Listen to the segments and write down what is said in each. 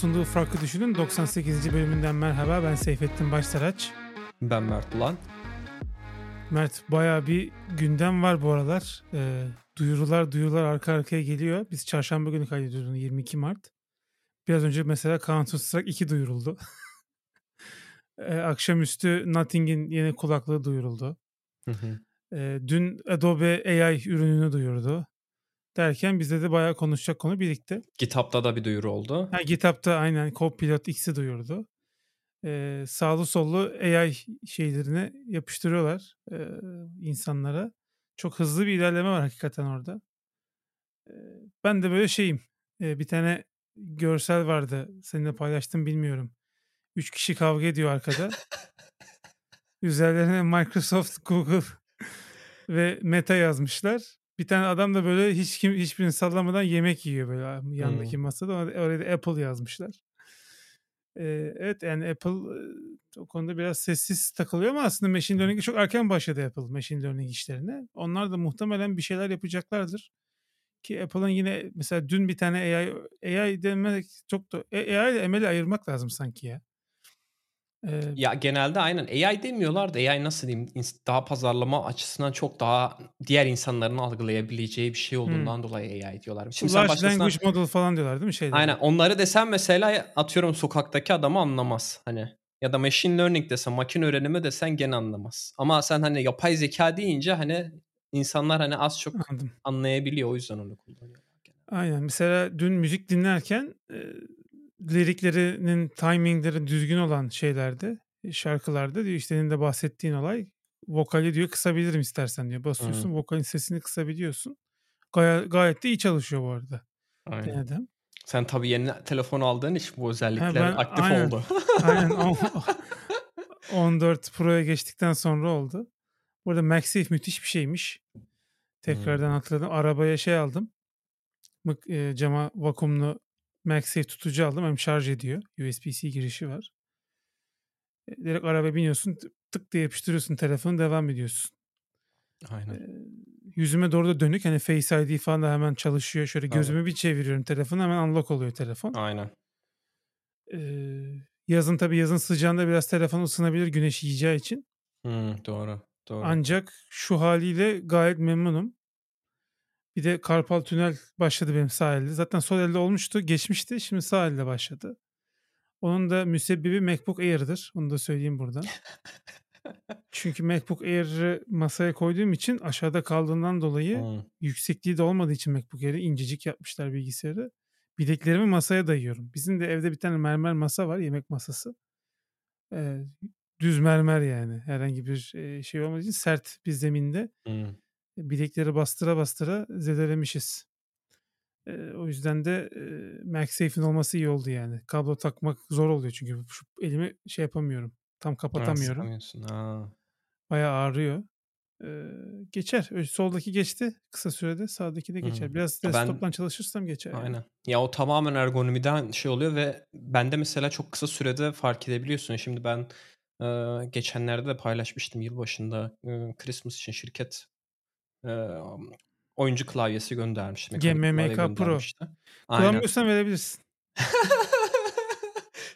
Sunduğu Farklı Düşünün 98. bölümünden merhaba. Ben Seyfettin Başsaraç. Ben Mert Ulan. Mert baya bir gündem var bu aralar. Ee, duyurular duyurular arka arkaya geliyor. Biz çarşamba günü kaydediyoruz onu 22 Mart. Biraz önce mesela Counter Strike 2 duyuruldu. ee, akşamüstü Nothing'in yeni kulaklığı duyuruldu. Hı hı. Ee, dün Adobe AI ürününü duyurdu. Derken bizde de bayağı konuşacak konu birikti. GitHub'da da bir duyuru oldu. Ha, GitHub'da aynen Copilot X'i duyurdu. Ee, sağlı sollu AI şeylerini yapıştırıyorlar e, insanlara. Çok hızlı bir ilerleme var hakikaten orada. Ee, ben de böyle şeyim. Ee, bir tane görsel vardı. Seninle paylaştım bilmiyorum. Üç kişi kavga ediyor arkada. Üzerlerine Microsoft, Google ve Meta yazmışlar. Bir tane adam da böyle hiç kim hiçbirini sallamadan yemek yiyor böyle yandaki Hmm. masada. Orada- Oraya da Apple yazmışlar. Ee, evet yani Apple o konuda biraz sessiz takılıyor ama aslında machine learning'e çok erken başladı Apple machine learning işlerine. Onlar da muhtemelen bir şeyler yapacaklardır. Ki Apple'ın yine mesela dün bir tane AI, AI demek çok da AI ile ML'i ayırmak lazım sanki ya. Ee, Ya genelde aynen AI demiyorlar da AI nasıl diyeyim daha pazarlama açısından çok daha diğer insanların algılayabileceği bir şey olduğundan dolayı AI diyorlar. Şimdi large başkasına language model falan diyorlar değil mi şeyler? aynen onları desem mesela atıyorum sokaktaki adamı anlamaz hani ya da machine learning desen makine öğrenimi desen gene anlamaz. Ama sen hani yapay zeka deyince hani insanlar hani az çok Anladım. anlayabiliyor o yüzden onu kullanıyorlar. Aynen. Mesela dün müzik dinlerken e, liriklerinin timingleri düzgün olan şeylerde, şarkılarda diyor işte senin de bahsettiğin olay vokali diyor kısabilirim istersen diyor. Basıyorsun vokalin sesini kısabiliyorsun. Gayet, gayet de iyi çalışıyor bu arada. Aynen. Denedim. Sen tabii yeni telefon aldığın için bu özellikler ben- aktif aynen. oldu. Aynen. on- 14 Pro'ya geçtikten sonra oldu. Burada MagSafe müthiş bir şeymiş. Tekrardan hatırladım. Arabaya şey aldım. Mık- e, cama vakumlu MagSafe tutucu aldım. Hem şarj ediyor. USB-C girişi var. E, direkt arabaya biniyorsun. tık- diye yapıştırıyorsun telefonu devam ediyorsun. Aynen. E, yüzüme doğru da dönük. Hani Face ID falan da hemen çalışıyor. Şöyle gözümü bir çeviriyorum telefonu hemen unlock oluyor telefon. Aynen. E, yazın tabii yazın sıcağında biraz telefon ısınabilir güneş yiyeceği için. Hmm, doğru. Doğru. Ancak şu haliyle gayet memnunum. Bir de Karpal Tünel başladı benim sağ elde. Zaten sol elde olmuştu, geçmişti. Şimdi sağ elde başladı. Onun da müsebbibi MacBook Air'dır. Onu da söyleyeyim buradan. Çünkü MacBook Air'ı masaya koyduğum için aşağıda kaldığından dolayı Hmm. yüksekliği de olmadığı için MacBook Air'i incecik yapmışlar bilgisayarı. Bileklerimi masaya dayıyorum. Bizim de evde bir tane mermer masa var, yemek masası. Ee, düz mermer yani. Herhangi bir e, şey olmadığı için sert bir zeminde Hmm. Bilekleri bastıra bastıra zedelemişiz. Ee, o yüzden de e, MagSafe'in olması iyi oldu yani. Kablo takmak zor oluyor çünkü şu elimi şey yapamıyorum. Tam kapatamıyorum. Ha. Bayağı ağrıyor. Ee, geçer. Soldaki geçti kısa sürede. Sağdaki de geçer. Hı. Biraz Ben- desktop'tan çalışırsam geçer. yani. Aynen. Ya o tamamen ergonomiden şey oluyor ve bende mesela çok kısa sürede fark edebiliyorsun. Şimdi ben e, geçenlerde de paylaşmıştım yılbaşında e, Christmas için şirket e, oyuncu klavyesi göndermişti. GMMK Pro. Kullanmıyorsan verebilirsin.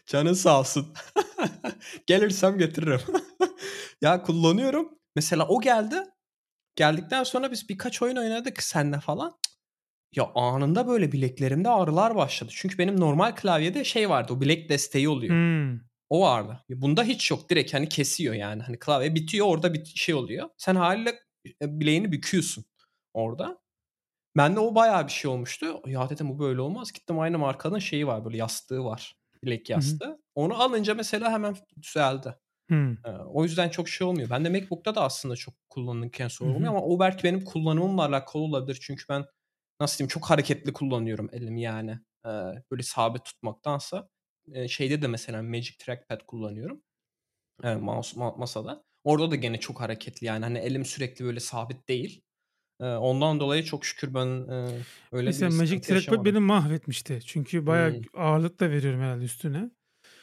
Canın sağ olsun. Gelirsem getiririm. ya kullanıyorum. Mesela o geldi. Geldikten sonra biz birkaç oyun oynadık seninle falan. Ya anında böyle bileklerimde ağrılar başladı. Çünkü benim normal klavyede şey vardı. O bilek desteği oluyor. Hmm. O vardı. Bunda hiç yok. Direkt hani kesiyor yani. Hani klavye bitiyor orada bir şey oluyor. Sen haliyle bileğini büküyorsun orada. Bende o bayağı bir şey olmuştu. Ya dedim bu böyle olmaz. Gittim aynı markanın şeyi var böyle yastığı var. Bilek hı. yastığı. Onu alınca mesela hemen düzeldi. Ee, o yüzden çok şey olmuyor. Ben de MacBook'ta da aslında çok kullanırken sorun Hı hı. olmuyor ama o belki benim kullanımımla alakalı olabilir. Çünkü ben nasıl diyeyim çok hareketli kullanıyorum elimi yani. Böyle sabit tutmaktansa. Şeyde de mesela Magic Trackpad kullanıyorum. Mouse ma- masada. Orada da gene çok hareketli yani. Hani elim sürekli böyle sabit değil. Ondan dolayı çok şükür ben öyle Mesela bir Magic Trackpad beni mahvetmişti. Çünkü bayağı Hmm. ağırlık da veriyorum herhalde üstüne.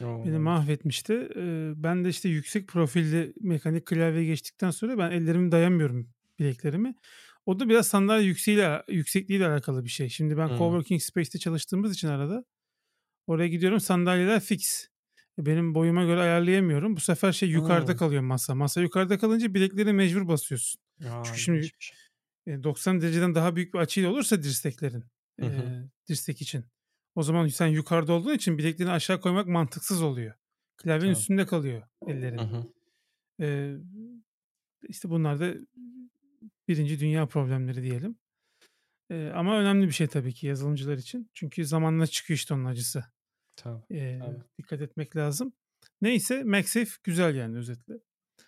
Oo. Beni mahvetmişti. Ben de işte yüksek profilli mekanik klavye geçtikten sonra ben ellerimi dayamıyorum bileklerimi. O da biraz sandalye yükseğiyle, yüksekliğiyle alakalı bir şey. Şimdi ben Hmm. coworking space'te çalıştığımız için arada Oraya gidiyorum sandalyeler fix. E, benim boyuma göre ayarlayamıyorum. Bu sefer şey yukarıda Hımm. kalıyor masa. Masa yukarıda kalınca bilekleri mecbur basıyorsun. A, Çünkü şimdi ilginçmiş. e, 90 dereceden daha büyük bir açıyla olursa dirseklerin Hı e, dirsek için. O zaman sen yukarıda olduğun için bileklerini aşağı koymak mantıksız oluyor. Klavyenin Tabii. üstünde kalıyor Hı ellerin. hı. E, işte bunlar da birinci dünya problemleri diyelim. E, ama önemli bir şey tabii ki yazılımcılar için. Çünkü zamanla çıkıyor işte onun acısı. Tabii, E, tabii. dikkat etmek lazım. Neyse MagSafe güzel yani özetle.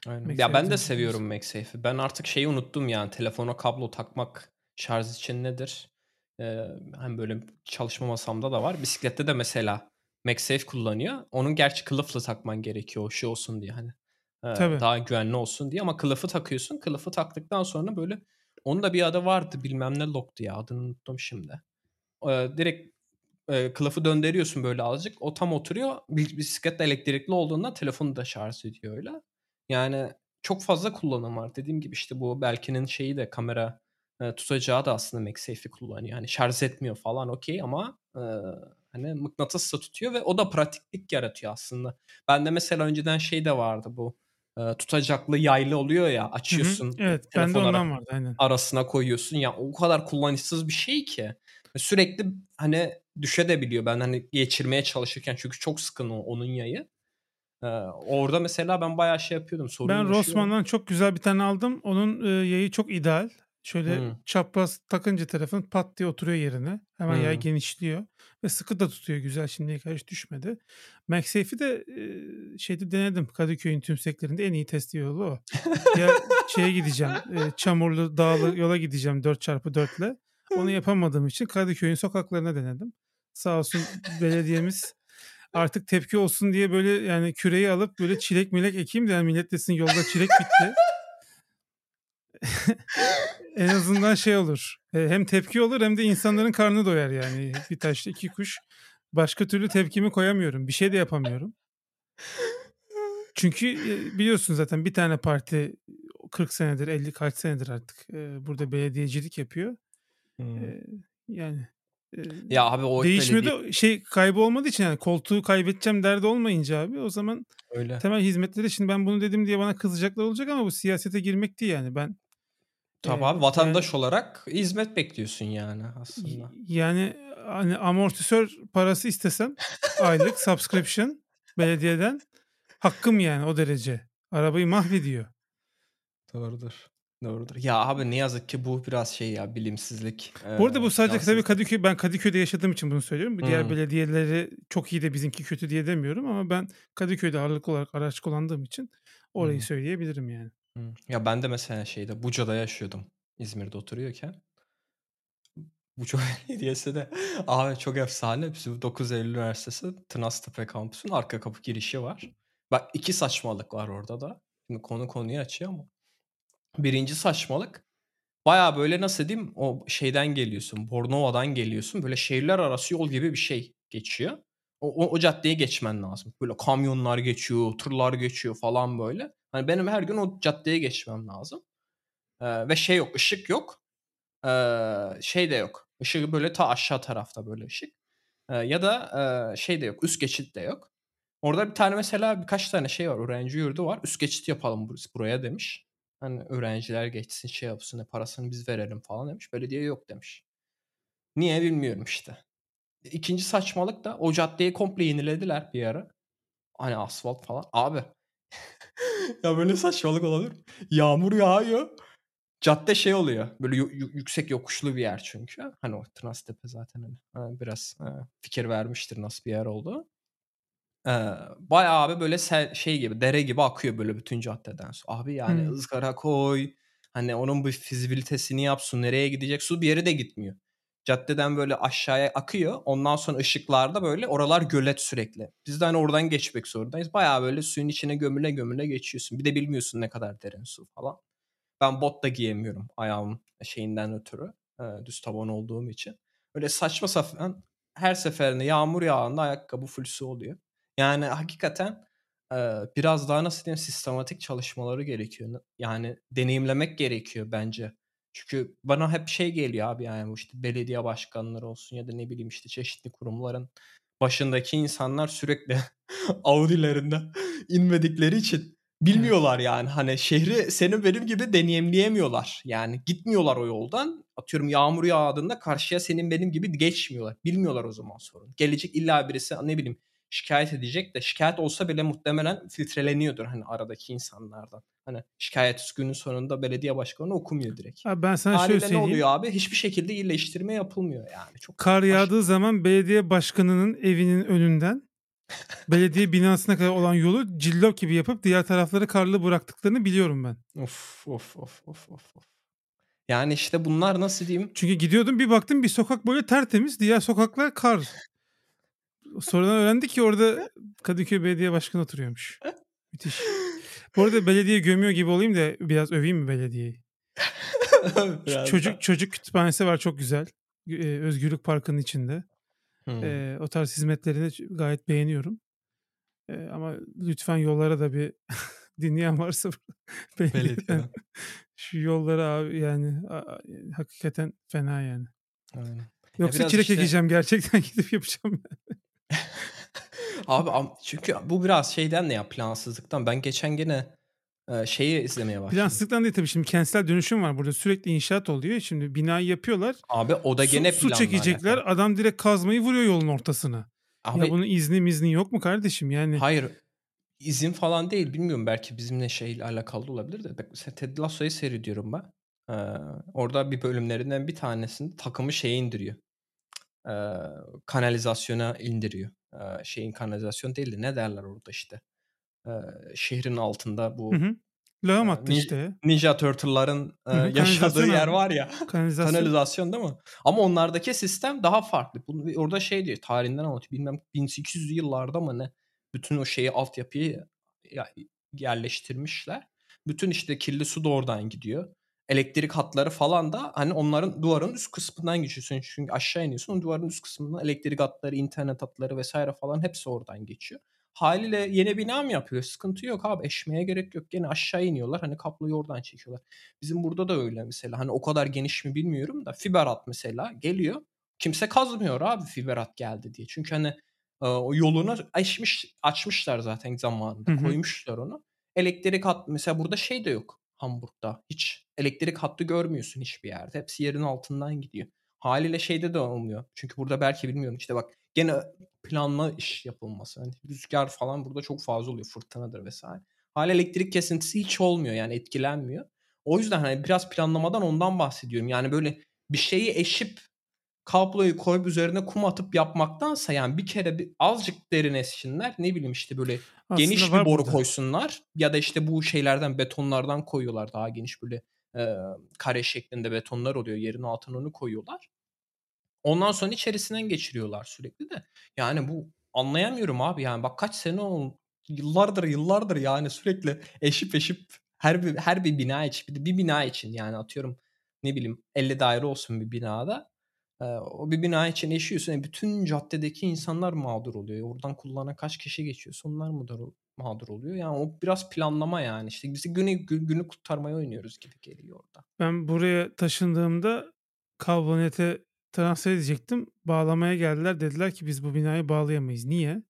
Aynen. Ya ben de seviyorum. MagSafe'i. Ben artık şeyi unuttum yani telefona kablo takmak şarj için nedir? Eee, hani böyle çalışma masamda da var. Bisiklette de mesela MagSafe kullanıyor. Onun gerçi kılıfla takman gerekiyor şey olsun diye hani. Eee, Tabii. daha güvenli olsun diye ama kılıfı takıyorsun. Kılıfı taktıktan sonra böyle onun da bir adı vardı bilmem ne lock'tu ya adını unuttum şimdi. Eee, direkt eee, kılıfı döndürüyorsun böyle azıcık. O tam oturuyor. Bi bisiklet de elektrikli olduğundan telefonu da şarj ediyor öyle. Yani çok fazla kullanım var. Dediğim gibi işte bu Belkin'in şeyi de kamera eee, tutacağı da aslında MagSafe'i kullanıyor. Hani şarj etmiyor falan okey ama eee, hani mıknatısla tutuyor ve o da pratiklik yaratıyor aslında. Bende mesela önceden şey de vardı bu eee, tutacaklı yaylı oluyor ya Hı hı. açıyorsun Evet, telefon ara ondan vardı aynen. arasına koyuyorsun. Ya o kadar kullanışsız bir şey ki. Sürekli hani düşebiliyor. Ben hani geçirmeye çalışırken çünkü çok sıkın o onun yayı. Eee, orada mesela ben bayağı şey yapıyordum, sorun Ben. Rossmann'dan çok güzel bir tane aldım. Onun, eee, yayı çok ideal. Şöyle Hımm. çapraz takınca telefon pat diye oturuyor yerine. Hemen yay Hımm. genişliyor ve sıkı da tutuyor güzel. Şimdiye kadar hiç düşmedi. MagSafe'i de, eee, şeyde denedim. Kadıköy'ün tümseklerinde en iyi test yolu o. Ya şeye gideceğim, eee, çamurlu, dağlı yola gideceğim 4x4'le. Onu yapamadığım için Kadıköy'ün sokaklarına denedim. Sağ olsun belediyemiz artık tepki olsun diye böyle yani küreği alıp böyle çilek milek ekeyim de yani millet desin yolda çilek bitti. En azından şey olur. Eee, hem tepki olur hem de insanların karnı doyar yani. Bir taşla iki kuş. Başka türlü tepkimi koyamıyorum. Bir şey de yapamıyorum. Çünkü, eee, biliyorsun zaten bir tane parti 40 senedir, 50 kaç senedir artık, eee, burada belediyecilik yapıyor. Eee, yani, Ya abi o değişmiyor belediye da şey kaybı olmadığı için yani koltuğu kaybedeceğim derdi olmayınca abi o zaman Öyle. temel hizmetleri şimdi ben bunu dedim diye bana kızacaklar olacak ama bu siyasete girmek değil yani. Ben, Tabii eee, abi yani vatandaş olarak hizmet bekliyorsun yani aslında. yani hani amortisör parası istesem aylık subscription belediyeden hakkım yani o derece. Arabayı mahvediyor. Doğrudur. Doğrudur. Ya abi ne yazık ki bu biraz şey ya bilimsizlik, Bu arada bu sadece tabii. Kadıköy ben Kadıköy'de yaşadığım için bunu söylüyorum. Bu diğer Hımm. belediyeleri çok iyi de bizimki kötü diye demiyorum ama ben Kadıköy'de ağırlıklı olarak araç kullandığım için orayı Hımm. söyleyebilirim yani. Hımm. Ya ben de mesela şeyde Buca'da yaşıyordum İzmir'de oturuyorken. Buca Belediyesi de abi çok efsane. Bizim 9 Eylül Üniversitesi Tınaztepe kampüsünün arka kapı girişi var. Bak 2 saçmalık var orada da. Şimdi konu konuyu açıyor ama. 1'inci saçmalık bayağı böyle nasıl diyeyim o şeyden geliyorsun, Bornova'dan geliyorsun. Böyle şehirler arası yol gibi bir şey geçiyor. O o o caddeyi geçmen lazım. Böyle kamyonlar geçiyor, tırlar geçiyor falan böyle. Hani benim her gün o caddeye geçmem lazım. Eee, ve şey yok, ışık yok. Eee, şey de yok. Işığı böyle ta aşağı tarafta böyle ışık. Eee, ya da, eee, şey de yok, üst geçit de yok. Orada bir tane mesela birkaç tane şey var, öğrenci yurdu var. "Üst geçit yapalım buraya." demiş. Hani öğrenciler geçsin, şey yapsın, e, parasını biz verelim falan demiş. Belediye yok demiş. Niye bilmiyorum işte. 2'nci saçmalık da o caddeyi komple yenilediler bir ara. Hani asfalt falan. Abi ya böyle saçmalık olabilir? Yağmur yağıyor. Cadde şey oluyor, böyle yüksek yokuşlu bir yer çünkü. Hani o Tınaztepe zaten hani, biraz, fikir vermiştir nasıl bir yer olduğu. Eee, bayağı abi böyle sel şey gibi, dere gibi akıyor böyle bütün caddeden su. Abi yani Hımm. ızgara koy, hani onun bir fizibilitesini yap, su nereye gidecek? Su bir yere de gitmiyor. Caddeden böyle aşağıya akıyor. Ondan sonra ışıklarda böyle oralar gölet sürekli. Biz de hani oradan geçmek zorundayız. Bayağı böyle suyun içine gömüle gömüle geçiyorsun. Bir de bilmiyorsun ne kadar derin su falan. Ben bot da giyemiyorum ayağımın şeyinden ötürü, düz taban olduğum için. Öyle saçma sapan her seferinde yağmur yağında ayakkabı full su oluyor. Yani hakikaten, biraz daha nasıl diyeyim sistematik çalışmaları gerekiyor. Yani deneyimlemek gerekiyor bence. Çünkü bana hep şey geliyor abi yani bu işte belediye başkanları olsun ya da ne bileyim işte çeşitli kurumların başındaki insanlar sürekli Audi'lerinde inmedikleri için bilmiyorlar yani. Hani şehri senin benim gibi deneyimleyemiyorlar. Yani gitmiyorlar o yoldan. Atıyorum yağmur yağdığında karşıya senin benim gibi geçmiyorlar. Bilmiyorlar o zaman sorun. Gelecek illa birisi ne bileyim şikayet edecek de şikayet olsa bile muhtemelen filtreleniyordur hani aradaki insanlardan. Hani şikayet günün sonunda belediye başkanı okumuyor direkt. Abi ben sana Haliyle şöyle ne söyleyeyim. oluyor abi? Hiçbir şekilde iyileştirme yapılmıyor yani. Çok Kar baş- yağdığı zaman belediye başkanının evinin önünden belediye binasına kadar olan yolu cillop gibi yapıp diğer tarafları karlı bıraktıklarını biliyorum ben. Of of of of of. of. Yani işte bunlar nasıl diyeyim? Çünkü gidiyordum bir baktım bir sokak böyle tertemiz diğer sokaklar kar. Sonradan öğrendik ki orada Kadıköy Belediye Başkanı oturuyormuş. Müthiş. Bu arada belediye gömüyor gibi olayım da biraz öveyim mi belediyeyi? Çocuk çocuk kütüphanesi var çok güzel. Ee, Özgürlük Parkı'nın içinde. Hmm. Ee, o tarz hizmetlerini gayet beğeniyorum. Ee, ama lütfen yollara da bir dinleyen varsa belediyeden şu yollara abi yani a- a- hakikaten fena yani. Aynen. Yoksa biraz çilek işte- ekeceğim gerçekten gidip yapacağım. Abi çünkü bu biraz şeyden ne ya plansızlıktan. Ben geçen gene şeyi izlemeye başladım. Plansızlıktan değil tabii şimdi kentsel dönüşüm var burada sürekli inşaat oluyor. Şimdi binayı yapıyorlar. Abi o da Su, gene su planla çekecekler alakalı. adam direkt kazmayı vuruyor yolun ortasına. Abi ya bunun izni mizni yok mu kardeşim yani? hayır izin falan değil bilmiyorum belki bizimle şeyle alakalı olabilir de. Mesela Ted Lasso'yu seyrediyorum ben. Ee, orada bir bölümlerinden bir tanesinde takımı şeye indiriyor. Ee, kanalizasyona indiriyor. Ee, şeyin kanalizasyon değil de ne derler orada işte. Ee, şehrin altında bu Hı hı. Lağım attı nin- işte. Ninja Turtle'ların e, yaşadığı yer var ya. Kanalizasyon. Kanalizasyon değil mi? Ama onlardaki sistem daha farklı. Bunu, orada şey diyor tarihinden anlatıyor. Bilmem 1800'lü yıllarda mı ne? Bütün o şeyi altyapıyı ya- yerleştirmişler. Bütün işte kirli su da oradan gidiyor. Elektrik hatları falan da hani onların duvarın üst kısmından geçiyorsun. Çünkü aşağı iniyorsun. O duvarın üst kısmından elektrik hatları, internet hatları vesaire falan hepsi oradan geçiyor. Haliyle yeni bina mı yapıyor? Sıkıntı yok abi. Eşmeye gerek yok. Gene aşağı iniyorlar. Hani kabloyu oradan çekiyorlar. Bizim burada da öyle mesela. Hani o kadar geniş mi bilmiyorum da fiber hat mesela geliyor. Kimse kazmıyor abi fiber hat geldi diye. Çünkü hani e, o yolunu açmış açmışlar zaten zamanında. Hı hı. Koymuşlar onu. Elektrik hat mesela burada şey de yok Hamburg'da. Hiç elektrik hattı görmüyorsun hiçbir yerde. Hepsi yerin altından gidiyor. Haliyle şeyde de olmuyor. Çünkü burada belki bilmiyorum işte bak gene planla iş yapılması. Hani rüzgar falan burada çok fazla oluyor. Fırtınadır vesaire. Hala elektrik kesintisi hiç olmuyor yani etkilenmiyor. O yüzden hani biraz planlamadan ondan bahsediyorum. Yani böyle bir şeyi eşip kabloyu koyup üzerine kum atıp yapmaktansa yani bir kere bir azıcık derin essinler ne bileyim işte böyle Aslında geniş bir boru burada. koysunlar ya da işte bu şeylerden betonlardan koyuyorlar daha geniş böyle e, kare şeklinde betonlar oluyor yerin altına onu koyuyorlar. Ondan sonra içerisinden geçiriyorlar sürekli de. Yani bu anlayamıyorum abi yani bak kaç sene oldu yıllardır yıllardır yani sürekli eşip eşip her bir her bir bina için bir, bir bina için yani atıyorum ne bileyim 50 daire olsun bir binada o bir bina için eşiyorsun. E, bütün caddedeki insanlar mağdur oluyor. Oradan kullanan kaç kişi geçiyor? Onlar mağdur, mağdur oluyor. Yani o biraz planlama yani. İşte biz günü, gü- günü kurtarmaya oynuyoruz gibi geliyor orada. Ben buraya taşındığımda kablonete transfer edecektim. Bağlamaya geldiler. Dediler ki biz bu binayı bağlayamayız. Niye?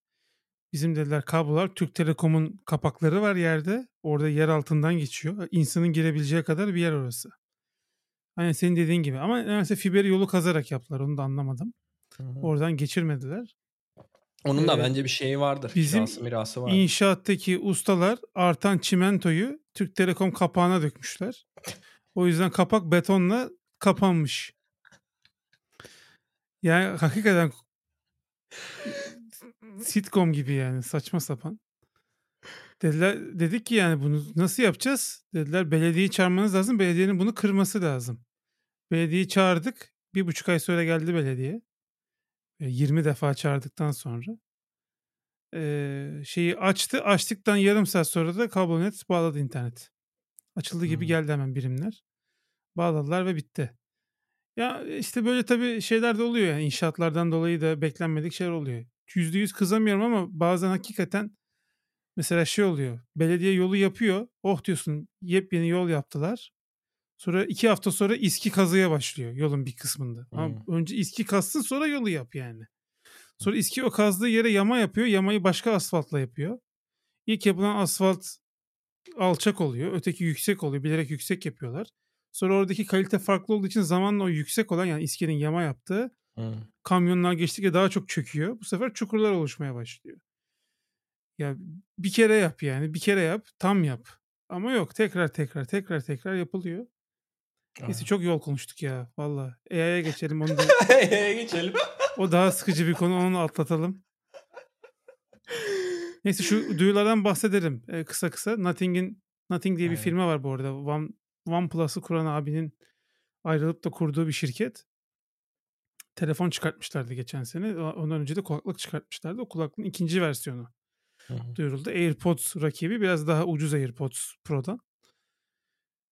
Bizim dediler kablolar Türk Telekom'un kapakları var yerde. Orada yer altından geçiyor. İnsanın girebileceği kadar bir yer orası. Hani senin dediğin gibi. Ama mesela fiber yolu kazarak yaptılar. Onu da anlamadım. Oradan geçirmediler. Onun da Ee, bence bir şeyi vardır. bizim Kirası mirası vardır. İnşaattaki ustalar artan çimentoyu Türk Telekom kapağına dökmüşler. O yüzden kapak betonla kapanmış. Yani hakikaten sitcom gibi yani saçma sapan. Dediler, dedik ki yani bunu nasıl yapacağız? Dediler belediyeyi çağırmanız lazım. Belediyenin bunu kırması lazım. Belediyeyi çağırdık. Bir buçuk ay sonra geldi belediye. E, 20 defa çağırdıktan sonra. Ee, şeyi açtı. Açtıktan yarım saat sonra da kablonet bağladı internet. Açıldı gibi Hmm. geldi hemen birimler. Bağladılar ve bitti. Ya işte böyle tabii şeyler de oluyor yani inşaatlardan dolayı da beklenmedik şeyler oluyor. Yüzde yüz kızamıyorum ama bazen hakikaten mesela şey oluyor. Belediye yolu yapıyor. Oh diyorsun yepyeni yol yaptılar. Sonra iki hafta sonra iski kazıya başlıyor yolun bir kısmında. Ama Hmm. önce iski kazsın sonra yolu yap yani. Sonra İSKİ o kazdığı yere yama yapıyor. Yamayı başka asfaltla yapıyor. İlk yapılan asfalt alçak oluyor. Öteki yüksek oluyor. Bilerek yüksek yapıyorlar. Sonra oradaki kalite farklı olduğu için zamanla o yüksek olan yani İSKİ'nin yama yaptığı Hı. kamyonlar geçtikçe daha çok çöküyor. Bu sefer çukurlar oluşmaya başlıyor. Ya bir kere yap yani. Bir kere yap. Tam yap. Ama yok tekrar tekrar tekrar tekrar yapılıyor. Neyse çok yol konuştuk ya. Valla. AI'ye geçelim. Onu da, Geçelim. o daha sıkıcı bir konu. Onu atlatalım. Neyse şu duyulardan bahsedelim e, kısa kısa. Nothing'in Nothing diye bir Aynen. firma var bu arada. One, OnePlus'ı kuran abinin ayrılıp da kurduğu bir şirket. Telefon çıkartmışlardı geçen sene. Ondan önce de kulaklık çıkartmışlardı. O kulaklığın ikinci versiyonu Hı hı. duyuruldu. AirPods rakibi biraz daha ucuz AirPods Pro'dan.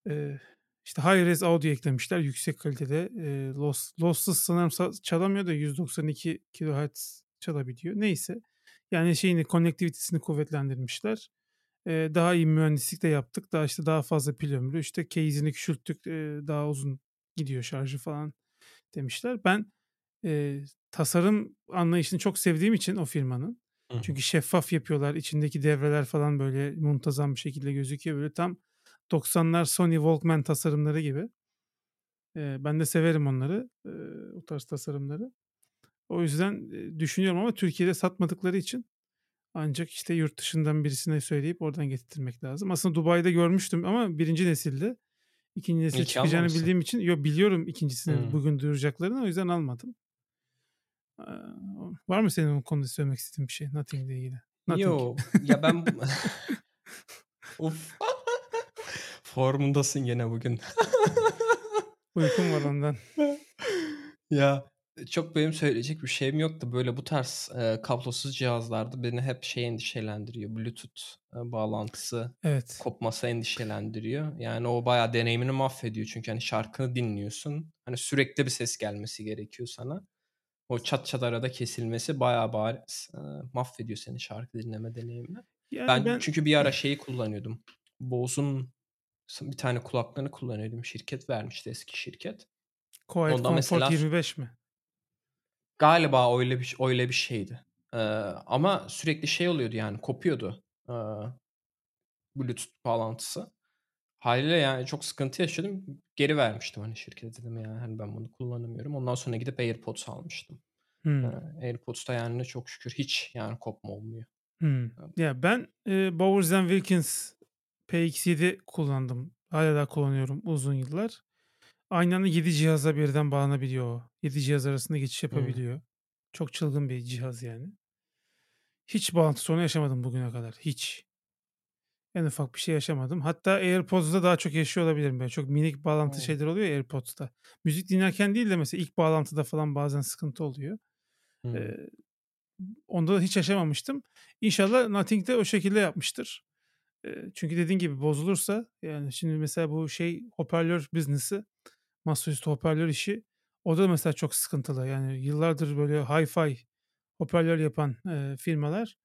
Ee, işte high res audio eklemişler yüksek kalitede. E, loss, lossless sanırım sa- çalamıyor da 192 kHz çalabiliyor. Neyse. Yani şeyini connectivity'sini kuvvetlendirmişler. Ee, daha iyi mühendislik de yaptık. Daha işte daha fazla pil ömrü. İşte case'ini küçülttük. e, daha uzun gidiyor şarjı falan demişler. Ben e, tasarım anlayışını çok sevdiğim için o firmanın. Hı. Çünkü şeffaf yapıyorlar. İçindeki devreler falan böyle muntazam bir şekilde gözüküyor. Böyle tam 90'lar Sony Walkman tasarımları gibi. Ee, ben de severim onları. e, o tarz tasarımları. O yüzden düşünüyorum ama Türkiye'de satmadıkları için ancak işte yurt dışından birisine söyleyip oradan getirtmek lazım. Aslında Dubai'de görmüştüm ama birinci nesilde. İkinci nesil İyi ki çıkacağını almamışsın. bildiğim için yo biliyorum ikincisini Hmm. bugün duyuracaklarını o yüzden almadım. Var mı senin o konuda söylemek istediğin bir şey Nothing ile ilgili? Nothing. Yo ya ben Uf. Formundasın gene bugün. Uykum var ondan. ya çok benim söyleyecek bir şeyim yoktu. Böyle bu tarz e, kablosuz cihazlarda beni hep şey endişelendiriyor. Bluetooth e, bağlantısı Evet. kopması endişelendiriyor. Yani o bayağı deneyimini mahvediyor. Çünkü hani şarkını dinliyorsun. Hani sürekli bir ses gelmesi gerekiyor sana. O çat çat arada kesilmesi bayağı bariz e, mahvediyor senin şarkı dinleme deneyimini. Yani Ben, ben, çünkü bir ara şeyi kullanıyordum. Bose'un bir tane kulaklığını kullanıyordum. Şirket vermişti eski şirket. Quiet Onda Comfort mesela 25 mi? galiba öyle bir öyle bir şeydi. Ee, ama sürekli şey oluyordu yani kopuyordu. Ee, Bluetooth bağlantısı. Haliyle yani çok sıkıntı yaşadım. Geri vermiştim hani şirkete dedim yani hani ben bunu kullanamıyorum. Ondan sonra gidip AirPods almıştım. Hmm. Ee, AirPods'ta yani çok şükür hiç yani kopma olmuyor. Hmm. Ya ben e, Bowers Wilkins PX7 kullandım. Hala da kullanıyorum uzun yıllar. Aynı anda 7 cihaza birden bağlanabiliyor o. 7 cihaz arasında geçiş Hmm. yapabiliyor. Çok çılgın bir cihaz yani. Hiç bağlantı sorunu yaşamadım bugüne kadar. Hiç. En ufak bir şey yaşamadım. Hatta AirPods'da daha çok yaşıyor olabilirim. Böyle çok minik bağlantı Hmm. şeyler oluyor ya AirPods'ta. Müzik dinlerken değil de mesela ilk bağlantıda falan bazen sıkıntı oluyor. Hmm. Ee, onda da hiç yaşamamıştım. İnşallah Nothing de o şekilde yapmıştır. Ee, çünkü dediğin gibi bozulursa yani şimdi mesela bu şey hoparlör biznesi masaüstü hoparlör işi o da mesela çok sıkıntılı. Yani yıllardır böyle hi-fi hoparlör yapan e, firmalar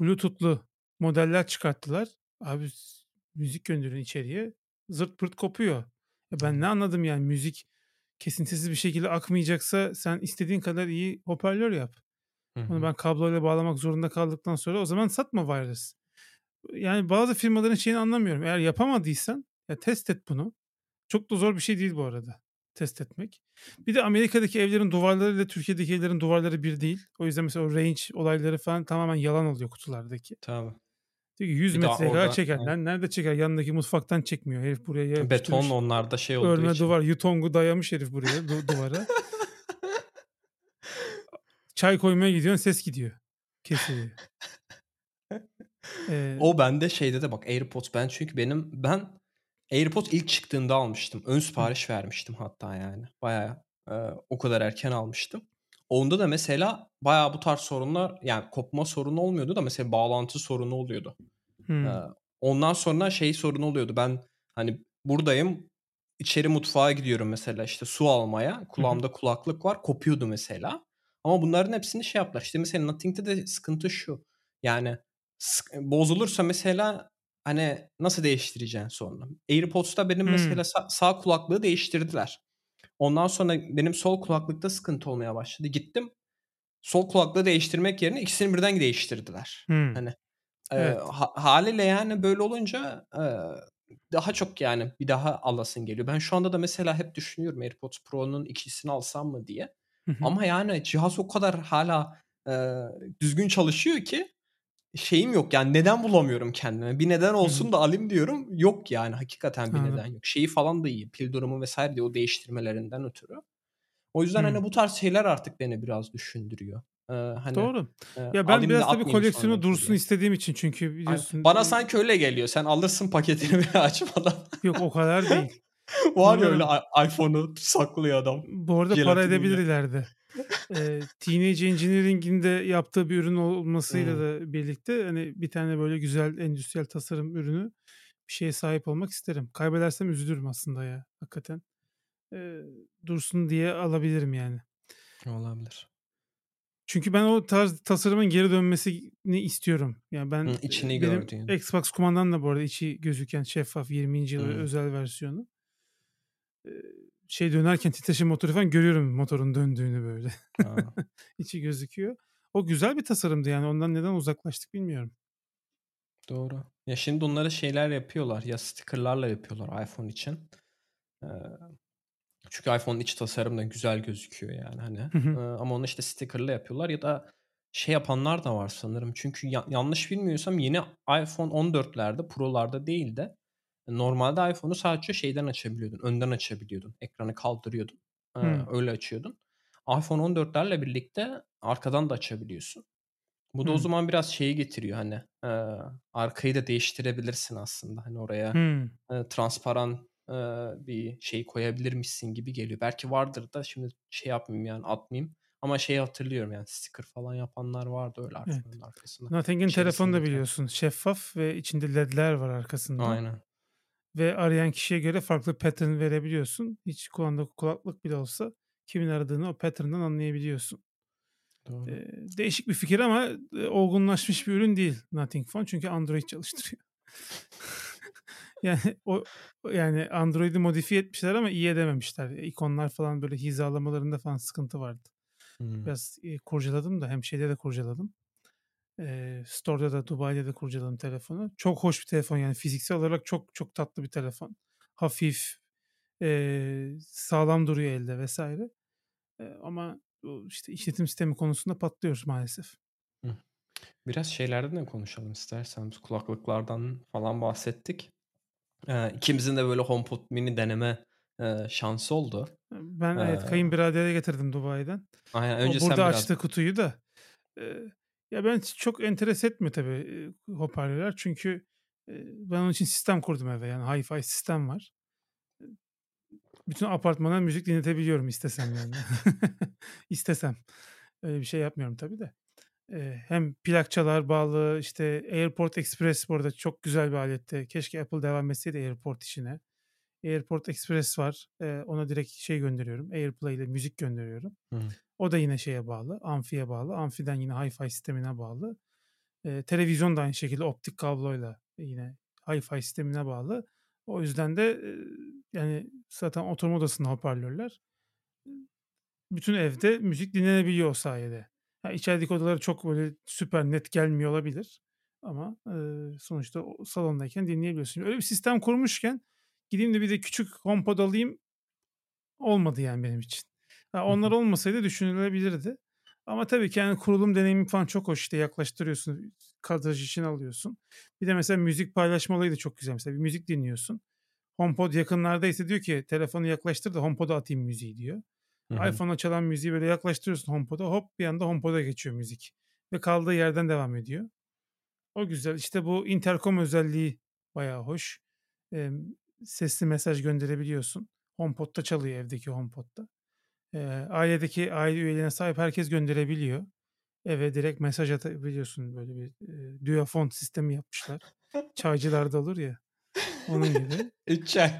Bluetooth'lu modeller çıkarttılar. Abi müzik gönderin içeriye zırt pırt kopuyor. Ya ben ne anladım yani müzik kesintisiz bir şekilde akmayacaksa sen istediğin kadar iyi hoparlör yap. Onu ben kabloyla bağlamak zorunda kaldıktan sonra o zaman satma wireless. Yani bazı firmaların şeyini anlamıyorum. Eğer yapamadıysan ya test et bunu. Çok da zor bir şey değil bu arada test etmek. Bir de Amerika'daki evlerin duvarları ile Türkiye'deki evlerin duvarları bir değil. O yüzden mesela o range olayları falan tamamen yalan oluyor kutulardaki. Tabii. Diyor ki 100 Bir de metreye kadar orada- çeker. Lan nerede çeker? Yanındaki mutfaktan çekmiyor. Herif buraya ya Beton yapıştırmış, onlarda şey olduğu örme için. duvar. Yutongu dayamış herif buraya du- duvara. Çay koymaya gidiyorsun ses gidiyor. Kesiliyor. Ee, O bende şeyde de bak AirPods ben çünkü benim ben AirPods ilk çıktığında almıştım. Ön sipariş vermiştim hatta yani. Bayağı e, o kadar erken almıştım. Onda da mesela bayağı bu tarz sorunlar yani kopma sorunu olmuyordu da mesela bağlantı sorunu oluyordu. hmm. Ee, ondan sonra şey sorunu oluyordu. Ben hani buradayım içeri mutfağa gidiyorum mesela işte su almaya. Kulağımda kulaklık var. Kopuyordu mesela. Ama bunların hepsini şey yaptılar. İşte mesela Nothing'de de sıkıntı şu. Yani bozulursa mesela hani nasıl değiştireceksin sonra? AirPods'ta benim Hmm. mesela sa- sağ kulaklığı değiştirdiler. Ondan sonra benim sol kulaklıkta sıkıntı olmaya başladı. Gittim sol kulaklığı değiştirmek yerine ikisini birden değiştirdiler. Hımm. Hani, Evet. ha hâliyle yani böyle olunca, eee, daha çok yani bir daha alasın geliyor. Ben şu anda da mesela hep düşünüyorum AirPods Pro'nun ikisini alsam mı diye. Hı hı. Ama yani cihaz o kadar hâlâ, eee, düzgün çalışıyor ki şeyim yok yani neden bulamıyorum kendime. Bir neden olsun da alayım diyorum. Yok yani hakikaten bir neden yok. Şeyi falan da iyi, pil durumu vs. de o değiştirmelerinden ötürü. O yüzden, hani, bu tarz şeyler artık beni biraz düşündürüyor. Hani, Doğru. eee, Ya, ben biraz tabii koleksiyonu dursun diye. istediğim için çünkü biliyorsun, Bana eee sanki öyle geliyor. Sen alırsın paketini bile açmadan. Yok, o kadar değil. Var ya öyle iPhone'u saklıyor adam Bu arada para edebilir ileride. Eee, Teenage Engineering'in de yaptığı bir ürün olmasıyla da birlikte, hani, bir tane böyle güzel endüstriyel tasarım ürünü, bir şeye sahip olmak isterim. Kaybedersem üzülürüm aslında ya hakikaten. Eee, dursun diye alabilirim yani. Olabilir. Çünkü ben o tarz tasarımın geri dönmesini istiyorum. Yani ben, Hı, içini benim gördüğün. Xbox kumandam da bu arada içi gözüken şeffaf 20. yıl özel versiyonu. Şey dönerken titreşim motoru falan görüyorum motorun döndüğünü böyle. İçi gözüküyor. O güzel bir tasarımdı yani ondan neden uzaklaştık bilmiyorum. Doğru. Ya, şimdi onlara şeyler yapıyorlar. Ya sticker'larla yapıyorlar iPhone için. Çünkü iPhone'un iç tasarımı da güzel gözüküyor yani, hani. Hı hı. Eee, ama onu işte sticker'la yapıyorlar ya da şey yapanlar da var sanırım. Çünkü ya yanlış bilmiyorsam yeni iPhone 14'lerde, Pro'larda değil de normalde iPhone'u sadece şeyden açabiliyordun, önden açabiliyordun. Ekranı kaldırıyordun. Hımm. öyle açıyordun. iPhone 14'lerle birlikte arkadan da açabiliyorsun. Bu da o Hımm. zaman biraz şeyi getiriyor, hani, eee, arkayı da değiştirebilirsin aslında. Hani, oraya, Hımm. eee, transparan, eee, bir şey koyabilirmişsin gibi geliyor. Belki vardır da şimdi şey yapmayayım yani atmayayım ama şeyi hatırlıyorum yani sticker falan yapanlar vardı öyle Evet. arkasına. Nothing'in telefonu da biliyorsun şeffaf ve içinde led'ler var arkasında Aynen. Ve arayan kişiye göre farklı pattern verebiliyorsun. Hiç kulağında kulaklık bile olsa kimin aradığını o pattern'dan anlayabiliyorsun. Doğru. Eee, değişik bir fikir ama, eee, olgunlaşmış bir ürün değil Nothing Phone çünkü Android çalıştırıyor. Yani o yani Android'i modifiye etmişler ama iyi edememişler. İkonlar falan böyle hizalamalarında falan sıkıntı vardı. Hımm. Biraz, eee, kurcaladım da hem şeyde de kurcaladım. Eee, store'da da Dubai'de de kurcaladım telefonu. Çok hoş bir telefon yani fiziksel olarak çok çok tatlı bir telefon. Hafif, eee, sağlam duruyor elde vs. Eee, ama o işte işletim sistemi konusunda patlıyoruz maalesef. Biraz şeylerden de konuşalım istersen. Biz kulaklıklardan falan bahsettik. Eee, ikimizin de böyle HomePod mini deneme, eee, şansı oldu. Ben Eee evet kayınbiradere getirdim Dubai'den. Aynen. O Önce sen burada biraz açtı kutuyu da. Eee, ya ben çok enterese etmiyor tabii, hoparlörler çünkü, ben onun için sistem kurdum eve yani hi-fi sistem var. Bütün apartmana müzik dinletebiliyorum istesem yani. İstesem. Öyle bir şey yapmıyorum tabii de. Hem plakçalar bağlı, işte AirPort Express bu arada çok güzel bir aletti. Keşke Apple devam etseydi AirPort işine. AirPort Express var. Eee, ona direkt şey gönderiyorum, AirPlay ile müzik gönderiyorum. Hıı. O da yine şeye bağlı, amfiye bağlı. Amfiden yine hi-fi sistemine bağlı. Eee, televizyon da aynı şekilde optik kabloyla yine hi-fi sistemine bağlı. O yüzden de, yani zaten oturma odasında hoparlörler. Bütün evde müzik dinlenebiliyor o sayede. Ha, içerideki odalara çok böyle süper net gelmiyor olabilir ama, eee, sonuçta salondayken dinleyebiliyorsun. Öyle bir sistem kurmuşken gideyim de bir de küçük HomePod alayım olmadı yani benim için. Hı onlar olmasaydı düşünülebilirdi ama tabii ki yani kurulum deneyimi falan çok hoş. İşte yaklaştırıyorsun, kadraj içine alıyorsun. Bir de mesela müzik paylaşma olayı da çok güzel. Mesela bir müzik dinliyorsun. HomePod yakınlardaysa diyor ki telefonu yaklaştır da HomePod'a atayım müziği diyor. Hı hı. iPhone'a çalan müziği böyle yaklaştırıyorsun HomePod'a hop bir anda HomePod'a geçiyor müzik ve kaldığı yerden devam ediyor. O güzel. İşte bu intercom özelliği bayağı hoş. Emm, sesli mesaj gönderebiliyorsun. HomePod'da çalıyor evdeki HomePod'da. Eee, ailedeki aile üyelerine sahip herkes gönderebiliyor. Eve direkt mesaj atabiliyorsun. Böyle bir, eee, Duofon sistemi yapmışlar. Çaycılarda olur ya, onun gibi. 3 çay.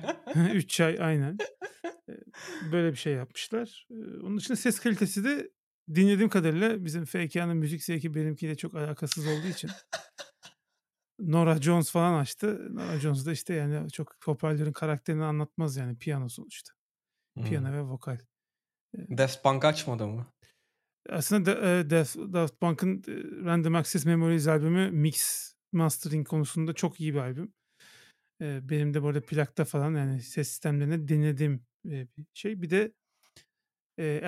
3 çay aynen. Böyle bir şey yapmışlar. Onun dışında ses kalitesi de dinlediğim kadarıyla bizim FK'nın müzik zevki benimkiyle çok alakasız olduğu için Norah Jones falan açtı. Norah Jones da işte yani çok hoparlörün karakterini anlatmaz yani piyano sonuçta. Piyano Hımm. ve vokal. Daft Punk açmadı mı? Aslında da, Daft Daft Punk'ın, Random Access Memories albümü mix mastering konusunda çok iyi bir albüm. Benim de bu arada plakta falan yani ses sistemlerinde dinlediğim, bir şey. Bir de,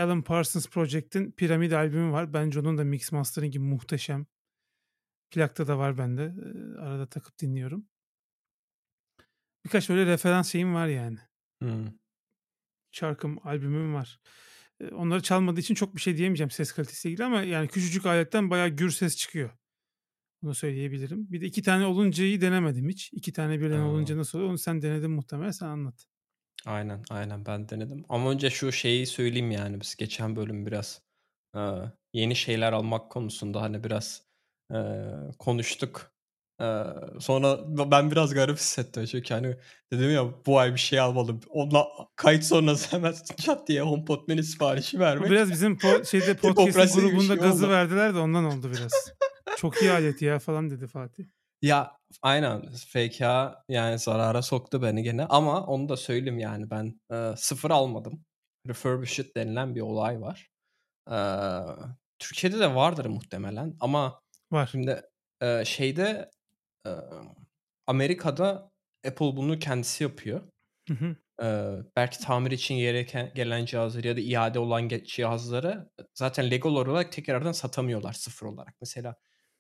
Alan Parsons Project'in Pyramid albümü var. Bence onun da mix mastering'i muhteşem. Plakta da var bende. Arada takıp dinliyorum. Birkaç böyle referans şeyim var yani. Hımm. Şarkım, albümüm var. Onları çalmadığı için çok bir şey diyemeyeceğim ses kalitesiyle ilgili ama yani küçücük aletten bayağı gür ses çıkıyor. Bunu söyleyebilirim. Bir de 2 tane oluncayı denemedim hiç. 2 tane birden Ha. olunca nasıl oluyor? Onu sen denedin muhtemelen. Sen anlat. Aynen, aynen ben denedim. Ama önce şu şeyi söyleyeyim yani biz geçen bölüm biraz, eee, yeni şeyler almak konusunda, hani, biraz, eee, konuştuk. Eee, sonra ben biraz garip hissettim çünkü, hani, dedim ya bu ay bir şey almadım. Ondan kayıt sonrası hemen çat diye HomePod mini siparişi vermek. biraz bizim po şeyde bir grubunda şey gazı oldu. verdiler de ondan oldu biraz. "Çok iyi alet ya." falan dedi Fatih. Ya, aynen. FK yani zarara soktu beni gene ama onu da söyleyeyim yani ben, eee, sıfır almadım. Refurbished denilen bir olay var. Eee, Türkiye'de de vardır muhtemelen ama Var. şimdi, eee, şeyde, eee, Amerika'da Apple bunu kendisi yapıyor. Hı hı. Eee, belki tamir için gereken gelen cihazları ya da iade olan cihazları zaten legal olarak tekrardan satamıyorlar sıfır olarak. Mesela,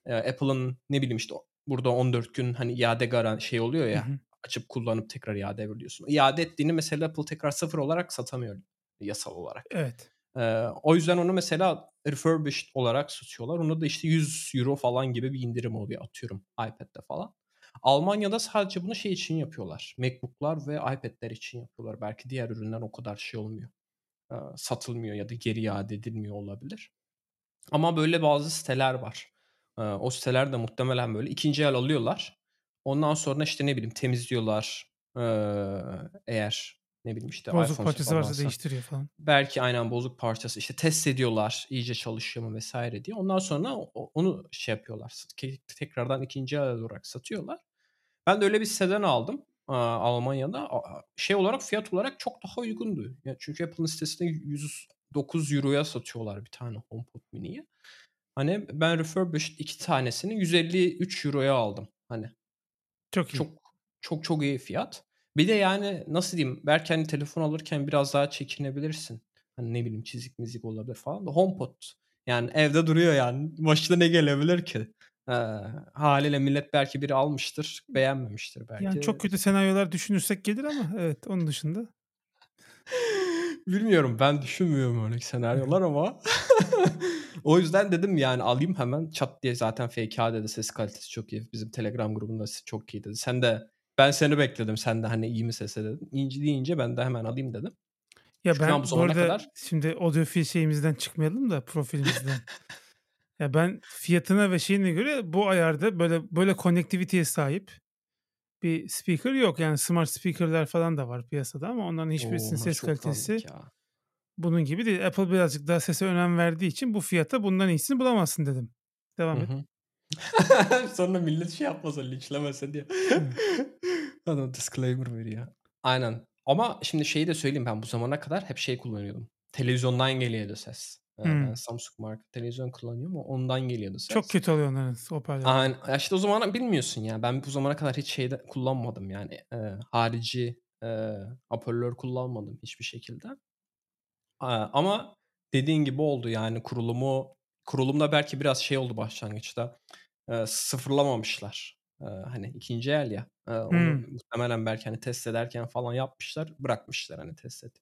eee, Apple'ın ne bileyim, işte, burada 14 gün, hani, iade garan şey oluyor Hı ya, hı. açıp kullanıp tekrar iade edebiliyorsun. İade ettiğini mesela Apple tekrar sıfır olarak satamıyor yasal olarak. Evet. Eee, o yüzden onu mesela refurbished olarak satıyorlar. Onda da, işte, €100 falan gibi bir indirim oluyor atıyorum iPad'de falan. Almanya'da sadece bunu şey için yapıyorlar. MacBook'lar ve iPad'ler için yapıyorlar. Belki diğer ürünler o kadar şey olmuyor, satılmıyor ya da geri iade edilmiyor olabilir. Ama böyle bazı siteler var. O siteler de muhtemelen böyle 2'nci el alıyorlar. Ondan sonra, işte, ne bileyim temizliyorlar. Eğer ne bileyim, işte, Bozuk iPhone parçası varsa değiştiriyor falan. Belki aynen bozuk parçası, işte, test ediyorlar iyice çalışıyor mu vs. diye. Ondan sonra onu şey yapıyorlar, tekrardan 2'nci el olarak satıyorlar. Ben de öyle bir siteden aldım, Almanya'da. Şey olarak, fiyat olarak çok daha uygundu. Çünkü Apple'ın sitesinde €109'ya satıyorlar bir tane HomePod mini'yi. Hani, ben refurbished 2 tanesini €153'ya aldım. Hani, Çok iyi. çok, çok, çok iyi fiyat. Bir de, yani, nasıl diyeyim, belki, hani, telefon alırken biraz daha çekinebilirsin. Hani, ne bileyim, çizik mizik olabilir falan da HomePod, yani, evde duruyor yani. Başına ne gelebilir ki? Eee, hâliyle millet belki biri almıştır, beğenmemiştir belki. Yani, çok kötü senaryolar düşünürsek gelir ama evet, onun dışında. Bilmiyorum, ben düşünmüyorum öyle senaryolar ama o yüzden dedim, yani, alayım hemen çat diye zaten FK dedi, ses kalitesi çok iyi. Bizim Telegram grubunda çok iyi dedi. Sen de ben seni bekledim. Sen de, hani, iyi mi sesi dedin. İyi deyince ben de hemen alayım dedim. Ya, Çünkü ben bu arada kadar şimdi audiofil şeyimizden çıkmayalım da profilimizden. Ya, ben fiyatına ve şeyine göre bu ayarda böyle böyle connectivity'ye sahip bir speaker yok. Yani smart speaker'lar falan da var piyasada ama onların hiçbirisinin Onlar ses kalitesi bunun gibi değil. Apple birazcık daha sese önem verdiği için bu fiyata bundan iyisini bulamazsın dedim. Devam et. Sonra millet şey yapmasın, linçlemesin diye. Adam disclaimer veriyor. Aynen. Ama şimdi şeyi de söyleyeyim, ben bu zamana kadar hep şey kullanıyordum. Televizyondan geliyordu ses. Eee, ben Hımm. Samsung marka televizyon kullanıyorum. Ondan geliyordu Çok ses. kötü oluyor onların hoparlörleri. Aynen. Ya, işte, o zaman bilmiyorsun ya. Ben bu zamana kadar hiç şeyde kullanmadım yani, eee, harici, eee, hoparlör kullanmadım hiçbir şekilde. Aaa, ama dediğin gibi oldu yani kurulumu kurulumda belki biraz şey oldu başlangıçta, eee, sıfırlamamışlar. Eee, hani, 2'nci el ya, eee, onu Hımm. muhtemelen belki, hani, test ederken falan yapmışlar, bırakmışlar, hani, test et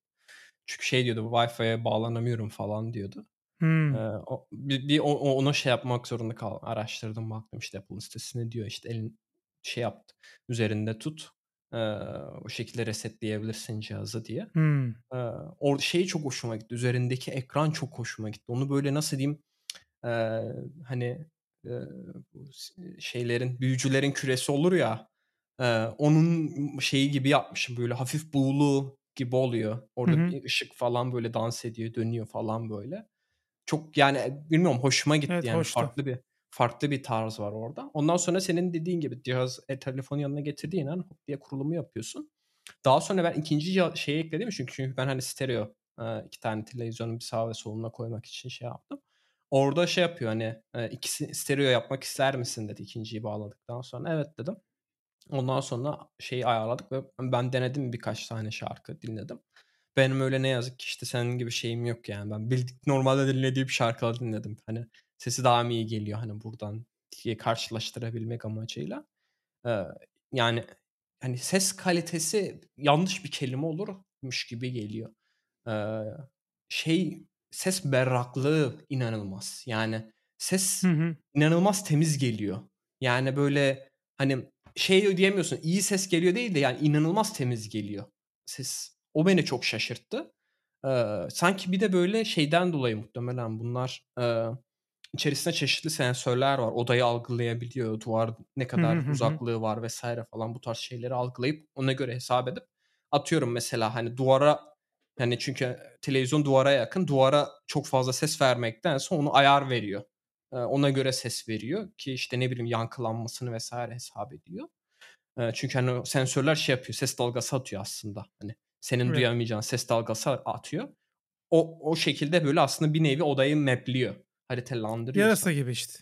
Çünkü şey diyordu, "Wi-Fi'ye bağlanamıyorum." falan diyordu. Eee, Hımm. o bir bir ona şey yapmak zorunda kaldım. Araştırdım, baktım, işte, Apple'ın sitesinde diyor, işte, elin şey yap, üzerinde tut, o şekilde resetleyebilirsin cihazı diye. Hımm. Eee, o şey çok hoşuma gitti, üzerindeki ekran çok hoşuma gitti. Onu böyle nasıl diyeyim, hani, s şeylerin, büyücülerin küresi olur ya, eee, onun şeyi gibi yapmışım, böyle hafif buğulu gibi oluyor. Orada hı. bir ışık falan böyle dans ediyor, dönüyor falan böyle. Çok yani, bilmiyorum hoşuma gitti Evet, yani hoştu. farklı bir farklı bir tarz var orada. Ondan sonra senin dediğin gibi cihaz, e, telefonu yanına getirdiğin an hop diye kurulumu yapıyorsun. Daha sonra ben 2'nci ciha şeyi ekledim çünkü çünkü ben, hani, stereo, 2 tane televizyonu bir sağa ve soluna koymak için şey yaptım. Orada şey yapıyor hani e, ikisi stereo yapmak ister misin dedi ikinciyi bağladıktan sonra. Evet dedim. Ondan sonra şeyi ayarladık ve ben denedim birkaç tane şarkı dinledim. Benim öyle ne yazık ki işte senin gibi şeyim yok yani. Ben bildik normalde dinlediğim şarkıları dinledim. Hani sesi daha mı iyi geliyor hani buradan diye karşılaştırabilmek amacıyla. Ee, yani hani ses kalitesi yanlış bir kelime olurmuş gibi geliyor. Ee, şey ses berraklığı inanılmaz. Yani ses Hı hı. inanılmaz temiz geliyor. Yani böyle hani şey diyemiyorsun iyi ses geliyor değil de yani inanılmaz temiz geliyor ses. O beni çok şaşırttı. Ee, sanki bir de böyle şeyden dolayı muhtemelen bunlar e, içerisinde çeşitli sensörler var. Odayı algılayabiliyor. Duvar ne kadar hı, hı hı. uzaklığı var vesaire falan bu tarz şeyleri algılayıp ona göre hesap edip atıyorum mesela hani duvara hani çünkü televizyon duvara yakın. Duvara çok fazla ses vermektense onu ayar veriyor. Ona göre ses veriyor ki işte ne bileyim yankılanmasını vesaire hesap ediyor. Çünkü hani sensörler şey yapıyor. Ses dalgası atıyor aslında. Hani senin Evet. duyamayacağın ses dalgası atıyor. O o şekilde böyle aslında bir nevi odayı mapliyor. Haritalandırıyor. Yarasa gibi işte.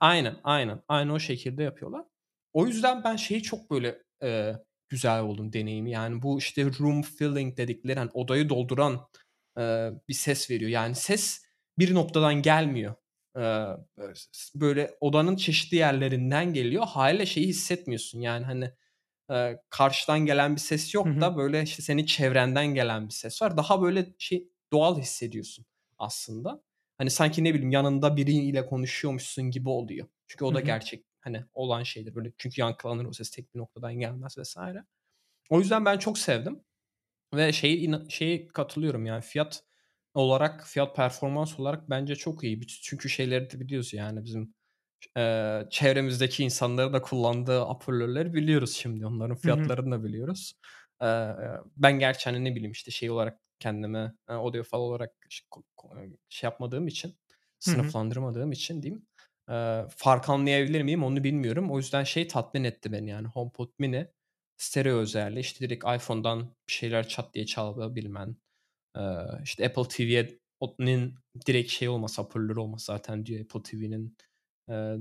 Aynen, aynen. Aynı o şekilde yapıyorlar. O yüzden ben şeyi çok böyle e, güzel buldum deneyimi. Yani bu işte room filling dedikleri hani odayı dolduran e, bir ses veriyor. Yani ses bir noktadan gelmiyor. E, böyle odanın çeşitli yerlerinden geliyor. Haliyle şeyi hissetmiyorsun. Yani hani e, karşıdan gelen bir ses yok Hı hı. da böyle işte senin çevrenden gelen bir ses var. Daha böyle şey doğal hissediyorsun aslında. Hani sanki ne bileyim yanında biriyle konuşuyormuşsun gibi oluyor. Çünkü o da hı. gerçek hani olan şeydir böyle. Çünkü yankılanır o ses tek bir noktadan gelmez vesaire. O yüzden ben çok sevdim. Ve şeyi şeyi katılıyorum yani fiyat olarak fiyat performans olarak bence çok iyi. Çünkü şeyleri de biliyoruz yani bizim e, çevremizdeki insanların da kullandığı hoparlörleri biliyoruz şimdi. Onların fiyatlarını da biliyoruz. E, ben gerçi hani ne bileyim işte şey olarak kendime e, audiofile olarak şey, şey yapmadığım için sınıflandırmadığım için diyeyim. E, fark anlayabilir miyim onu bilmiyorum. O yüzden şey tatmin etti beni yani HomePod mini stereo özelliği işte direkt iPhone'dan bir şeyler çat diye çalabilmen. E, işte Apple TV'nin direkt şey olmasa hoparlörü olmasa zaten diyor Apple TV'nin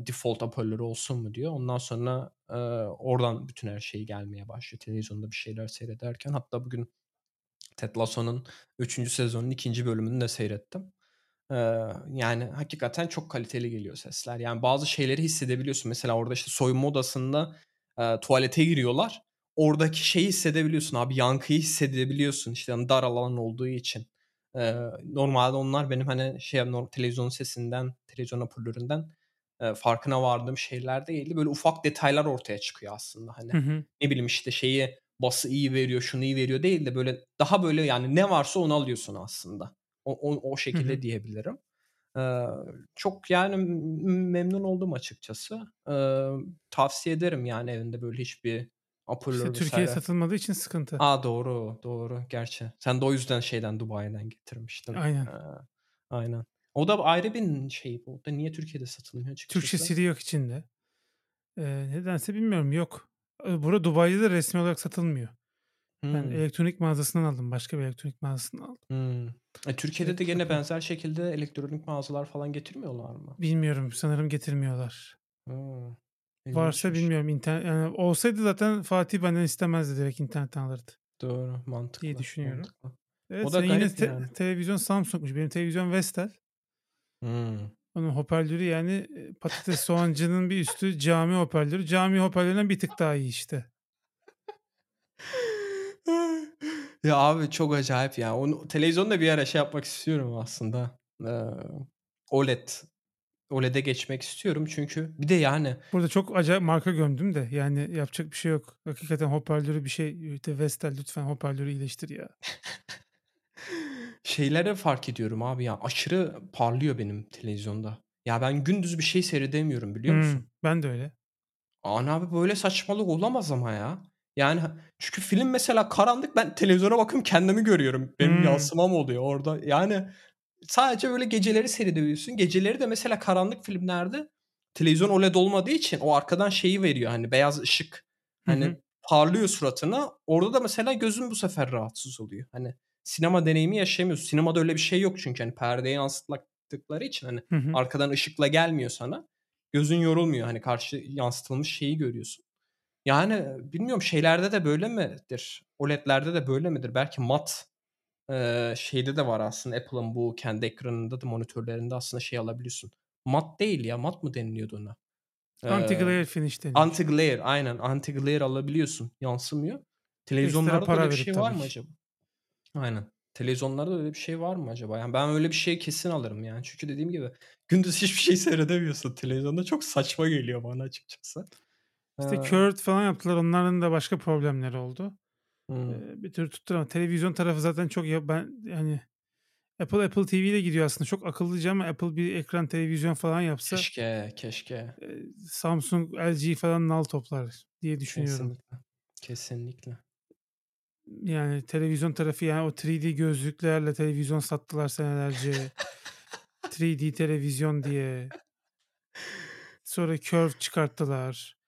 default hoparlörü olsun mu diyor. Ondan sonra e, oradan bütün her şey gelmeye başlıyor. Televizyonda bir şeyler seyrederken. Hatta bugün Ted Lasso'nun 3. sezonun 2. bölümünü de seyrettim. Ee, yani hakikaten çok kaliteli geliyor sesler. Yani bazı şeyleri hissedebiliyorsun. Mesela orada işte soyunma odasında e, tuvalete giriyorlar. Oradaki şeyi hissedebiliyorsun abi. Yankıyı hissedebiliyorsun. İşte yani dar alan olduğu için. Ee, normalde onlar benim hani şey televizyon sesinden, televizyon hoparlöründen e, farkına vardığım şeyler değildi. Böyle ufak detaylar ortaya çıkıyor aslında. Hani Hı hı. ne bileyim işte şeyi bası iyi veriyor, şunu iyi veriyor değil de böyle daha böyle yani ne varsa onu alıyorsun aslında. O, o, o şekilde diyebilirim. Ee, çok yani memnun oldum açıkçası. Ee, tavsiye ederim yani evinde böyle hiçbir hoparlör İşte vesaire. Türkiye'ye satılmadığı için sıkıntı. Aa doğru doğru gerçi. Sen de o yüzden şeyden Dubai'den getirmiştin. Aynen. Ee, aynen. O da ayrı bir şey. O da niye Türkiye'de satılmıyor açıkçası? Türkçe CD yok içinde. Ee, nedense bilmiyorum yok. Burada Dubai'de de resmi olarak satılmıyor. Ben Hmm. elektronik mağazasından aldım. Başka bir elektronik mağazasından aldım. Hmm. E, Türkiye'de de gene benzer şekilde elektronik mağazalar falan getirmiyorlar mı? Bilmiyorum. Sanırım getirmiyorlar. Hmm. Varsa bilmiyorum. İnternet, yani olsaydı zaten Fatih benden istemezdi. Direkt internetten alırdı. Doğru mantıklı. diye düşünüyorum. mantıklı. Evet, O da yine te- yani. televizyon Samsung'muş. Benim televizyon Vestel. Hmm. Onun hoparlörü yani e, patates soğancının bir üstü cami hoparlörü. Cami hoparlöründen bir tık daha iyi işte. Ya abi çok acayip ya. Onu televizyonda bir ara şey yapmak istiyorum aslında. Ee, OLED. OLED'e geçmek istiyorum çünkü bir de yani Burada çok acayip marka gömdüm de yani yapacak bir şey yok. Hakikaten hoparlörü bir şey. İşte Vestel lütfen hoparlörü iyileştir ya. şeylere fark ediyorum abi ya. Aşırı parlıyor benim televizyonda. Ya ben gündüz bir şey seyredemiyorum biliyor musun? Hmm, ben de öyle. Ana abi böyle saçmalık olamaz ama ya. Yani çünkü film mesela karanlık ben televizyona bakıyorum kendimi görüyorum. Benim Hmm. yansımam oluyor orada. Yani sadece böyle geceleri seyredebiliyorsun. Geceleri de mesela karanlık filmlerde televizyon OLED olmadığı için o arkadan şeyi veriyor hani beyaz ışık. Hani hı. parlıyor suratına. Orada da mesela gözün bu sefer rahatsız oluyor. Hani sinema deneyimi yaşayamıyorsun. Sinemada öyle bir şey yok çünkü hani perdeye yansıtmak yaptıkları için hani Hı hı. arkadan ışıkla gelmiyor sana. Gözün yorulmuyor. Hani karşı yansıtılmış şeyi görüyorsun. Yani bilmiyorum şeylerde de böyle midir? OLED'lerde de böyle midir? Belki mat eee, şeyde de var aslında Apple'ın bu kendi ekranında da monitörlerinde aslında şey alabiliyorsun. Mat değil ya. Mat mı deniliyordu ona? Anti-glare finish deniyor. Anti-glare aynen. Anti-glare alabiliyorsun. Yansımıyor. Televizyonlarda para öyle bir şey var mı acaba? Aynen. Televizyonlarda öyle bir şey var mı acaba? Yani ben öyle bir şey kesin alırım yani. Çünkü dediğim gibi gündüz hiçbir şey seyredemiyorsun. Televizyonda çok saçma geliyor bana açıkçası. İşte Ee, curved falan yaptılar. Onların da başka problemleri oldu. hmm. Bir türlü tutturamadı. Televizyon tarafı zaten çok ya ben yani Apple Apple TV ile gidiyor aslında. Çok akıllıca ama Apple bir ekran televizyon falan yapsa Keşke, keşke. Samsung, LG falan nal toplar diye düşünüyorum. Kesinlikle. Kesinlikle. Yani televizyon tarafı yani o 3D gözlüklerle televizyon sattılar senelerce. 3D televizyon diye. Sonra curve çıkarttılar.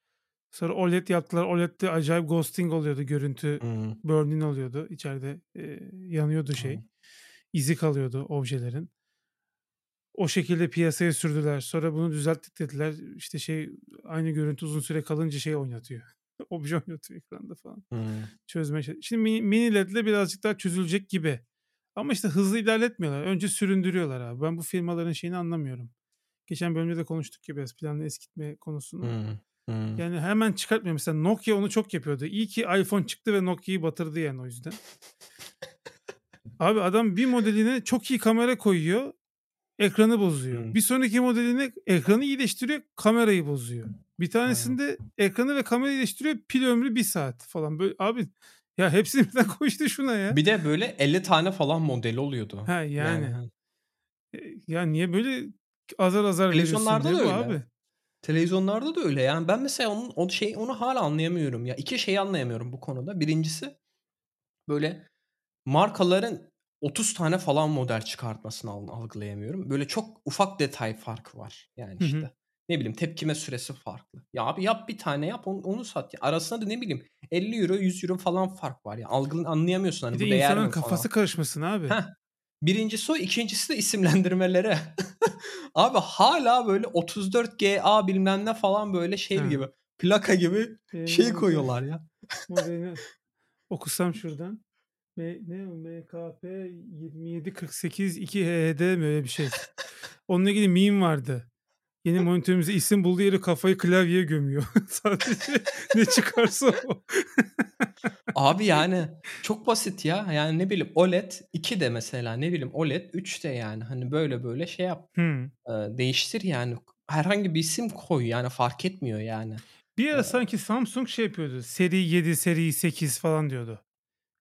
Sonra OLED yaptılar. OLED'de acayip ghosting oluyordu görüntü. Hmm. Burn-in oluyordu. İçeride e, yanıyordu şey. Hmm. İzi kalıyordu objelerin. O şekilde piyasaya sürdüler. Sonra bunu düzelttik dediler. İşte şey aynı görüntü uzun süre kalınca şey oynatıyor. Obje oynatıyor ekranda falan. Hmm. Çözmeye Şimdi mini, mini LED'le birazcık daha çözülecek gibi. Ama işte hızlı ilerletmiyorlar. Önce süründürüyorlar abi. Ben bu firmaların şeyini anlamıyorum. Geçen bölümde de konuştuk ya biraz planlı eskitme konusunu. Hmm. Hmm. Yani hemen çıkartmıyor. Mesela Nokia onu çok yapıyordu. İyi ki iPhone çıktı ve Nokia'yı batırdı yani o yüzden. Abi adam bir modeline çok iyi kamera koyuyor. Ekranı bozuyor. Hmm. Bir sonraki modeline ekranı iyileştiriyor. Kamerayı bozuyor. Bir tanesinde ekranı ve kamerayı iyileştiriyor. Pil ömrü bir saat falan. Böyle, abi ya hepsini birden koştu şuna ya. Bir de böyle 50 tane falan modeli oluyordu. Ha yani. ha. E, Ya niye böyle azar azar Televizyonlarda da öyle. abi. Televizyonlarda da öyle. Yani ben mesela onun o şey onu hala anlayamıyorum. Ya iki şeyi anlayamıyorum bu konuda. Birincisi böyle markaların 30 tane falan model çıkartmasını al- algılayamıyorum. Böyle çok ufak detay farkı var. Yani Hı hı. işte ne bileyim tepkime süresi farklı. Ya abi yap bir tane yap onu, onu sat. Ya. Arasında da ne bileyim 50 euro 100 euro falan fark var ya. Algın anlayamıyorsun hani Bir bu de değer insanın mi falan. kafası karışmasın abi. Heh. Birincisi o, ikincisi de isimlendirmeleri. Abi hala böyle 34GA bilmem ne falan böyle şey Ha. gibi. Plaka gibi Ee, şey koyuyorlar ya. okusam şuradan. M, ne? MKP 2748 2HD mi öyle bir şey. Onunla ilgili meme vardı. Yeni monitörümüze isim bulduğu yere kafayı klavyeye gömüyor. Sadece ne çıkarsa o. Abi yani çok basit ya. Yani ne bileyim OLED 2 de mesela ne bileyim OLED 3 de yani. Hani böyle böyle şey yap. Hmm. değiştir yani. Herhangi bir isim koy yani fark etmiyor yani. Bir ara Ee, sanki Samsung şey yapıyordu. Seri 7, seri 8 falan diyordu.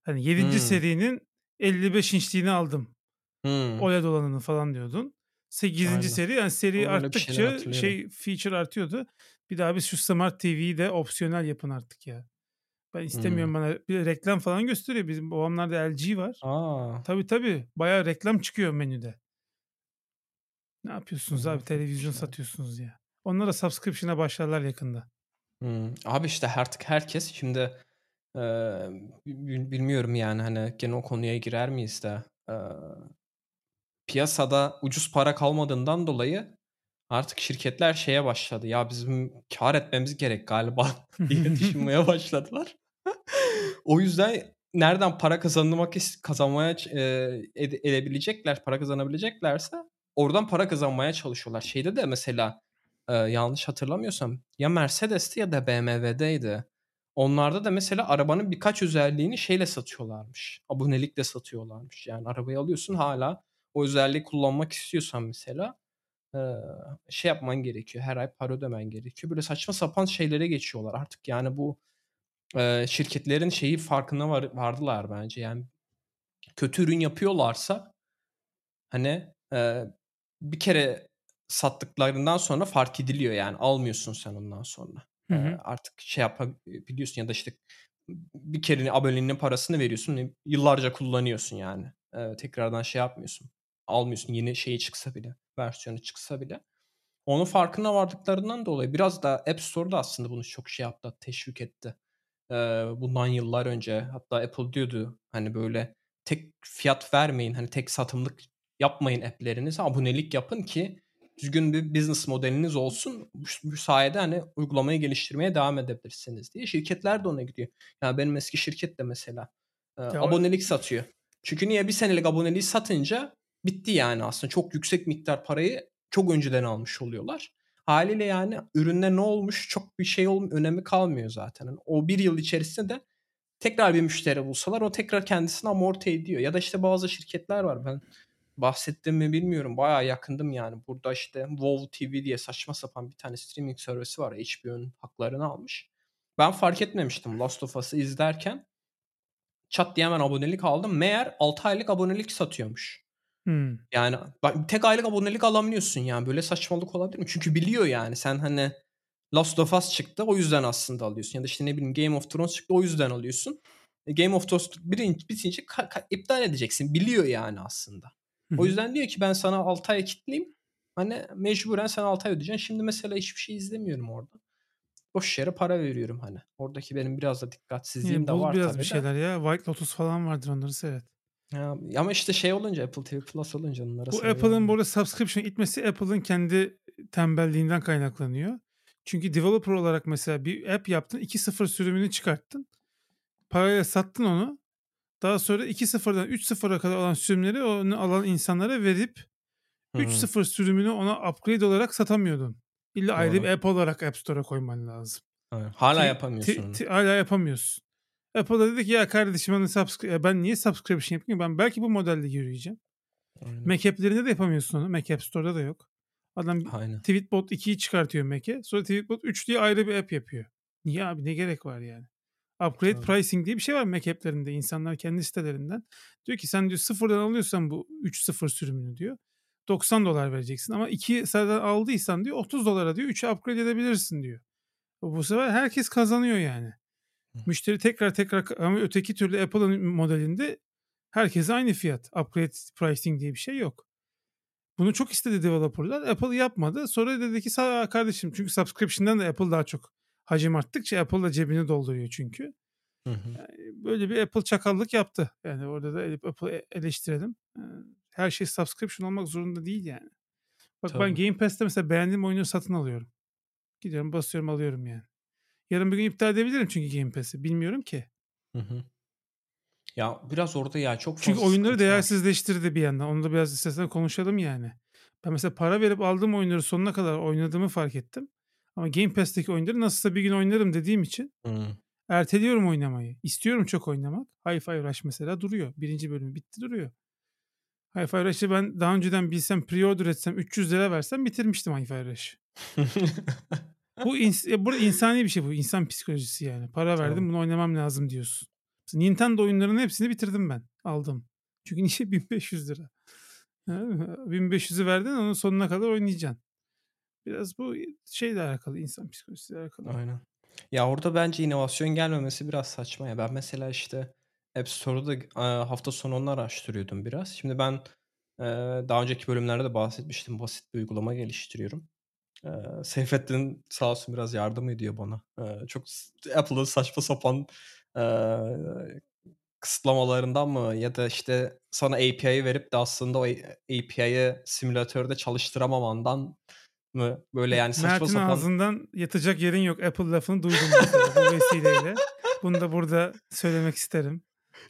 Hani 7. Hmm. serinin 55 inçliğini aldım. Hmm. OLED olanını falan diyordun. 8. Aynen. seri yani seri şeyler arttıkça şey feature artıyordu. Bir daha biz şu Smart TV'yi de opsiyonel yapın artık ya. Ben istemiyorum bana bir reklam falan gösteriyor. Bizim babamlarda LG var. Aa. Tabii tabii. Bayağı reklam çıkıyor menüde. Ne yapıyorsunuz Aa, abi? Televizyon güzel. satıyorsunuz ya. Onlara subscription'a başlarlar yakında. Hmm. Abi işte artık herkes şimdi e, bil- bilmiyorum yani hani gene o konuya girer miyiz de e, piyasada ucuz para kalmadığından dolayı artık şirketler şeye başladı. Ya bizim kar etmemiz gerek galiba diye düşünmeye başladılar. o yüzden nereden para kazanmak kazanmaya e, ede- edebilecekler, para kazanabileceklerse oradan para kazanmaya çalışıyorlar. Şeyde de mesela e, yanlış hatırlamıyorsam ya Mercedes'ti ya da BMW'deydi. Onlarda da mesela arabanın birkaç özelliğini şeyle satıyorlarmış. Abonelikle satıyorlarmış. Yani arabayı alıyorsun hala o özelliği kullanmak istiyorsan mesela e, şey yapman gerekiyor. Her ay para ödemen gerekiyor. Böyle saçma sapan şeylere geçiyorlar. Artık yani bu e, şirketlerin şeyi farkına var, vardılar bence. Yani kötü ürün yapıyorlarsa hani e, bir kere sattıklarından sonra fark ediliyor yani almıyorsun sen ondan sonra. Hı E, hı. artık şey yapabiliyorsun ya da işte bir kere aboneliğinin parasını veriyorsun yıllarca kullanıyorsun yani. E, tekrardan şey yapmıyorsun. Almıyorsun yeni şeyi çıksa bile versiyonu çıksa bile. Onun farkına vardıklarından dolayı biraz da App Store'da aslında bunu çok şey yaptı, teşvik etti. Ee, bundan yıllar önce hatta Apple diyordu hani böyle tek fiyat vermeyin hani tek satımlık yapmayın app'lerinizi. Abonelik yapın ki düzgün bir business modeliniz olsun. Bu, sayede hani uygulamayı geliştirmeye devam edebilirsiniz diye. Şirketler de ona gidiyor. Yani benim eski şirket de mesela e, abonelik satıyor. Çünkü niye bir senelik aboneliği satınca bitti yani aslında. Çok yüksek miktar parayı çok önceden almış oluyorlar. Haliyle yani üründe ne olmuş çok bir şey olm önemi kalmıyor zaten. Yani o bir yıl içerisinde de tekrar bir müşteri bulsalar o tekrar kendisini amorti ediyor. Ya da işte bazı şirketler var ben bahsettim mi bilmiyorum. Bayağı yakındım yani. Burada işte WoW TV diye saçma sapan bir tane streaming servisi var. HBO'nun haklarını almış. Ben fark etmemiştim Last of Us'ı izlerken. Çat diye hemen abonelik aldım. Meğer 6 aylık abonelik satıyormuş. Hmm. Yani bak, tek aylık abonelik alamıyorsun yani. Böyle saçmalık olabilir mi? Çünkü biliyor yani. Sen hani Last of Us çıktı o yüzden aslında alıyorsun. Ya da işte ne bileyim Game of Thrones çıktı o yüzden alıyorsun. E, Game of Thrones birinci, bitince ka- ka- iptal edeceksin. Biliyor yani aslında. Hı O yüzden diyor ki ben sana 6 ay kitleyeyim. Hani mecburen sen 6 ay ödeyeceksin. Şimdi mesela hiçbir şey izlemiyorum orada. Boş yere para veriyorum hani. Oradaki benim biraz da dikkatsizliğim Yani de var biraz tabii bir de. şeyler ya. White Lotus falan vardır onları seyret. Ya, ama işte şey olunca Apple TV Plus olunca onlara Bu Apple'ın burada subscription itmesi Apple'ın kendi tembelliğinden kaynaklanıyor. Çünkü developer olarak mesela bir app yaptın 2.0 sürümünü çıkarttın. Parayla sattın onu. Daha sonra 2.0'dan 3.0'a kadar olan sürümleri onu alan insanlara verip Hı hı. 3.0 sürümünü ona upgrade olarak satamıyordun. İlla ayrı Doğru. bir app olarak App Store'a koyman lazım. Hala yapamıyorsun ti- onu. ti- hala yapamıyorsun. Apple da dedi ki ya kardeşim hani subscri- ben niye subscription yapayım? Ben belki bu modelde yürüyeceğim. Aynen. Mac app'lerinde de yapamıyorsun onu. Mac App Store'da da yok. Adam Aynen. Tweetbot 2'yi çıkartıyor Mac'e. Sonra Tweetbot 3 diye ayrı bir app yapıyor. Niye abi ne gerek var yani? Upgrade Tabii. pricing diye bir şey var Mac app'lerinde. İnsanlar kendi sitelerinden. Diyor ki sen diyor sıfırdan alıyorsan bu 3.0 sürümünü diyor. 90 dolar vereceksin ama 2 zaten aldıysan diyor 30 dolara diyor 3'e upgrade edebilirsin diyor. Bu sefer herkes kazanıyor yani. Müşteri tekrar tekrar ama öteki türlü Apple'ın modelinde herkese aynı fiyat. Upgrade pricing diye bir şey yok. Bunu çok istedi developerlar. Apple yapmadı. Sonra dedi ki sağ kardeşim çünkü subscription'dan da Apple daha çok hacim arttıkça Apple da cebini dolduruyor çünkü. Hı hı. Böyle bir Apple çakallık yaptı. Yani orada da Apple'ı eleştirelim. Ee, Her şey subscription olmak zorunda değil yani. Bak ben Tabii. Game Pass'te mesela beğendiğim oyunu satın alıyorum. Gidiyorum basıyorum alıyorum yani. Yarın bir gün iptal edebilirim çünkü Game Pass'i. Bilmiyorum ki. Hı hı. Ya biraz orada ya çok fazla Çünkü oyunları sıkıntı var. değersizleştirdi bir yandan. Onu da biraz istersen konuşalım yani. Ben mesela para verip aldığım oyunları sonuna kadar oynadığımı fark ettim. Ama Game Pass'teki oyunları nasılsa bir gün oynarım dediğim için Hı. erteliyorum oynamayı. İstiyorum çok oynamak. Hi-Fi Rush mesela duruyor. Birinci bölümü bitti duruyor. Hi-Fi Rush'ı ben daha önceden bilsem pre-order etsem 300 lira versem bitirmiştim Hi-Fi Rush'ı. Bu ins- ya burada insani bir şey bu. İnsan psikolojisi yani. Para verdim Tabii. bunu oynamam lazım diyorsun. Nintendo oyunlarının hepsini bitirdim ben. Aldım. Çünkü niye 1500 lira? Anladın mı? 1500'ü verdin onun sonuna kadar oynayacaksın. Biraz bu şeyle alakalı. insan psikolojisiyle alakalı. Aynen. Ya orada bence inovasyon gelmemesi biraz saçma ya. Ben mesela işte App Store'da e, hafta sonu onu araştırıyordum biraz. Şimdi ben e, daha önceki bölümlerde de bahsetmiştim. Basit bir uygulama geliştiriyorum. E, Seyfettin sağ olsun biraz yardım ediyor bana. Çok Apple'ın saçma sapan e, kısıtlamalarından mı ya da işte sana API'yi verip de aslında o API'yi simülatörde çalıştıramamandan mı böyle yani saçma Mert'in sapan ağzından yatacak yerin yok. Apple lafını duydum bu vesileyle. Bunu da burada söylemek isterim.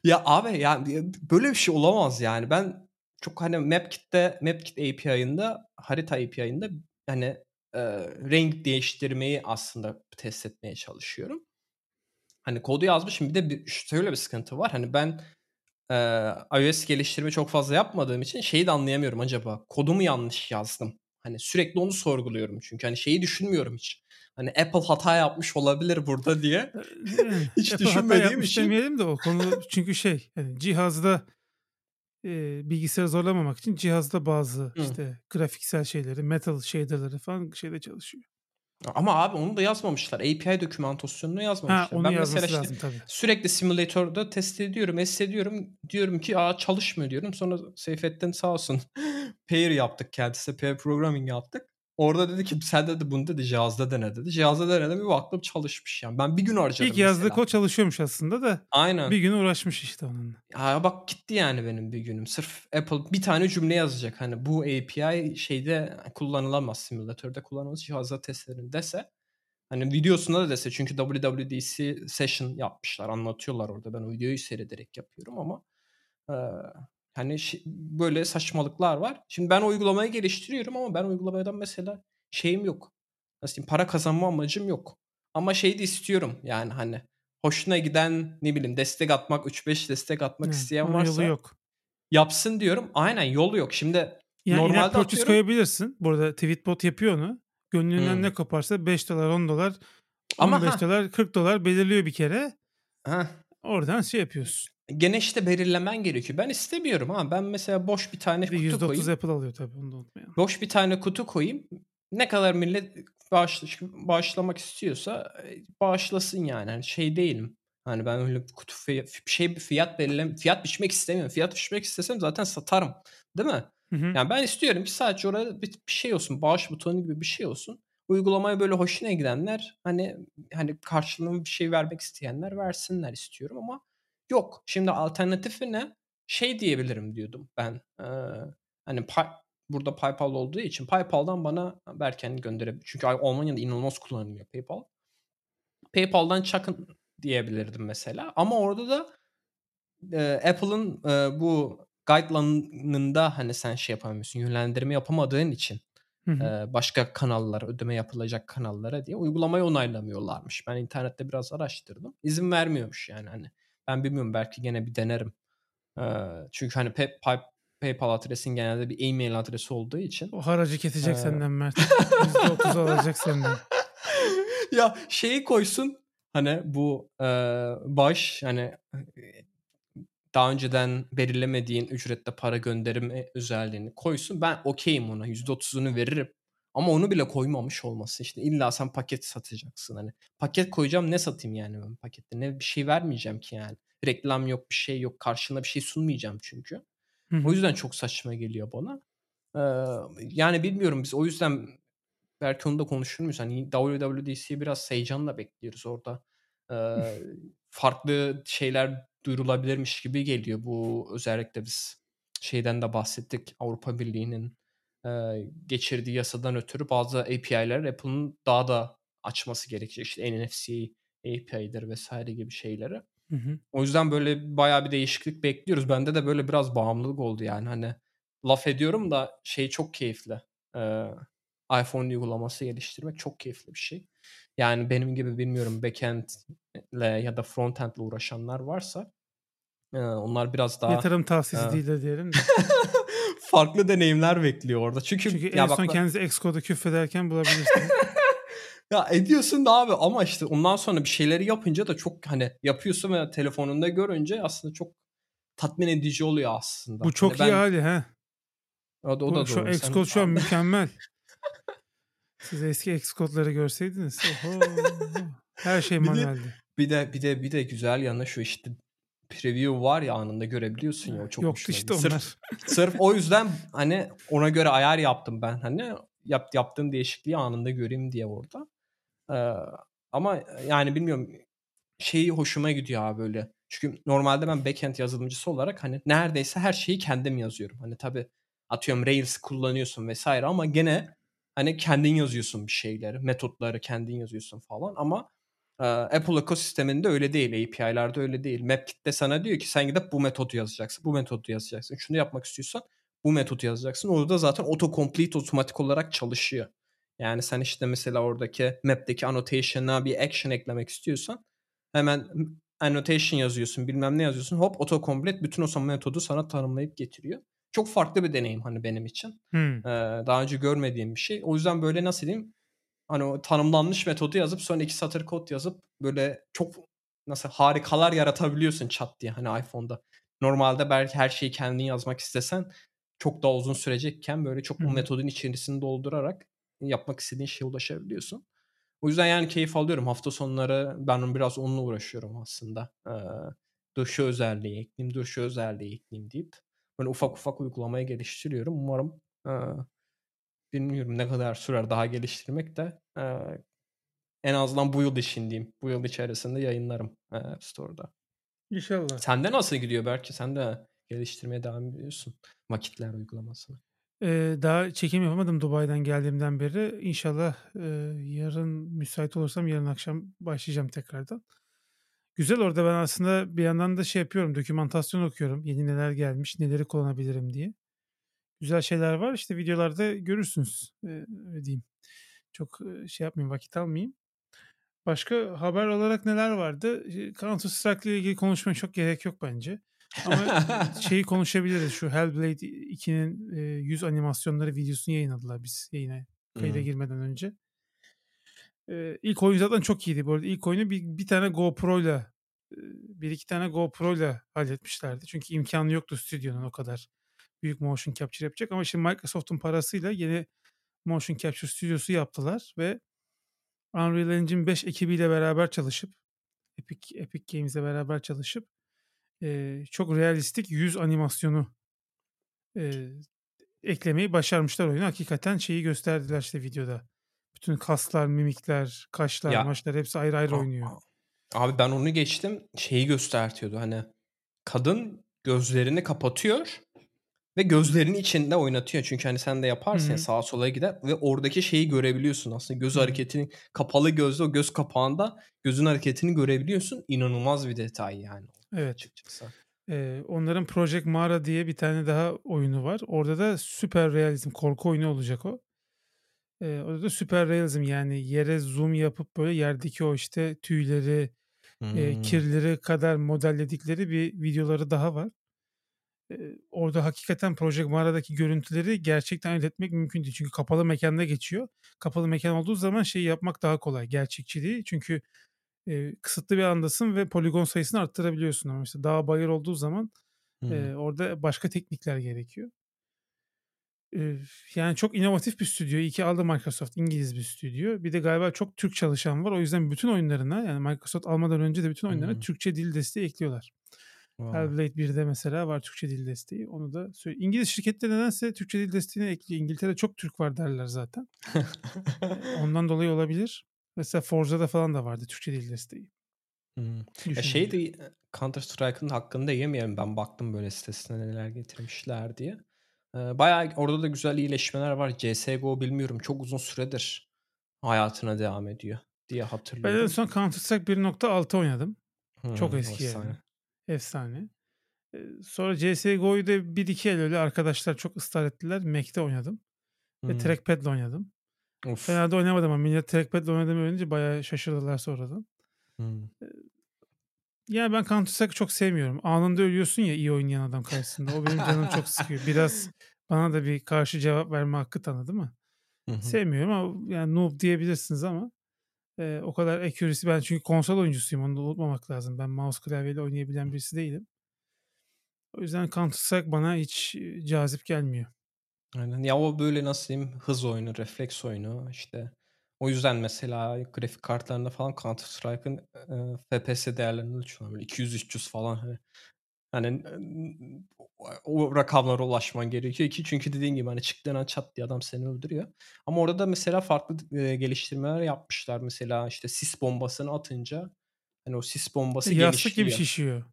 Ya abi ya böyle bir şey olamaz yani. Ben çok hani MapKit'te MapKit API'ında harita API'ında hani e, renk değiştirmeyi aslında test etmeye çalışıyorum. Hani kodu yazmışım bir de bir, şöyle bir sıkıntı var. Hani ben e, iOS geliştirme çok fazla yapmadığım için şeyi de anlayamıyorum acaba. Kodumu yanlış yazdım. Hani sürekli onu sorguluyorum çünkü hani şeyi düşünmüyorum hiç. Hani Apple hata yapmış olabilir burada diye. Hiç Apple hata düşünmediğim yapmış için. demeyelim de o konu çünkü şey yani cihazda e, bilgisayarı zorlamamak için cihazda bazı Hı. işte grafiksel şeyleri, metal shader'ları falan şeyde çalışıyor. Ama abi onu da yazmamışlar. API dokümantasyonunu yazmamışlar. Ha onu ben mesela işte lazım tabii. sürekli simülatörde test ediyorum, test ediyorum. Diyorum ki aa çalışmıyor diyorum. Sonra Seyfettin sağ olsun pair yaptık kendisi. Pair programming yaptık. Orada dedi ki sen dedi bunu dedi cihazda dene dedi. Cihazda dene bir baktım çalışmış yani. Ben bir gün harcadım İlk yazdığı kod çalışıyormuş aslında da Aynen. bir gün uğraşmış işte onunla. Ya bak gitti yani benim bir günüm. Sırf Apple bir tane cümle yazacak. Hani bu API şeyde kullanılamaz. Simülatörde kullanılamaz. Cihazda testlerin dese. Hani videosunda da dese. Çünkü WWDC session yapmışlar. Anlatıyorlar orada. Ben o videoyu seyrederek yapıyorum ama e, hani böyle saçmalıklar var. Şimdi ben uygulamayı geliştiriyorum ama ben uygulamadan mesela şeyim yok. Nasıl diyeyim? Para kazanma amacım yok. Ama şey de istiyorum yani hani hoşuna giden ne bileyim destek atmak 3-5 destek atmak Evet, isteyen varsa yolu yok. yapsın diyorum. Aynen yolu yok. Şimdi Yani Normalde atıyorum- koyabilirsin. Burada Tweetbot yapıyor onu. Gönlünden Hmm. ne koparsa 5 dolar 10 dolar Ama 15 ha. dolar 40 dolar belirliyor bir kere. heh, Oradan şey yapıyorsun. Gene işte belirlemen gerekiyor. Ben istemiyorum ha. Ben mesela boş bir tane Bir kutu %30 koyayım. Apple alıyor tabii onu da unutmayalım. Boş bir tane kutu koyayım. Ne kadar millet bağışla, bağışlamak istiyorsa e, bağışlasın yani. Hani şey değilim. Hani ben öyle kutu fiy- bir şey bir fiyat belirlem fiyat biçmek istemiyorum. Fiyat biçmek istesem zaten satarım. Değil mi? Hı hı. Yani ben istiyorum ki sadece orada bir, bir şey olsun. Bağış butonu gibi bir şey olsun. Uygulamaya böyle hoşuna gidenler hani hani karşılığında bir şey vermek isteyenler versinler istiyorum ama yok. Şimdi alternatifi ne? Şey diyebilirim diyordum ben. Ee, hani burada PayPal olduğu için PayPal'dan bana Berken gönderebilir. Çünkü Almanya'da inanılmaz kullanılıyor PayPal. PayPal'dan çakın diyebilirdim mesela. Ama orada da e, Apple'ın e, bu guideline'ında hani sen şey yapamıyorsun. Yönlendirme yapamadığın için Hı hı. e, başka kanallara, ödeme yapılacak kanallara diye uygulamayı onaylamıyorlarmış. Ben internette biraz araştırdım. İzin vermiyormuş yani hani. Ben bilmiyorum belki gene bir denerim. Çünkü hani Pay- Pay- PayPal adresin genelde bir e-mail adresi olduğu için. O haracı kesecek Ee, senden Mert. %30 alacak senden. ya şeyi koysun hani bu e, baş hani daha önceden belirlemediğin ücrette para gönderme özelliğini koysun. Ben okeyim ona. %30'unu veririm. Ama onu bile koymamış olması işte illa sen paket satacaksın hani. Paket koyacağım ne satayım yani ben pakette? Ne bir şey vermeyeceğim ki yani. Reklam yok, bir şey yok. Karşına bir şey sunmayacağım çünkü. Hı. O yüzden çok saçma geliyor bana. Ee, yani bilmiyorum biz o yüzden belki onu da konuşur muyuz? Hani WWDC'yi biraz heyecanla bekliyoruz orada. Ee, farklı şeyler duyurulabilirmiş gibi geliyor. Bu özellikle biz şeyden de bahsettik. Avrupa Birliği'nin geçirdiği yasadan ötürü bazı API'ler Apple'ın daha da açması gerekecek. İşte NFC API'dir vesaire gibi şeyleri. Hı hı. O yüzden böyle bayağı bir değişiklik bekliyoruz. Bende de böyle biraz bağımlılık oldu yani. Hani laf ediyorum da şey çok keyifli. Ee, iPhone uygulaması geliştirmek çok keyifli bir şey. Yani benim gibi bilmiyorum backend'le ya da frontend'le uğraşanlar varsa e, onlar biraz daha Yatırım tavsiyesi Ha. değil de diyelim. farklı deneyimler bekliyor orada. Çünkü, Çünkü ya en bak son kendinizi Xcode'u küfrederken bulabilirsiniz. ya ediyorsun da abi ama işte ondan sonra bir şeyleri yapınca da çok hani yapıyorsun ve telefonunda görünce aslında çok tatmin edici oluyor aslında. Bu çok Hani iyi ben- hali ha. O da, o Bu, da şu doğru. Xcode şu an mükemmel. Siz eski Xcode'ları görseydiniz. Oho. Her şey manueldi. Bir de bir de bir de güzel yanı şu işte preview var ya anında görebiliyorsun ya o çok hoşuma işte onlar. Sırf, sırf o yüzden hani ona göre ayar yaptım ben. Hani yap, yaptığım değişikliği anında göreyim diye orada. Ee, ama yani bilmiyorum şeyi hoşuma gidiyor abi böyle. Çünkü normalde ben backend yazılımcısı olarak hani neredeyse her şeyi kendim yazıyorum. Hani tabii atıyorum Rails kullanıyorsun vesaire ama gene hani kendin yazıyorsun bir şeyleri, metotları kendin yazıyorsun falan ama e, Apple ekosisteminde öyle değil. API'larda öyle değil. MapKit de sana diyor ki sen gidip bu metodu yazacaksın. Bu metodu yazacaksın. Şunu yapmak istiyorsan bu metodu yazacaksın. Orada zaten autocomplete otomatik olarak çalışıyor. Yani sen işte mesela oradaki map'teki annotation'a bir action eklemek istiyorsan hemen annotation yazıyorsun bilmem ne yazıyorsun hop autocomplete bütün o metodu sana tanımlayıp getiriyor. Çok farklı bir deneyim hani benim için. Hmm. Ee, daha önce görmediğim bir şey. O yüzden böyle nasıl diyeyim hani o tanımlanmış metodu yazıp sonra iki satır kod yazıp böyle çok nasıl harikalar yaratabiliyorsun chat diye hani iPhone'da. Normalde belki her şeyi kendin yazmak istesen çok daha uzun sürecekken böyle çok bu metodun içerisini doldurarak yapmak istediğin şeye ulaşabiliyorsun. O yüzden yani keyif alıyorum. Hafta sonları ben biraz onunla uğraşıyorum aslında. Ee, dışı özelliği ekleyeyim, dışı özelliği ekleyeyim deyip böyle ufak ufak uygulamaya geliştiriyorum. Umarım e, bilmiyorum ne kadar sürer daha geliştirmek de. Eee, en azından bu yıl için diyeyim. Bu yıl içerisinde yayınlarım, App Store'da. İnşallah. Sende nasıl gidiyor Berke? Sen de geliştirmeye devam ediyorsun vakitler uygulamasını. Eee, daha çekim yapamadım Dubai'den geldiğimden beri. İnşallah, eee, yarın müsait olursam yarın akşam başlayacağım tekrardan. Güzel orada ben aslında bir yandan da şey yapıyorum, dokümantasyon okuyorum. Yeni neler gelmiş, neleri kullanabilirim diye. Güzel şeyler var. İşte videolarda görürsünüz. Öyle diyeyim. Çok, şey yapmayayım, vakit almayayım. Başka haber olarak neler vardı? Counter Strike ile ilgili konuşmaya çok gerek yok bence. Ama şeyi konuşabiliriz. Şu Hellblade 2'nin eee, yüz animasyonları videosunu yayınladılar biz yayına kayıda Hımm. girmeden önce. Eee, ilk oyun zaten çok iyiydi bu arada. İlk oyunu bir bir tane GoPro'yla, eee, 1-2 tane GoPro'yla halletmişlerdi. Çünkü imkânı yoktu stüdyonun o kadar büyük motion capture yapacak ama şimdi Microsoft'un parasıyla yeni motion capture stüdyosu yaptılar ve Unreal Engine 5 ekibiyle beraber çalışıp Epic Epic Games'le beraber çalışıp, eee, çok realistik yüz animasyonu eee, eklemeyi başarmışlar oyuna. Hakikaten şeyi gösterdiler işte videoda. Bütün kaslar, mimikler, kaşlar, Ya maşlar hepsi ayrı ayrı A oynuyor. abi ben onu geçtim. Şeyi göstertiyordu hani kadın gözlerini kapatıyor ve gözlerinin içinde oynatıyor. Çünkü hani sen de yaparsın ya sağa sola gider ve oradaki şeyi görebiliyorsun aslında. Göz hareketini kapalı gözle o göz kapağında gözün hareketini görebiliyorsun. İnanılmaz bir detay yani Evet. açıkçası. Eee, onların Project Mara diye bir tane daha oyunu var. Orada da süper realizm korku oyunu olacak o. Eee, orada da süper realizm yani yere zoom yapıp böyle yerdeki o işte tüyleri, eee, Hımm. kirleri kadar modelledikleri bir videoları daha var. Orada hakikaten Project Mara'daki görüntüleri gerçekten elde etmek mümkün değil. Çünkü kapalı mekânda geçiyor. Kapalı mekân olduğu zaman şeyi yapmak daha kolay, gerçekçiliği. Çünkü, eee, kısıtlı bir alandasın ve poligon sayısını arttırabiliyorsun ama işte dağ bayır olduğu zaman, eee, orada başka teknikler gerekiyor. Eee, yani çok inovatif bir stüdyo. İyi ki aldı Microsoft. İngiliz bir stüdyo. Bir de galiba çok Türk çalışan var. O yüzden bütün oyunlarına yani Microsoft almadan önce de bütün oyunlarına Hımm. Türkçe dil desteği ekliyorlar. Vay. Hellblade 1'de mesela var Türkçe dil desteği. Onu da söyle İngiliz şirketleri nedense Türkçe dil desteğini ekliyor. İngiltere'de çok Türk var derler zaten. Ondan dolayı olabilir. Mesela Forza'da falan da vardı Türkçe dil desteği. Hımm. Ya şey de eee, Counter Strike'ın hakkını da yemeyelim. Ben baktım böyle sitesine neler getirmişler diye. Bayağı orada da güzel iyileşmeler var. CS:GO bilmiyorum çok uzun süredir hayatına devam ediyor diye Ben en hatırlıyorum. son Counter Strike 1.6 oynadım. Çok Hımm. eski yani. Efsane. Efsane. Sonra CS:GO'yu da 1-2 el öyle arkadaşlar çok ısrar ettiler. Mac'te oynadım ve Hımm. trackpad'le oynadım. Of. Fena da oynamadım ama millet trackpad'le oynadığımı öğrenince bayağı şaşırdılar sonradan. Eee, yani ben Counter Strike'ı çok sevmiyorum. Anında ölüyorsun ya iyi oynayan adam karşısında. O benim canımı çok sıkıyor. Biraz bana da bir karşı cevap verme hakkı tanı değil mi? Hı hı. Sevmiyorum ama yani noob diyebilirsiniz ama, eee, o kadar accuracy ben çünkü konsol oyuncusuyum onu da unutmamak lazım. Ben mouse klavyeyle oynayabilen birisi değilim. O yüzden Counter Strike bana hiç, cazip gelmiyor. Aynen. Ya o böyle nasıl diyeyim hız oyunu, refleks oyunu işte. O yüzden mesela grafik kartlarında falan Counter Strike'ın, eee, FPS değerlerini ölçüyorlar. Böyle 200-300 falan hani. Hani, o o rakamlara ulaşman gerekiyor ki çünkü dediğin gibi hani çıktığın an çat diye adam seni öldürüyor. Ama orada da mesela farklı eee, geliştirmeler yapmışlar. Mesela işte sis bombasını atınca hani o sis bombası Yastık gibi şişiyor.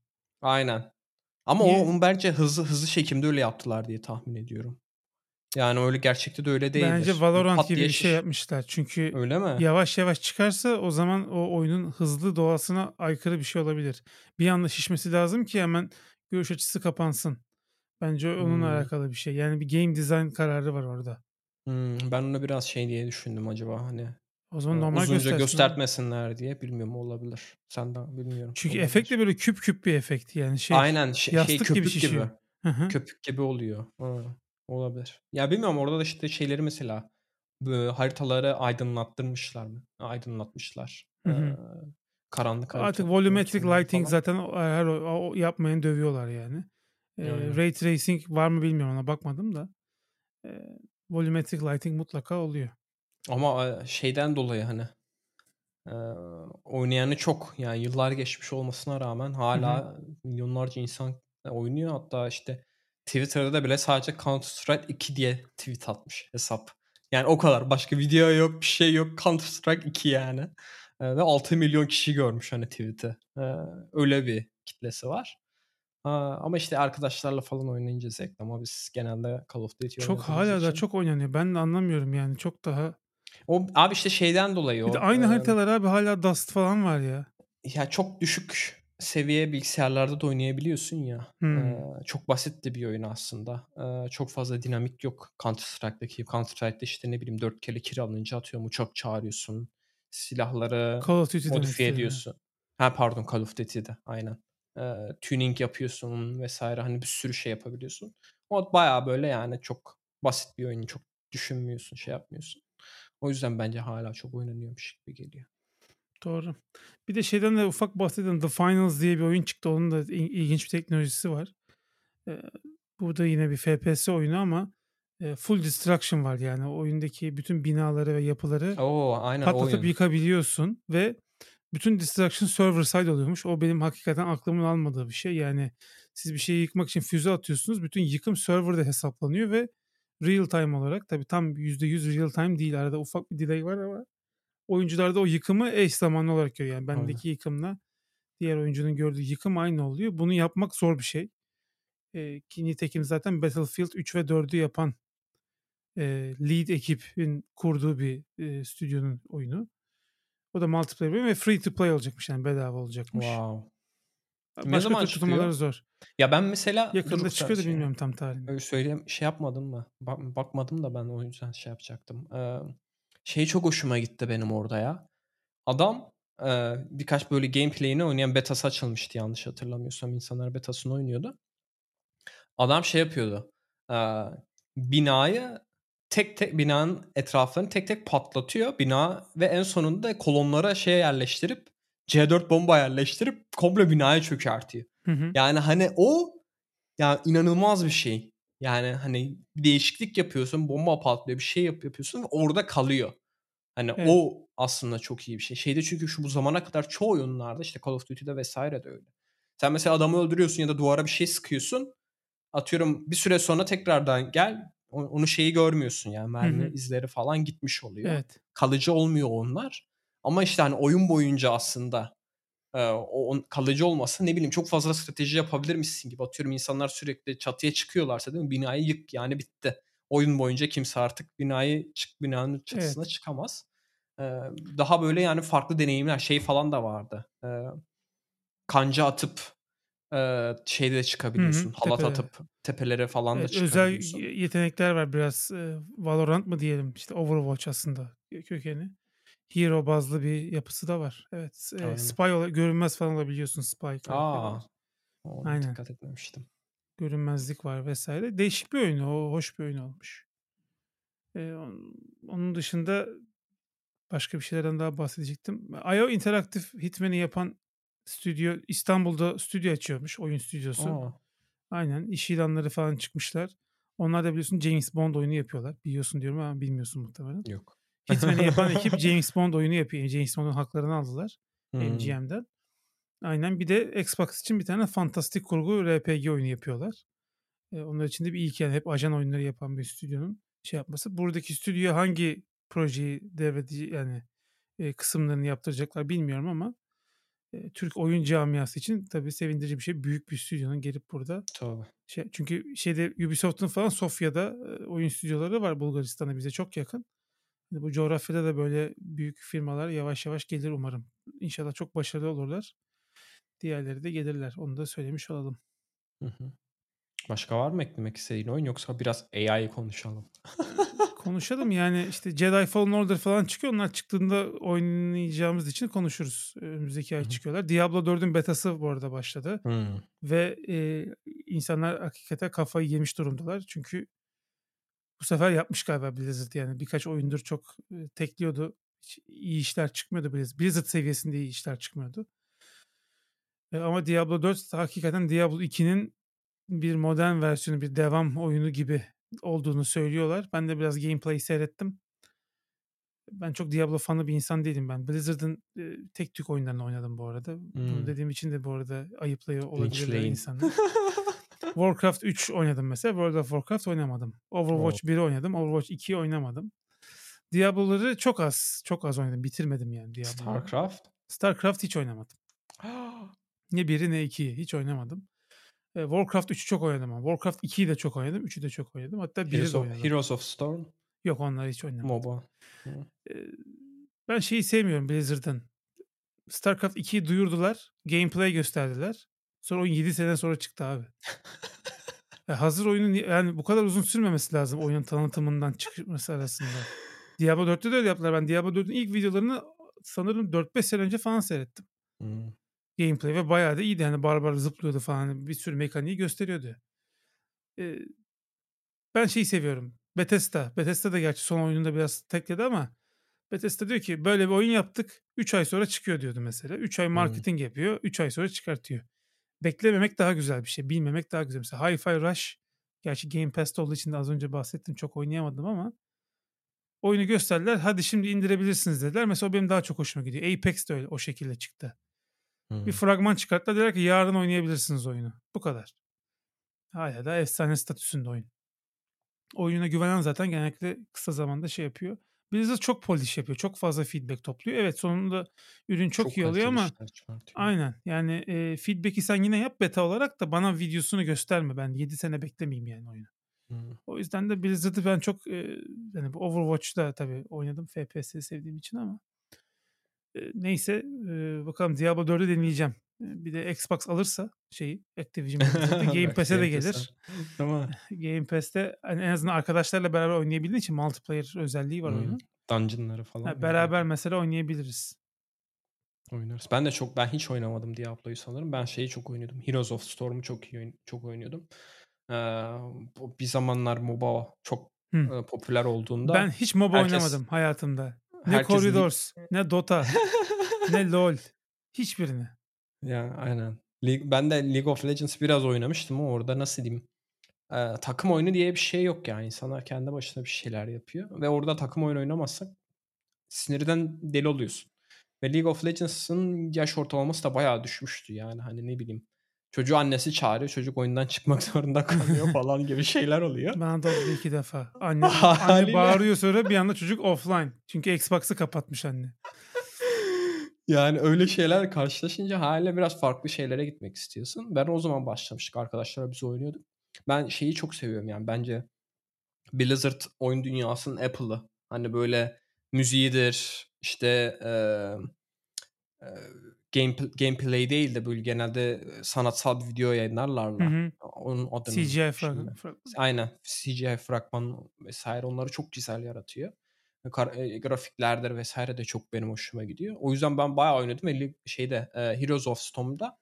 Aynen. Ama o Niye? onu bence hızlı hızlı çekimde öyle yaptılar diye tahmin ediyorum. Yani öyle gerçekte de öyle Bence değildir. Böyle Valorant pat gibi bir şey yapmışlar. Çünkü Öyle mi? yavaş yavaş çıkarsa o zaman o oyunun hızlı doğasına aykırı bir şey olabilir. Bir anda şişmesi lazım ki hemen görüş açısı kapansın. Bence onunla Hımm. alakalı bir şey. Yani bir game design kararı var orada. Hımm. Ben onu biraz şey diye düşündüm acaba hani, O zaman normal uzunca göstersin göstertmesinler diye. Bilmiyorum olabilir. Sen de bilmiyorum. Çünkü efekt de Olabilir. böyle küp küp bir efekt yani şey Aynen şey gibi köpük gibi. şişiyor. Hı hı. Köpük gibi oluyor. Hı, olabilir. Ya bilmiyorum orada da işte şeyleri mesela, haritaları aydınlattırmışlar mı? Aydınlatmışlar. Hı hı. Karanlık Artık volumetric lighting falan. zaten her o yapmayanı dövüyorlar yani. Aynen. ray tracing var mı bilmiyorum ona bakmadım da. Eee, volumetric lighting mutlaka oluyor. Ama, eee, şeyden dolayı hani, eee, oynayanı çok. Yani yıllar geçmiş olmasına rağmen Hı hı. hâlâ milyonlarca insan, eee, oynuyor. Hatta işte Twitter'da bile sadece Counter Strike 2 diye tweet atmış hesap. Yani o kadar. Başka video yok, bir şey yok. Counter Strike 2 yani. Ve 6 milyon kişi görmüş hani tweet'i. Öyle bir kitlesi var. Ama işte arkadaşlarla falan oynayınca zevkli ama biz genelde Call of Duty Çok hala da için çok oynanıyor. Ben de anlamıyorum yani. Çok daha O abi işte şeyden dolayı o. aynı emm haritalar abi hala Dust falan var ya. Ya çok düşük seviye bilgisayarlarda da oynayabiliyorsun ya. Hımm. Eee, çok basit de bir oyun aslında. Eee, çok fazla dinamik yok Counter Strike'daki. Counter Strike'da işte ne bileyim 4 kere kill alınca atıyorum uçak çağırıyorsun. Silahları modifiye ediyorsun. Ha pardon Call of Duty'de aynen. Eee, tuning yapıyorsun vs. hani bir sürü şey yapabiliyorsun. O bayağı böyle yani çok basit bir oyun. Çok düşünmüyorsun, şey yapmıyorsun. O yüzden bence hâlâ çok oynanıyormuş gibi geliyor. Doğru. Bir de şeyden de ufak bahsedelim. The Finals diye bir oyun çıktı. Onun da ilginç bir teknolojisi var. Eee, bu da yine bir FPS oyunu ama, eee, full destruction var. Yani oyundaki bütün binaları ve yapıları O! Aynen patlatıp oyun. yıkabiliyorsun ve bütün destruction server side oluyormuş. O benim hakikaten aklımın almadığı bir şey. Yani siz bir şeyi yıkmak için füze atıyorsunuz. Bütün yıkım server'da hesaplanıyor ve real time olarak tabii tam %100 real time değil. Arada ufak bir delay var ama oyuncular da o yıkımı eş zamanlı olarak görüyor. Yani Aynen. bendeki yıkımla diğer oyuncunun gördüğü yıkım aynı oluyor. Bunu yapmak zor bir şey. Eee, ki nitekim zaten Battlefield 3 ve 4'ü yapan, eee, lead ekibin kurduğu bir, eee, stüdyonun oyunu. O da multiplayer oyun ve free to play olacakmış yani bedava olacakmış. Wow. A Ne başka zaman çıkıyor? zor. Ya ben mesela Yakında dur çıkıyor da şey bilmiyorum tam tarihini. Öyle söyleyeyim şey yapmadın mı? Bak bakmadım da ben o yüzden şey yapacaktım. Eee, şey çok hoşuma gitti benim orada ya. Adam, eee, birkaç böyle gameplay'ini oynayan beta'sı açılmıştı yanlış hatırlamıyorsam. İnsanlar betasını oynuyordu. Adam şey yapıyordu. Eee, binayı tek tek binanın etraflarını tek tek patlatıyor bina ve en sonunda kolonlara şey yerleştirip C4 bomba yerleştirip komple binayı çökertiyor. Hı hı. Yani hani o ya inanılmaz bir şey. Yani hani bir değişiklik yapıyorsun, bomba patlıyor, bir şey yap yapıyorsun ve orada kalıyor. Hani Evet. o aslında çok iyi bir şey. Şeyde çünkü şu bu zamana kadar çoğu oyunlarda işte Call of Duty'de vs. de öyle. Sen mesela adamı öldürüyorsun ya da duvara bir şey sıkıyorsun. Atıyorum bir süre sonra tekrardan gel onu şeyi görmüyorsun yani mermi hı. izleri falan gitmiş oluyor. Evet. Kalıcı olmuyor onlar. Ama işte hani oyun boyunca aslında, eee, o on kalıcı olması ne bileyim çok fazla strateji yapabilirmişsin gibi. Atıyorum insanlar sürekli çatıya çıkıyorlarsa değil mi binayı yık yani bitti. Oyun boyunca kimse artık binayı çık binanın çatısına Evet. çıkamaz. Eee, daha böyle yani farklı deneyimler şey falan da vardı. Eee, kanca atıp, şeyde de çıkabiliyorsun. Halat Tepelere. atıp tepelere falan da Evet, özel çıkabiliyorsun. ye yetenekler var biraz, Valorant mı diyelim, işte Overwatch aslında kö kökeni. Hero bazlı bir yapısı da var. Evet, Aynen. spy ola görünmez falan olabiliyorsun spy A! karakterler. Ona Aynen. dikkat etmemiştim. Görünmezlik var vs. Değişik bir oyun. O hoş bir oyun olmuş. On onun dışında başka bir şeylerden daha bahsedecektim. IO Interactive Hitman'i yapan stüdyo İstanbul'da stüdyo açıyormuş, oyun stüdyosu. A! Aynen, iş ilanları falan çıkmışlar. Onlar da biliyorsun James Bond oyunu yapıyorlar. Biliyorsun diyorum ama bilmiyorsun muhtemelen. Yok. Hitman'i yapan ekip James Bond oyunu yapıyor. James Bond'un haklarını aldılar Hımm. MGM'den. Aynen. Bir de Xbox için bir tane fantastik kurgu RPG oyunu yapıyorlar. Eee, onlar için de bir ilk yani hep ajan oyunları yapan bir stüdyonun şey yapması. Buradaki stüdyo hangi projeyi devredece yani, eee, kısımlarını yaptıracaklar bilmiyorum ama, Türk oyun camiası için tabii sevindirici bir şey. Büyük bir stüdyonun gelip burada Tabii. şey çünkü şeyde Ubisoft'un falan Sofya'da, oyun stüdyoları var Bulgaristan'a bize çok yakın. Hani bu coğrafyada da böyle büyük firmalar yavaş yavaş gelir umarım. İnşallah çok başarılı olurlar. Diğerleri de gelirler. Onu da söylemiş olalım. Hı hı. Başka var mı eklemek istediğin oyun yoksa biraz AI konuşalım? Konuşalım yani işte Jedi Fallen Order falan çıkıyor. Onlar çıktığında oynayacağımız için konuşuruz. Önümüzdeki ay çıkıyorlar. Diablo 4'ün betası bu arada başladı Hımm. ve, eee, insanlar hakikaten kafayı yemiş durumdalar. Çünkü bu sefer yapmış galiba Blizzard yani. Birkaç oyundur çok, eee, tekliyordu. Hiç iyi işler çıkmıyordu Blizz Blizzard seviyesinde iyi işler çıkmıyordu. Eee, ama Diablo 4 hakikaten Diablo 2'nin bir modern versiyonu, bir devam oyunu gibi olduğunu söylüyorlar. Ben de biraz gameplay seyrettim. Ben çok Diablo fanı bir insan değilim ben. Blizzard'ın, eee, tek tük oyunlarını oynadım bu arada. Bunu Hımm. dediğim için de bu arada ayıplıyor olabilirler insanlar. Warcraft 3 oynadım mesela. World of Warcraft oynamadım. Overwatch 1'i oynadım. Overwatch 2'yi oynamadım. Diablo'ları çok az, çok az oynadım. Bitirmedim yani Diablo'ları. StarCraft? StarCraft hiç oynamadım. Ne biri ne ikiyi hiç oynamadım. Eee, Warcraft 3'ü çok oynadım ama. Warcraft 2'yi de çok oynadım. 3'ü de çok oynadım. Hatta 1'i Heroes de of, oynadım. Heroes of Storm? Yok onları hiç oynamadım. MOBA. Ben şeyi sevmiyorum Blizzard'ın. StarCraft 2'yi duyurdular. Gameplay gösterdiler. Sonra oyun 7 sene sonra çıktı abi. Hazır oyunun yani bu kadar uzun sürmemesi lazım oyunun tanıtımından çıkması arasında. Diablo 4'te de öyle yaptılar. Ben Diablo 4'ün ilk videolarını sanırım 4-5 sene önce falan seyrettim. Hımm. Gameplay ve bayağı da iyiydi. Yani barbar zıplıyordu falan. Bir sürü mekaniği gösteriyordu. Eee, ben şeyi seviyorum. Bethesda. Bethesda da gerçi son oyununda biraz tekledi ama Bethesda diyor ki böyle bir oyun yaptık. 3 ay sonra çıkıyor diyordu mesela. 3 ay marketing yapıyor. 3 ay sonra çıkartıyor. Beklememek daha güzel bir şey. Bilmemek daha güzel. Mesela Hi-Fi Rush gerçi Game Pass'te olduğu için de az önce bahsettim. Çok oynayamadım ama oyunu gösterdiler. Hadi şimdi indirebilirsiniz dediler. Mesela o benim daha çok hoşuma gidiyor. Apex de öyle o şekilde çıktı. Bir Hımm. fragman çıkarttılar. Dediler ki yarın oynayabilirsiniz oyunu. Bu kadar. Hâlâ da efsane statüsünde oyun. Oyununa güvenen zaten genellikle kısa zamanda şey yapıyor. Blizzard çok polish yapıyor. Çok fazla feedback topluyor. Evet sonunda ürün çok, Çok iyi oluyor ama aynen yani eee, feedback'i sen yine yap beta olarak da bana videosunu gösterme. Ben 7 sene beklemeyeyim yani oyunu. Hımm. O yüzden de Blizzard'ı ben çok eee, hani bu Overwatch'ta tabii oynadım FPS'i sevdiğim için ama neyse bakalım Diablo 4'ü deneyeceğim. Bir de Xbox alırsa şeyi Activision Game Pass'e de gelir. Mi? Game Pass'te hani en azından arkadaşlarla beraber oynayabildiğin için multiplayer özelliği var Hımm. oyunun. Dungeon'ları falan Ha, beraber mesela oynayabiliriz. Oynarız. Ben de çok ben hiç oynamadım Diablo'yu sanırım. Ben şeyi çok oynuyordum. Heroes of Storm'u çok iyi çok oynuyordum. Bu bir zamanlar MOBA çok, Hı. popüler olduğunda Ben hiç MOBA herkes oynamadım hayatımda. Ne herkes lig Corridors, ne Dota, ne LoL. Hiçbirini. Ya, aynen. Ben de League of Legends biraz oynamıştım ama orada nasıl diyeyim, eee, takım oyunu diye bir şey yok yani. İnsanlar kendi başına bir şeyler yapıyor ve orada takım oyunu oynamazsak sinirden deli oluyorsun. Ve League of Legends'ın yaş ortalaması da bayağı düşmüştü yani, hani, ne bileyim, çocuğu annesi çağırıyor, çocuk oyundan çıkmak zorunda kalıyor falan gibi şeyler oluyor. Bana da oldu 2 defa. Anne anne bağırıyor sonra bir anda çocuk offline. Çünkü Xbox'ı kapatmış anne. Yani öyle şeyler karşılaşınca hâliyle biraz farklı şeylere gitmek istiyorsun. Ben o zaman başlamıştık arkadaşlarla biz oynuyorduk. Ben şeyi çok seviyorum yani bence Blizzard oyun dünyasının Apple'ı. Hani, böyle müziğidir, işte, emm, eee, gamepl gameplay değil de böyle genelde, sanatsal bir video Hı yayınlarlarla. hı. Onun adını CGI fragman. Aynen. CGI fragman vs. onları çok güzel yaratıyor. Kar eee, grafiklerdir vs. de çok benim hoşuma gidiyor. O yüzden ben bayağı oynadım şeyde, Heroes of Storm'da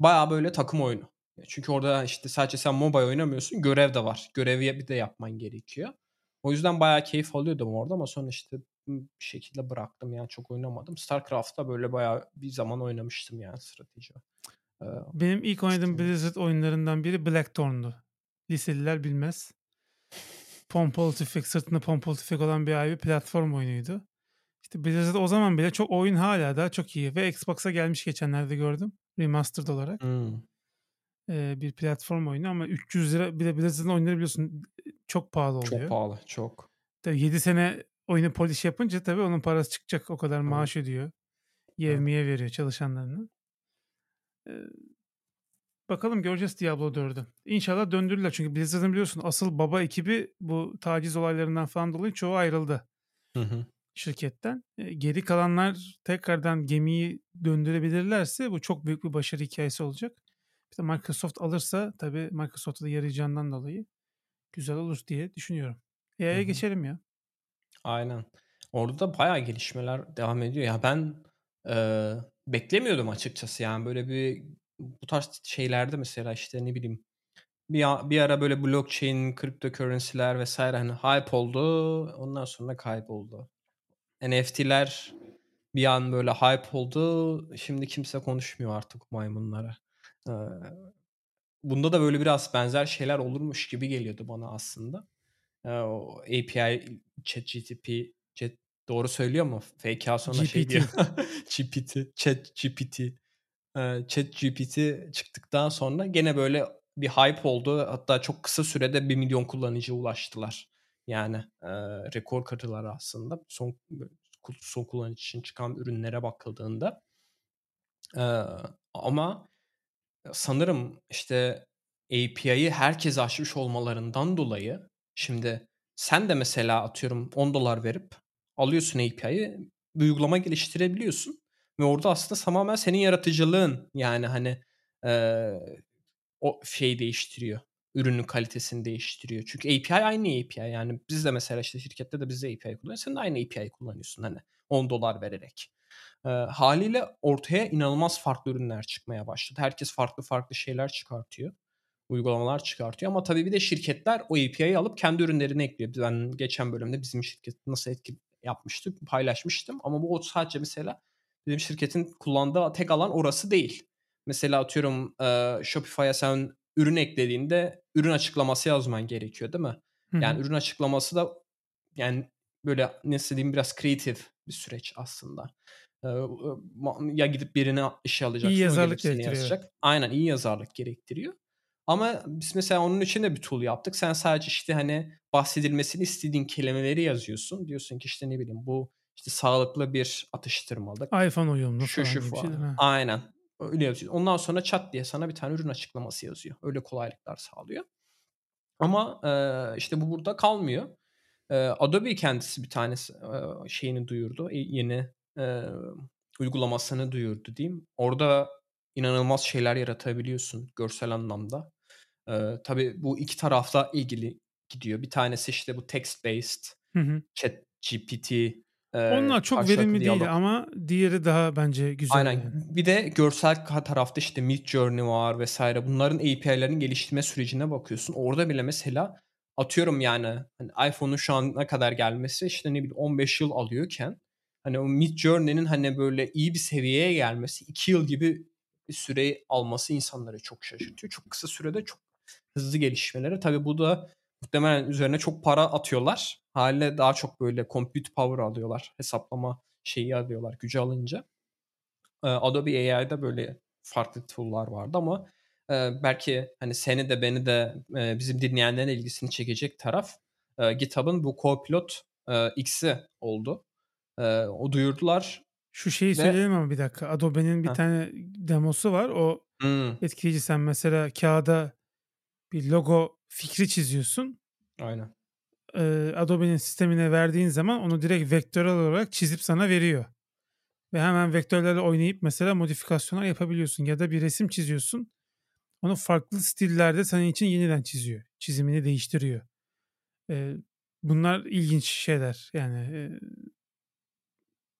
bayağı böyle takım oyunu. Çünkü orada, işte, sadece sen MOBA oynamıyorsun, görev de var. Görevi bir de yapman gerekiyor. O yüzden bayağı keyif alıyordum orada ama sonra, işte, bir şekilde bıraktım yani çok oynamadım. StarCraft'ta böyle bayağı bir zaman oynamıştım yani strateji. Benim ilk oynadığım Blizzard oyunlarından biri Blackthorn'du. Liseliler bilmez. Pompalı tüfek, sırtında pompalı tüfek olan bir abi platform oyunuydu. İşte Blizzard o zaman bile çok oyun hala daha çok iyi ve Xbox'a gelmiş geçenlerde gördüm remastered olarak. Hımm. Eee, bir platform oyunu ama $300 bir de Blizzard'ın oyunları biliyorsun çok pahalı Çok oluyor. pahalı, çok. Tabii 7 sene oyunu polish yapınca tabii onun parası çıkacak. O kadar maaş ödüyor. Yevmiye veriyor çalışanlarına. Eee, bakalım göreceğiz Diablo 4'ü. İnşallah döndürürler. Çünkü Blizzard'ın biliyorsun asıl baba ekibi bu taciz olaylarından falan dolayı çoğu ayrıldı Hı hı. şirketten. Eee, geri kalanlar tekrardan gemiyi döndürebilirlerse bu çok büyük bir başarı hikâyesi olacak. Bir de Microsoft alırsa tabii Microsoft'a da yarayacağından dolayı güzel olur diye düşünüyorum. Hı. geçelim ya. Aynen. Orada da bayağı gelişmeler devam ediyor. Ya ben, eee, beklemiyordum açıkçası yani böyle bir bu tarz şeylerde mesela, işte, ne bileyim, bir bir ara böyle blockchain, cryptocurrency'ler vs. hani hype oldu, ondan sonra kayboldu. NFT'ler bir an böyle hype oldu. Şimdi kimse konuşmuyor artık maymunlara. Eee, bunda da böyle biraz benzer şeyler olurmuş gibi geliyordu bana aslında. O API, ChatGTP, Chat doğru söylüyor mu? FK sonra şey diyor. GPT. GPT, ChatGPT. Eee, ChatGPT çıktıktan sonra gene böyle bir hype oldu. Hatta çok kısa sürede 1.000.000 kullanıcıya ulaştılar. Yani e, rekor kırdılar aslında. Son son kullanıcı için çıkan ürünlere bakıldığında. E, ama sanırım işte API'yi herkes açmış olmalarından dolayı şimdi sen de mesela atıyorum 10 dolar verip alıyorsun API'yi bir uygulama geliştirebiliyorsun ve orada aslında tamamen senin yaratıcılığın yani hani e, o şey değiştiriyor. Ürünün kalitesini değiştiriyor. Çünkü API aynı API. Yani biz de mesela işte şirkette de biz de API kullanıyoruz. Sen de aynı API kullanıyorsun hani 10 dolar vererek. E, haliyle ortaya inanılmaz farklı ürünler çıkmaya başladı. Herkes farklı farklı şeyler çıkartıyor. Uygulamalar çıkartıyor. Ama tabii bir de şirketler o API'yi alıp kendi ürünlerine ekliyor. Ben geçen bölümde bizim şirket nasıl etki yapmıştık paylaşmıştım. Ama bu sadece mesela bizim şirketin kullandığı tek alan orası değil. Mesela atıyorum e, Shopify'a sen ürün eklediğinde ürün açıklaması yazman gerekiyor değil mi? Hı-hı. Yani ürün açıklaması da yani böyle nasıl diyeyim biraz kreatif bir süreç aslında. Ee, ya gidip birine işe alacaksın. İyi yazarlık gerektiriyor. Yazacak. Aynen iyi yazarlık gerektiriyor. Ama biz mesela onun için de bir tool yaptık. Sen sadece işte hani bahsedilmesini istediğin kelimeleri yazıyorsun. Diyorsun ki işte ne bileyim bu işte sağlıklı bir atıştırmalık. iPhone uyumlu şu, falan şu şey değil mi? Aynen. Öyle yazıyor. Ondan sonra chat diye sana bir tane ürün açıklaması yazıyor. Öyle kolaylıklar sağlıyor. Ama e, işte bu burada kalmıyor. E, Adobe kendisi bir tanesi e, şeyini duyurdu. E, yeni e, uygulamasını duyurdu diyeyim. Orada inanılmaz şeyler yaratabiliyorsun görsel anlamda. E, tabii bu iki tarafta ilgili gidiyor. Bir tanesi işte bu text based, hı hı. chat GPT, onlar çok verimli diyalog. değil ama diğeri daha bence güzel. Aynen. Yani. Bir de görsel tarafta işte Mid Journey var vesaire. Bunların API'lerin geliştirme sürecine bakıyorsun. Orada bile mesela atıyorum yani hani iPhone'un şu an ne kadar gelmesi işte ne bileyim 15 yıl alıyorken hani o Mid Journey'nin hani böyle iyi bir seviyeye gelmesi 2 yıl gibi bir süre alması insanları çok şaşırtıyor. Çok kısa sürede çok hızlı gelişmeleri. Tabii bu da muhtemelen üzerine çok para atıyorlar. Haliyle daha çok böyle compute power alıyorlar. Hesaplama şeyi alıyorlar gücü alınca. Adobe AI'da böyle farklı tool'lar vardı ama belki hani seni de beni de bizim dinleyenlerin ilgisini çekecek taraf GitHub'ın bu Copilot X'i oldu. O duyurdular. Şu şeyi ve... söyleyelim ama bir dakika. Adobe'nin bir ha. tane demosu var. O hmm. etkileyici. Sen mesela kağıda bir logo fikri çiziyorsun. Aynen. Adobe'nin sistemine verdiğin zaman onu direkt vektörel olarak çizip sana veriyor. Ve hemen vektörlerle oynayıp mesela modifikasyonlar yapabiliyorsun. Ya da bir resim çiziyorsun. Onu farklı stillerde senin için yeniden çiziyor. Çizimini değiştiriyor. bunlar ilginç şeyler. Yani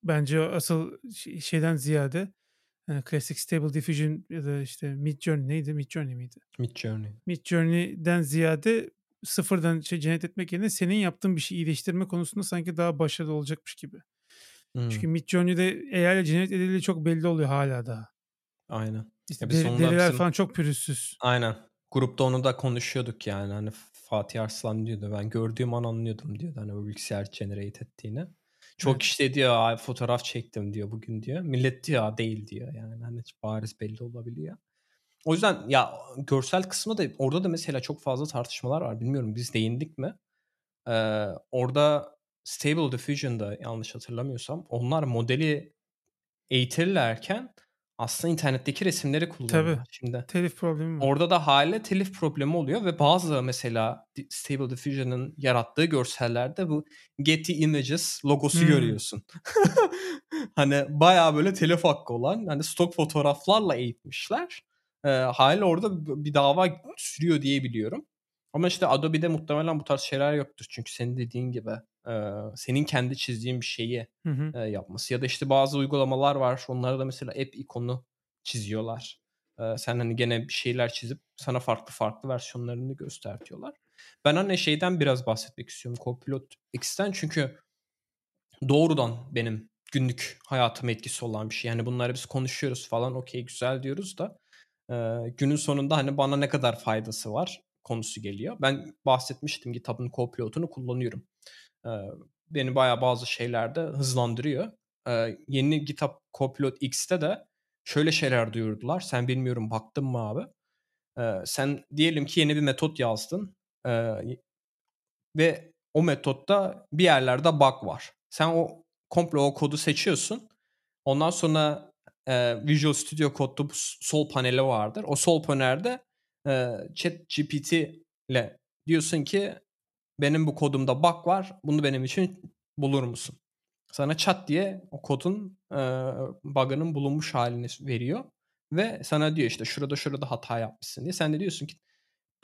bence asıl şeyden ziyade yani Classic Stable Diffusion ya da işte Mid Journey neydi? Mid Journey miydi? Mid Journey. Mid Journey'den ziyade sıfırdan şey cennet etmek yerine senin yaptığın bir şey iyileştirme konusunda sanki daha başarılı olacakmış gibi. Hmm. Çünkü Mid Journey'de ile cennet edildiği çok belli oluyor hala daha. Aynen. İşte deri, deriler bizim... falan çok pürüzsüz. Aynen. Grupta onu da konuşuyorduk yani. Hani Fatih Arslan diyordu. Ben gördüğüm an anlıyordum diyordu. Hani o bilgisayar generate ettiğini. Çok işte diyor fotoğraf çektim diyor bugün diyor. Millet diyor değil diyor yani hani bariz belli olabiliyor. O yüzden ya görsel kısmı da orada da mesela çok fazla tartışmalar var. Bilmiyorum biz değindik mi? Ee, orada Stable Diffusion'da yanlış hatırlamıyorsam onlar modeli eğitirlerken aslında internetteki resimleri kullanıyorlar. Tabii. Şimdi telif problemi var. Orada da hale telif problemi oluyor ve bazı mesela Stable Diffusion'ın yarattığı görsellerde bu Getty Images logosu hmm. görüyorsun. hani bayağı böyle telif hakkı olan hani stok fotoğraflarla eğitmişler. Ee, haliyle orada bir dava sürüyor diye biliyorum. Ama işte Adobe'de muhtemelen bu tarz şeyler yoktur. Çünkü senin dediğin gibi e, senin kendi çizdiğin bir şeyi hı hı. Yapması. Ya da işte bazı uygulamalar var. Onlara da mesela app ikonu çiziyorlar. Sen hani gene bir şeyler çizip sana farklı farklı versiyonlarını göstertiyorlar. Ben hani şeyden biraz bahsetmek istiyorum. Copilot X'ten çünkü doğrudan benim günlük hayatıma etkisi olan bir şey. Yani bunları biz konuşuyoruz falan okey güzel diyoruz da günün sonunda hani bana ne kadar faydası var konusu geliyor. Ben bahsetmiştim GitHub'ın Copilot'unu kullanıyorum. E, beni bayağı bazı şeylerde hızlandırıyor. E, yeni GitHub Copilot X'te de şöyle şeyler duyurdular. Sen bilmiyorum baktın mı abi? E, sen diyelim ki yeni bir metot yazdın. E, ve o metotta bir yerlerde bug var. Sen o komple o kodu seçiyorsun. Ondan sonra e, Visual Studio Code'da bu sol paneli vardır. O sol panelde e, Chat GPT ile diyorsun ki benim bu kodumda bug var. Bunu benim için bulur musun? Sana chat diye o kodun e, bug'ının bulunmuş halini veriyor. Ve sana diyor işte şurada şurada hata yapmışsın diye. Sen de diyorsun ki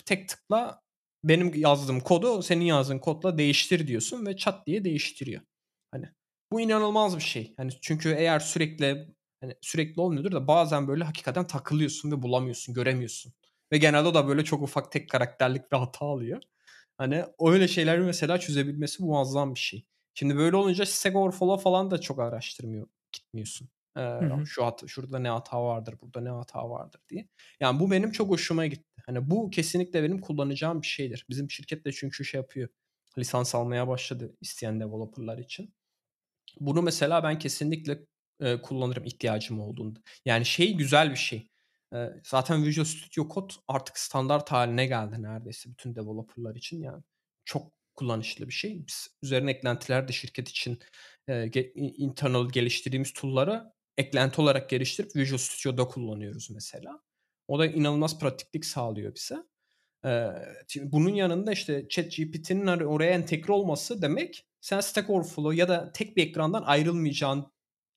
tek tıkla benim yazdığım kodu senin yazdığın kodla değiştir diyorsun ve chat diye değiştiriyor. Hani bu inanılmaz bir şey. Hani çünkü eğer sürekli hani sürekli olmuyordur da bazen böyle hakikaten takılıyorsun ve bulamıyorsun, göremiyorsun. Ve genelde o da böyle çok ufak tek karakterlik bir hata alıyor. Hani öyle şeyleri mesela çözebilmesi muazzam bir şey. Şimdi böyle olunca Overflow falan da çok araştırmıyor, gitmiyorsun. Ee, hı hı. Şu hata, şurada ne hata vardır, burada ne hata vardır diye. Yani bu benim çok hoşuma gitti. Hani bu kesinlikle benim kullanacağım bir şeydir. Bizim şirket de çünkü şey yapıyor. Lisans almaya başladı isteyen developerlar için. Bunu mesela ben kesinlikle e, kullanırım ihtiyacım olduğunda. Yani şey güzel bir şey. Zaten Visual Studio Code artık standart haline geldi neredeyse bütün developerlar için. Yani çok kullanışlı bir şey. Biz üzerine eklentiler de şirket için internal geliştirdiğimiz tool'ları eklenti olarak geliştirip Visual Studio'da kullanıyoruz mesela. O da inanılmaz pratiklik sağlıyor bize. Ee, bunun yanında işte ChatGPT'nin oraya entegre olması demek sen Stack Overflow ya da tek bir ekrandan ayrılmayacağın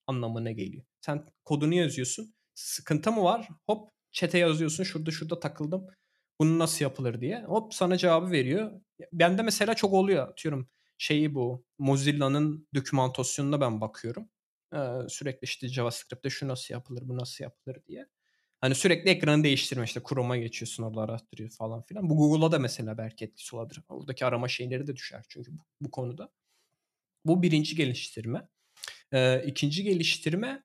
anlamına geliyor. Sen kodunu yazıyorsun. Sıkıntı mı var? Hop chat'e yazıyorsun. Şurada şurada takıldım. Bunu nasıl yapılır diye. Hop sana cevabı veriyor. Bende mesela çok oluyor. Atıyorum şeyi bu. Mozilla'nın dokümantasyonuna ben bakıyorum. Ee, sürekli işte JavaScript'te şu nasıl yapılır, bu nasıl yapılır diye. Hani sürekli ekranı değiştirme işte Chrome'a geçiyorsun orada araştırıyor falan filan. Bu Google'a da mesela belki etkisi olabilir. Oradaki arama şeyleri de düşer çünkü bu, bu konuda. Bu birinci geliştirme. Ee, ikinci geliştirme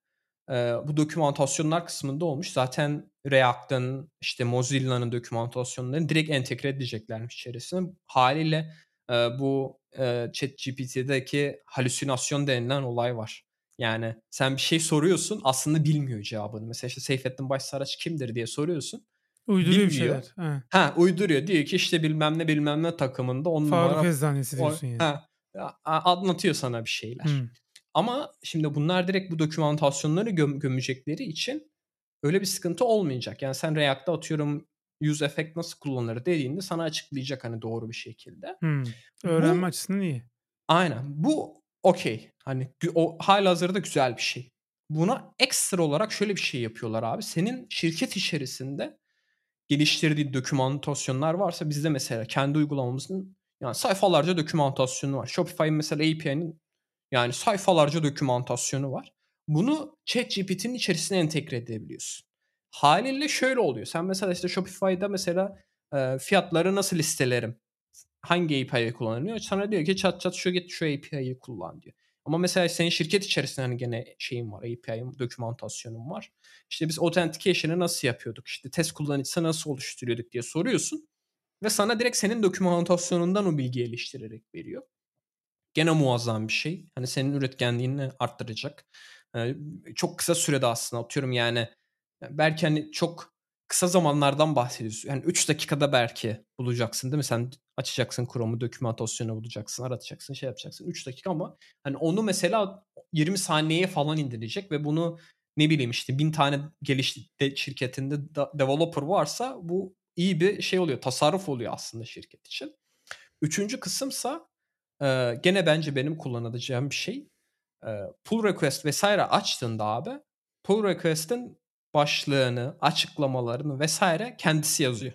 e, bu dokümantasyonlar kısmında olmuş. Zaten React'ın işte Mozilla'nın dokümantasyonlarını direkt entegre edeceklermiş içerisine. Haliyle e, bu e, ChatGPT'deki halüsinasyon denilen olay var. Yani sen bir şey soruyorsun aslında bilmiyor cevabını. Mesela işte Seyfettin Başsaraç kimdir diye soruyorsun. Uyduruyor bilmiyor. bir şeyler. Ha. ha uyduruyor. Diyor ki işte bilmem ne bilmem ne takımında on Faruk numara... Eczanesi diyorsun yani. Ha, anlatıyor sana bir şeyler. Hmm. Ama şimdi bunlar direkt bu dokümantasyonları göm gömecekleri için öyle bir sıkıntı olmayacak. Yani sen React'ta atıyorum use effect nasıl kullanılır dediğinde sana açıklayacak hani doğru bir şekilde. Hmm. Öğrenme bu, açısından iyi. Aynen. Bu okey. Hani o hala hazırda güzel bir şey. Buna ekstra olarak şöyle bir şey yapıyorlar abi. Senin şirket içerisinde geliştirdiği dokümantasyonlar varsa bizde mesela kendi uygulamamızın yani sayfalarca dokümantasyonu var. Shopify'ın mesela API'nin yani sayfalarca dokümantasyonu var. Bunu ChatGPT'nin içerisine entegre edebiliyorsun. Haliyle şöyle oluyor. Sen mesela işte Shopify'da mesela e, fiyatları nasıl listelerim? Hangi API'yi kullanılıyor? Sana diyor ki çat çat şu git şu API'yi kullan diyor. Ama mesela senin şirket içerisinde hani gene şeyin var, API'm, dokümantasyonun var. İşte biz authentication'ı nasıl yapıyorduk? İşte test kullanıcısı nasıl oluşturuyorduk diye soruyorsun. Ve sana direkt senin dokümantasyonundan o bilgiyi geliştirerek veriyor. Gene muazzam bir şey. Hani senin üretkenliğini arttıracak. Çok kısa sürede aslında atıyorum yani belki hani çok kısa zamanlardan bahsediyorsun. Yani 3 dakikada belki bulacaksın değil mi? Sen açacaksın Chrome'u, dokümantasyonu bulacaksın, aratacaksın, şey yapacaksın. 3 dakika ama hani onu mesela 20 saniyeye falan indirecek ve bunu ne bileyim işte bin tane geliş şirketinde developer varsa bu iyi bir şey oluyor. Tasarruf oluyor aslında şirket için. Üçüncü kısımsa e, gene bence benim kullanacağım bir şey. E, pull request vesaire açtığında abi pull request'in başlığını, açıklamalarını vesaire kendisi yazıyor.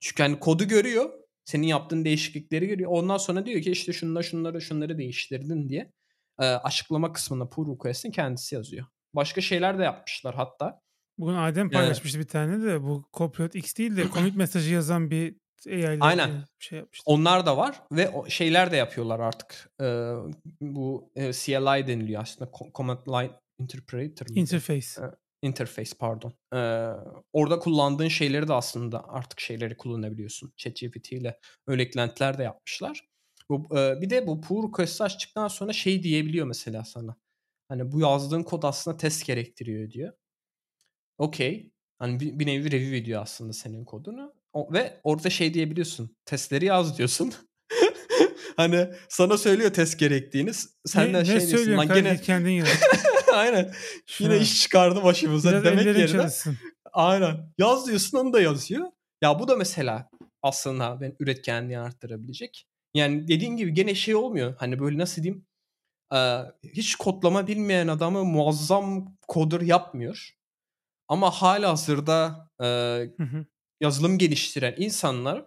Çünkü hani kodu görüyor. Senin yaptığın değişiklikleri görüyor. Ondan sonra diyor ki işte şunları şunları şunları değiştirdin diye e, açıklama kısmında pull request'in kendisi yazıyor. Başka şeyler de yapmışlar hatta. Bugün Adem paylaşmıştı evet. bir tane de bu Copilot X değil de commit mesajı yazan bir AI Aynen. Şey yapmıştı. Onlar da var ve şeyler de yapıyorlar artık. Ee, bu e, CLI deniliyor aslında. Command Line Interpreter. Interface. Ee, interface pardon. Ee, orada kullandığın şeyleri de aslında artık şeyleri kullanabiliyorsun. ChatGPT ile öyle eklentiler de yapmışlar. Bu, e, bir de bu pull request'i açtıktan sonra şey diyebiliyor mesela sana. Hani bu yazdığın kod aslında test gerektiriyor diyor. Okey. Hani bir, bir nevi review ediyor aslında senin kodunu. Ve orada şey diyebiliyorsun. Testleri yaz diyorsun. hani sana söylüyor test gerektiğini. Sen Ne, de şey ne diyorsun lan gene kendin yaz. aynen yine bak. iş çıkardı başımıza Biraz demek yerine çalışsın. aynen yaz diyorsun onu da yazıyor. Ya bu da mesela aslında ben üretkenliği arttırabilecek. Yani dediğin gibi gene şey olmuyor. Hani böyle nasıl diyeyim? Hiç kodlama bilmeyen adamı muazzam coder yapmıyor. Ama hala hazırda e, Hı hı. Yazılım geliştiren insanlar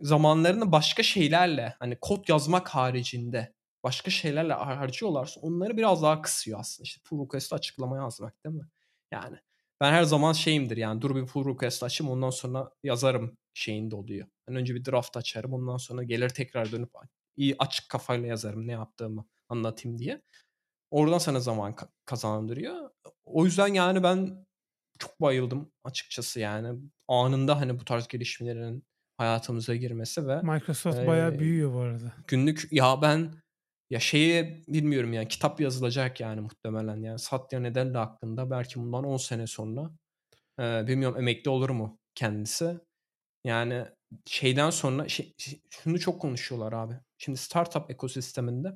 zamanlarını başka şeylerle hani kod yazmak haricinde başka şeylerle har- harcıyorlarsa onları biraz daha kısıyor aslında. İşte pull request'ı açıklama yazmak değil mi? Yani ben her zaman şeyimdir yani dur bir pull request açayım ondan sonra yazarım şeyinde oluyor. Ben önce bir draft açarım ondan sonra gelir tekrar dönüp iyi açık kafayla yazarım ne yaptığımı anlatayım diye. Oradan sana zaman ka- kazandırıyor. O yüzden yani ben çok bayıldım açıkçası yani. Anında hani bu tarz gelişmelerin hayatımıza girmesi ve Microsoft bayağı eee, büyüyor bu arada. günlük ya ben ya şeyi bilmiyorum yani kitap yazılacak yani muhtemelen yani Satya Nadella hakkında belki bundan 10 sene sonra eee, bilmiyorum emekli olur mu kendisi. Yani şeyden sonra şey, şey- şunu çok konuşuyorlar abi. Şimdi startup ekosisteminde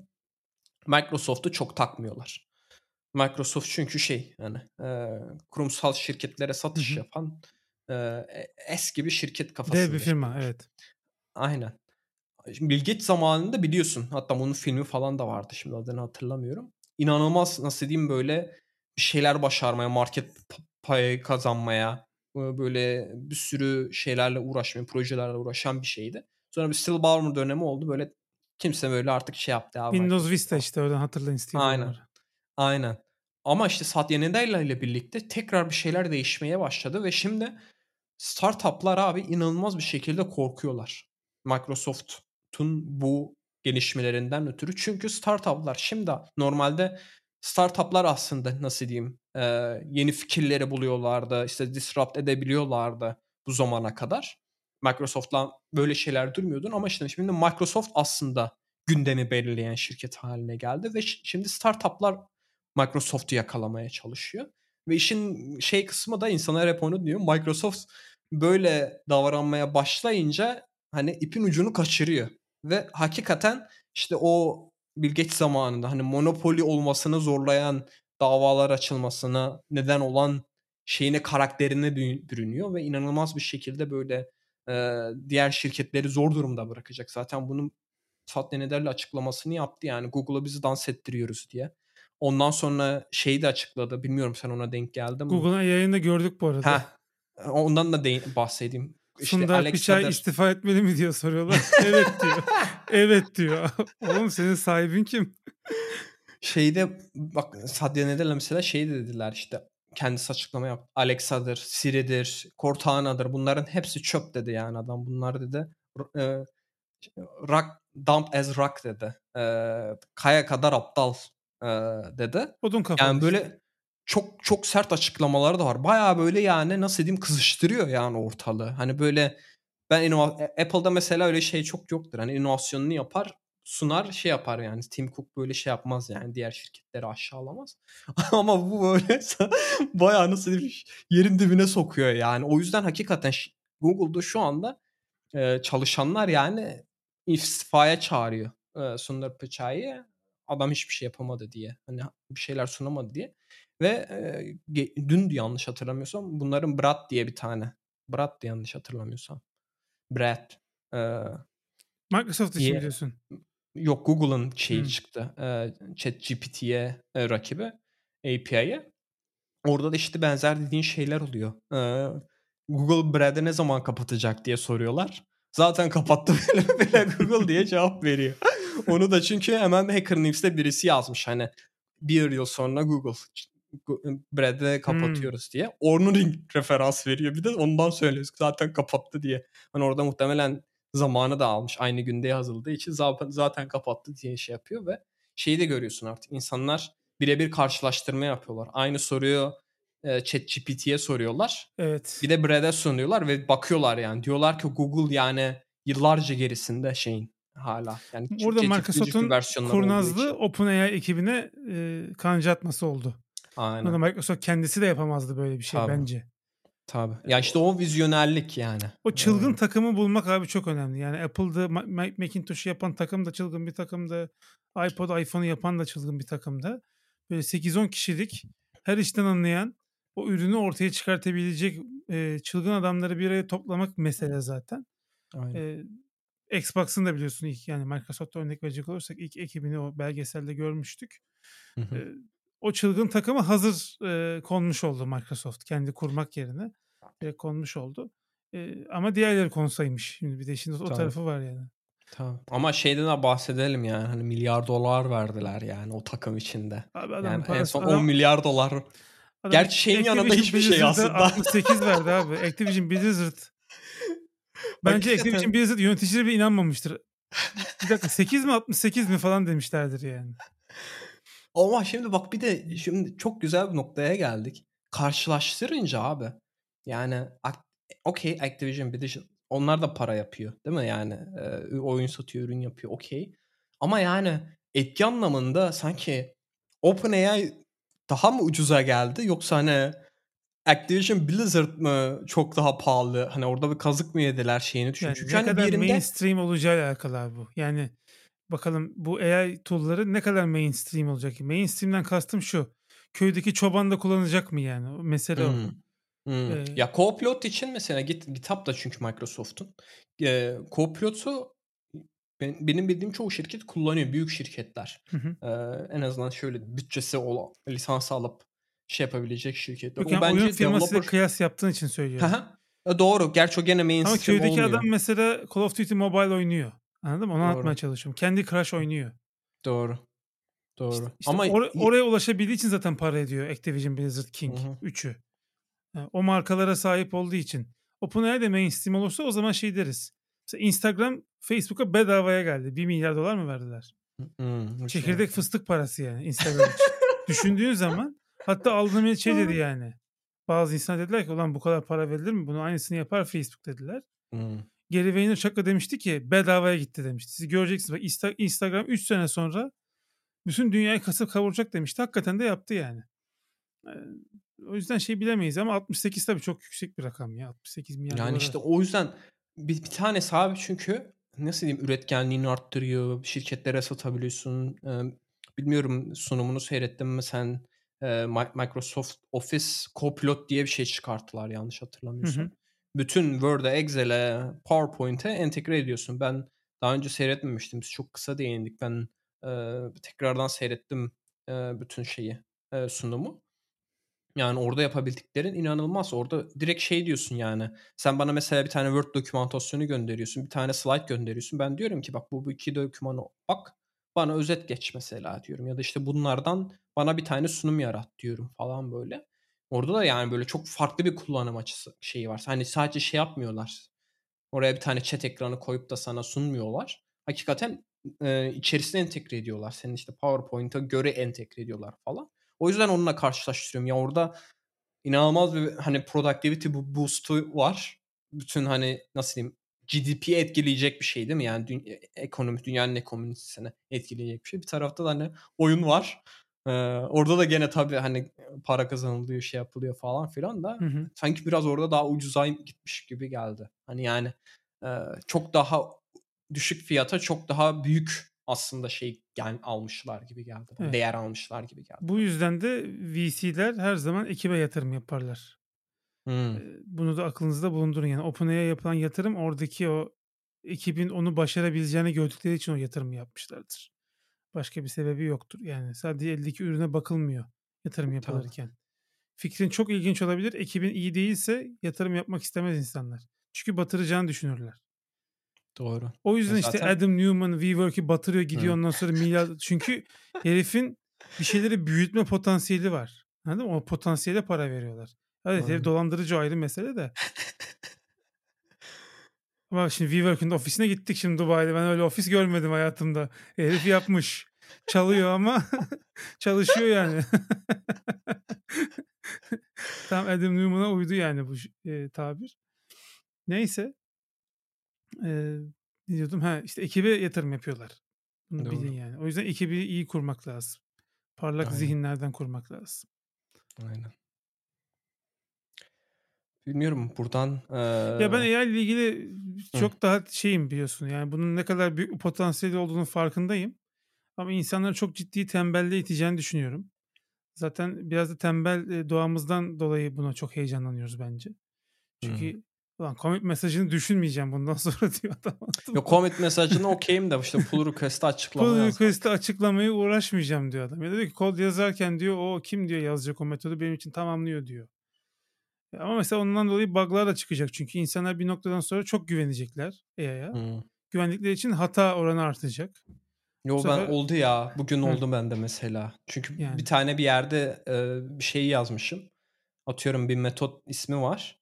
Microsoft'u çok takmıyorlar. Microsoft çünkü şey yani e, kurumsal şirketlere satış hı. yapan e, eski bir şirket Dev bir kafasında firma evet. Aynen. Şimdi Bill Gates zamanında biliyorsun. Hatta bunun filmi falan da vardı. Şimdi adını hatırlamıyorum. İnanılmaz nasıl diyeyim böyle bir şeyler başarmaya, market payı kazanmaya, böyle bir sürü şeylerle uğraşmaya, projelerle uğraşan bir şeydi. Sonra bir Still Ballmer dönemi oldu. Böyle kimse böyle artık şey yaptı abi Windows Vista işte oradan hatırlayın Steve Aynen. Ballmer'ı. Aynen. Ama işte Satya Nadella ile birlikte tekrar bir şeyler değişmeye başladı ve şimdi startuplar abi inanılmaz bir şekilde korkuyorlar. Microsoft'un bu gelişmelerinden ötürü. Çünkü startuplar şimdi normalde startuplar aslında nasıl diyeyim yeni fikirleri buluyorlardı. işte disrupt edebiliyorlardı bu zamana kadar. Microsoft'la böyle şeyler durmuyordun ama işte şimdi Microsoft aslında gündemi belirleyen şirket haline geldi ve şimdi startuplar Microsoft'u yakalamaya çalışıyor. Ve işin şey kısmı da insanlar hep onu diyor. Microsoft böyle davranmaya başlayınca hani ipin ucunu kaçırıyor. Ve hakikaten işte o Bill Gates zamanında hani monopoli olmasını zorlayan davalar açılmasına neden olan şeyine karakterine bürü- bürünüyor ve inanılmaz bir şekilde böyle e, diğer şirketleri zor durumda bırakacak. Zaten bunun Satya Nadella açıklamasını yaptı yani Google'a bizi dans ettiriyoruz diye. Ondan sonra şeyi de açıkladı. Bilmiyorum sen ona denk geldin mi? Google'un yayında gördük bu arada. Heh, ondan da değin, bahsedeyim. İşte Sundar Alex Pichai Sutter- istifa etmeli mi diyor soruyorlar. evet diyor. Evet diyor. Oğlum senin sahibin kim? şeyde bak Satya Nadella mesela şey de dediler işte kendisi açıklama yaptı. Alexa'dır, Siri'dir, Cortana'dır bunların hepsi çöp dedi yani adam. Bunlar dedi e, rock, dump as rock dedi. E, kaya kadar aptal e, dedi. Odun kafalı Yani böyle çok çok sert açıklamaları da var. Bayağı böyle yani nasıl diyeyim kızıştırıyor yani ortalığı. Hani böyle ben inova- A- Apple'da mesela öyle şey çok yoktur. Hani inovasyonunu yapar, sunar, şey yapar yani. Tim Cook böyle şey yapmaz yani. Diğer şirketleri aşağılamaz. Ama bu böyle bayağı nasıl diyeyim yerin dibine sokuyor yani. O yüzden hakikaten Google'da şu anda e, çalışanlar yani istifaya çağırıyor e, Sundar Pichai'yi. Adam hiçbir şey yapamadı diye. Hani bir şeyler sunamadı diye. Ve e, dün yanlış hatırlamıyorsam bunların Brad diye bir tane. Brad yanlış hatırlamıyorsam. Brad. E, Microsoft için diyorsun? yok Google'ın şeyi Hmm. çıktı. E, ChatGPT'ye e, rakibi. API'ye. Orada da işte benzer dediğin şeyler oluyor. E, Google Brad'ı ne zaman kapatacak diye soruyorlar. Zaten kapattı bile Google diye cevap veriyor. Onu da çünkü hemen Hacker News'te birisi yazmış hani bir yıl sonra Google Brad'ı kapatıyoruz diye. Onun referans veriyor bir de ondan söylüyoruz zaten kapattı diye. Hani orada muhtemelen zamanı da almış aynı günde yazıldığı için zaten, kapattı diye şey yapıyor ve şeyi de görüyorsun artık insanlar birebir karşılaştırma yapıyorlar. Aynı soruyu e, ChatGPT'ye soruyorlar. Evet. Bir de Brad'e sunuyorlar ve bakıyorlar yani. Diyorlar ki Google yani yıllarca gerisinde şeyin hala. Yani Burada Microsoft'un kurnazlığı. OpenAI ekibine e, kanca atması oldu. Aynen. Burada Microsoft kendisi de yapamazdı böyle bir şey Tabii. bence. Tabii. Ya, işte o vizyonerlik yani. O çılgın Eee takımı bulmak abi çok önemli. Yani Apple'da Ma Ma Macintosh'u yapan takım da çılgın bir takımdı. iPod, iPhone'u yapan da çılgın bir takımdı. Böyle 8-10 kişilik, her işten anlayan, o ürünü ortaya çıkartabilecek, eee, çılgın adamları bir araya toplamak mesele zaten. Aynen. Eee, Xbox'ın da biliyorsun ilk yani Microsoft'a örnek verecek olursak ilk ekibini o belgeselde görmüştük. Hı hı. Eee, o çılgın takıma hazır, eee, konmuş oldu Microsoft kendi kurmak yerine. Direkt konmuş oldu. Eee, ama diğerleri konsaymış. Şimdi bir de işin o Tabii. tarafı var yani. Tabii. Ama şeyden de bahsedelim yani hani milyar dolar verdiler yani o takım içinde. Abi adamın Yani en parası son adam 10 milyar dolar. adam Gerçi şeyin yanında Activision hiçbir şey Blizzard'a aslında. 68 verdi abi. Activision Blizzard Bence Hakikaten. Activision Blizzard yöneticileri bile inanmamıştır. Bir dakika 8 mi 68 mi falan demişlerdir yani. Ama şimdi bak bir de şimdi çok güzel bir noktaya geldik. Karşılaştırınca abi yani okey Activision Blizzard onlar da para yapıyor değil mi yani Ee, oyun satıyor ürün yapıyor okey ama yani etki anlamında sanki OpenAI daha mı ucuza geldi yoksa hani Activision Blizzard mı çok daha pahalı hani orada bir kazık mı yediler şeyini düşün. Yani Çünkü ne hani kadar yerinde mainstream olacağı alakalı abi bu. Yani bakalım bu AI tool'ları ne kadar mainstream olacak? Mainstream'den kastım şu. Köydeki çoban da kullanacak mı yani? O. Hmm. Hmm. Ee, Ya Copilot için mesela Git, GitHub da çünkü Microsoft'un. Ee, Copilot'u ben- benim bildiğim çoğu şirket kullanıyor. Büyük şirketler. Hı hı. Ee, en azından şöyle bütçesi olan, lisans alıp şey yapabilecek şirketler. Yok o yani oyun bence firmasıyla developer... kıyas yaptığın için söylüyorum. E, Doğru. Gerçi o gene Ama mainstream köydeki olmuyor. adam mesela Call of Duty Mobile oynuyor. Anladın mı? Onu Doğru. anlatmaya çalışıyorum. Kendi Crash oynuyor. Doğru. Doğru. İşte, işte Ama or- oraya ulaşabildiği için zaten para ediyor Activision Blizzard King. Hı hı. Üçü. Yani o markalara sahip olduğu için. OpenAI de mainstream olursa o zaman şey deriz. Mesela Instagram Facebook'a bedavaya geldi. 1 milyar dolar mı verdiler? Hmm, hiç Çekirdek fıstık parası yani Instagram için. Düşündüğün zaman hatta aldığım şey dedi yani. Bazı insan dediler ki ulan bu kadar para verilir mi? Bunu aynısını yapar Facebook dediler. Hmm. Gary Vaynerchuk da demişti ki bedavaya gitti demişti. Siz göreceksiniz. Bak Insta- Instagram 3 sene sonra bütün dünyayı kasıp kavuracak demişti. Hakikaten de yaptı yani. O yüzden şey bilemeyiz ama 68 tabii çok yüksek bir rakam ya. 68 milyar Yani işte o yüzden bir, bir tanesi abi çünkü nasıl diyeyim üretkenliğini arttırıyor. Şirketlere satabiliyorsun. Ee, bilmiyorum sunumunu seyrettin mi sen? Mi- Microsoft Office Copilot diye bir şey çıkarttılar yanlış hatırlamıyorsam. Hı hı. Bütün Word'e, Excel'e, PowerPoint'e entegre ediyorsun. Ben daha önce seyretmemiştim. Biz çok kısa değindik. Ben e, tekrardan seyrettim e, bütün şeyi e, sunumu. Yani orada yapabildiklerin inanılmaz. Orada direkt şey diyorsun yani. Sen bana mesela bir tane Word dokümantasyonu gönderiyorsun. Bir tane slide gönderiyorsun. Ben diyorum ki bak bu, bu iki dokümanı bak. Bana özet geç mesela diyorum. Ya da işte bunlardan bana bir tane sunum yarat diyorum falan böyle. Orada da yani böyle çok farklı bir kullanım açısı şeyi var. Hani sadece şey yapmıyorlar. Oraya bir tane chat ekranı koyup da sana sunmuyorlar. Hakikaten e, içerisine entegre ediyorlar. Senin işte PowerPoint'a göre entegre ediyorlar falan. O yüzden onunla karşılaştırıyorum. Ya orada inanılmaz bir hani productivity boost'u var. Bütün hani nasıl diyeyim GDP'yi etkileyecek bir şey değil mi? Yani dü- ekonomi, dünyanın ekonomisini etkileyecek bir şey. Bir tarafta da hani oyun var. Ee, orada da gene tabii hani para kazanılıyor, şey yapılıyor falan filan da Hı hı. sanki biraz orada daha ucuza gitmiş gibi geldi. Hani yani e, çok daha düşük fiyata çok daha büyük aslında şey gel, almışlar gibi geldi. Evet. Değer almışlar gibi geldi. Bu yüzden de VC'ler her zaman ekibe yatırım yaparlar. Hmm. Bunu da aklınızda bulundurun. Yani OpenAI'ye yapılan yatırım oradaki o ekibin onu başarabileceğini gördükleri için o yatırımı yapmışlardır. Başka bir sebebi yoktur. Yani sadece eldeki ürüne bakılmıyor yatırım yapılırken. Fikrin çok ilginç olabilir. Ekibin iyi değilse yatırım yapmak istemez insanlar. Çünkü batıracağını düşünürler. Doğru. O yüzden işte zaten- Adam Newman WeWork'ü batırıyor gidiyor Hı. ondan sonra milyar... Çünkü herifin bir şeyleri büyütme potansiyeli var. Anladın mı? O potansiyele para veriyorlar. Evet herif dolandırıcı ayrı mesele de. Ama şimdi WeWork'un da ofisine gittik şimdi Dubai'de. Ben öyle ofis görmedim hayatımda. Herif yapmış. Çalıyor ama çalışıyor yani. Tam Adam Newman'a uydu yani bu e, tabir. Neyse. Ee, ne diyordum? Ha işte ekibe yatırım yapıyorlar. Bunu Doğru. bilin yani. O yüzden ekibi iyi kurmak lazım. Parlak Aynen. zihinlerden kurmak lazım. Aynen. Bilmiyorum buradan, Ya, ben AI ile ilgili çok daha şeyim biliyorsun, yani, bunun ne kadar büyük bir potansiyeli olduğunun farkındayım ama insanları çok ciddi tembelliğe iteceğini düşünüyorum. Zaten biraz da tembel, eee, doğamızdan dolayı buna çok heyecanlanıyoruz bence. Çünkü "Ulan commit mesajını düşünmeyeceğim bundan sonra." diyor adam, anladın Yo, mı? commit mesajına okay'im de işte pull request'e açıklama Pull request'i açıklamaya uğraşmayacağım diyor adam. Ya da diyor ki kod yazarken diyor, "O kim diyor yazacak o metodu benim için tamamlıyor." diyor. E, ama mesela ondan dolayı bug'lar da çıkacak çünkü insanlar bir noktadan sonra çok güvenecekler AI'ya. Hıı. Güvendikleri için hata oranı artacak. Bu Yo, ben sefer oldu ya. Bugün oldu bende mesela. Çünkü bir Yani. tane bir yerde, eee, bir şey yazmışım. Atıyorum bir metot ismi var.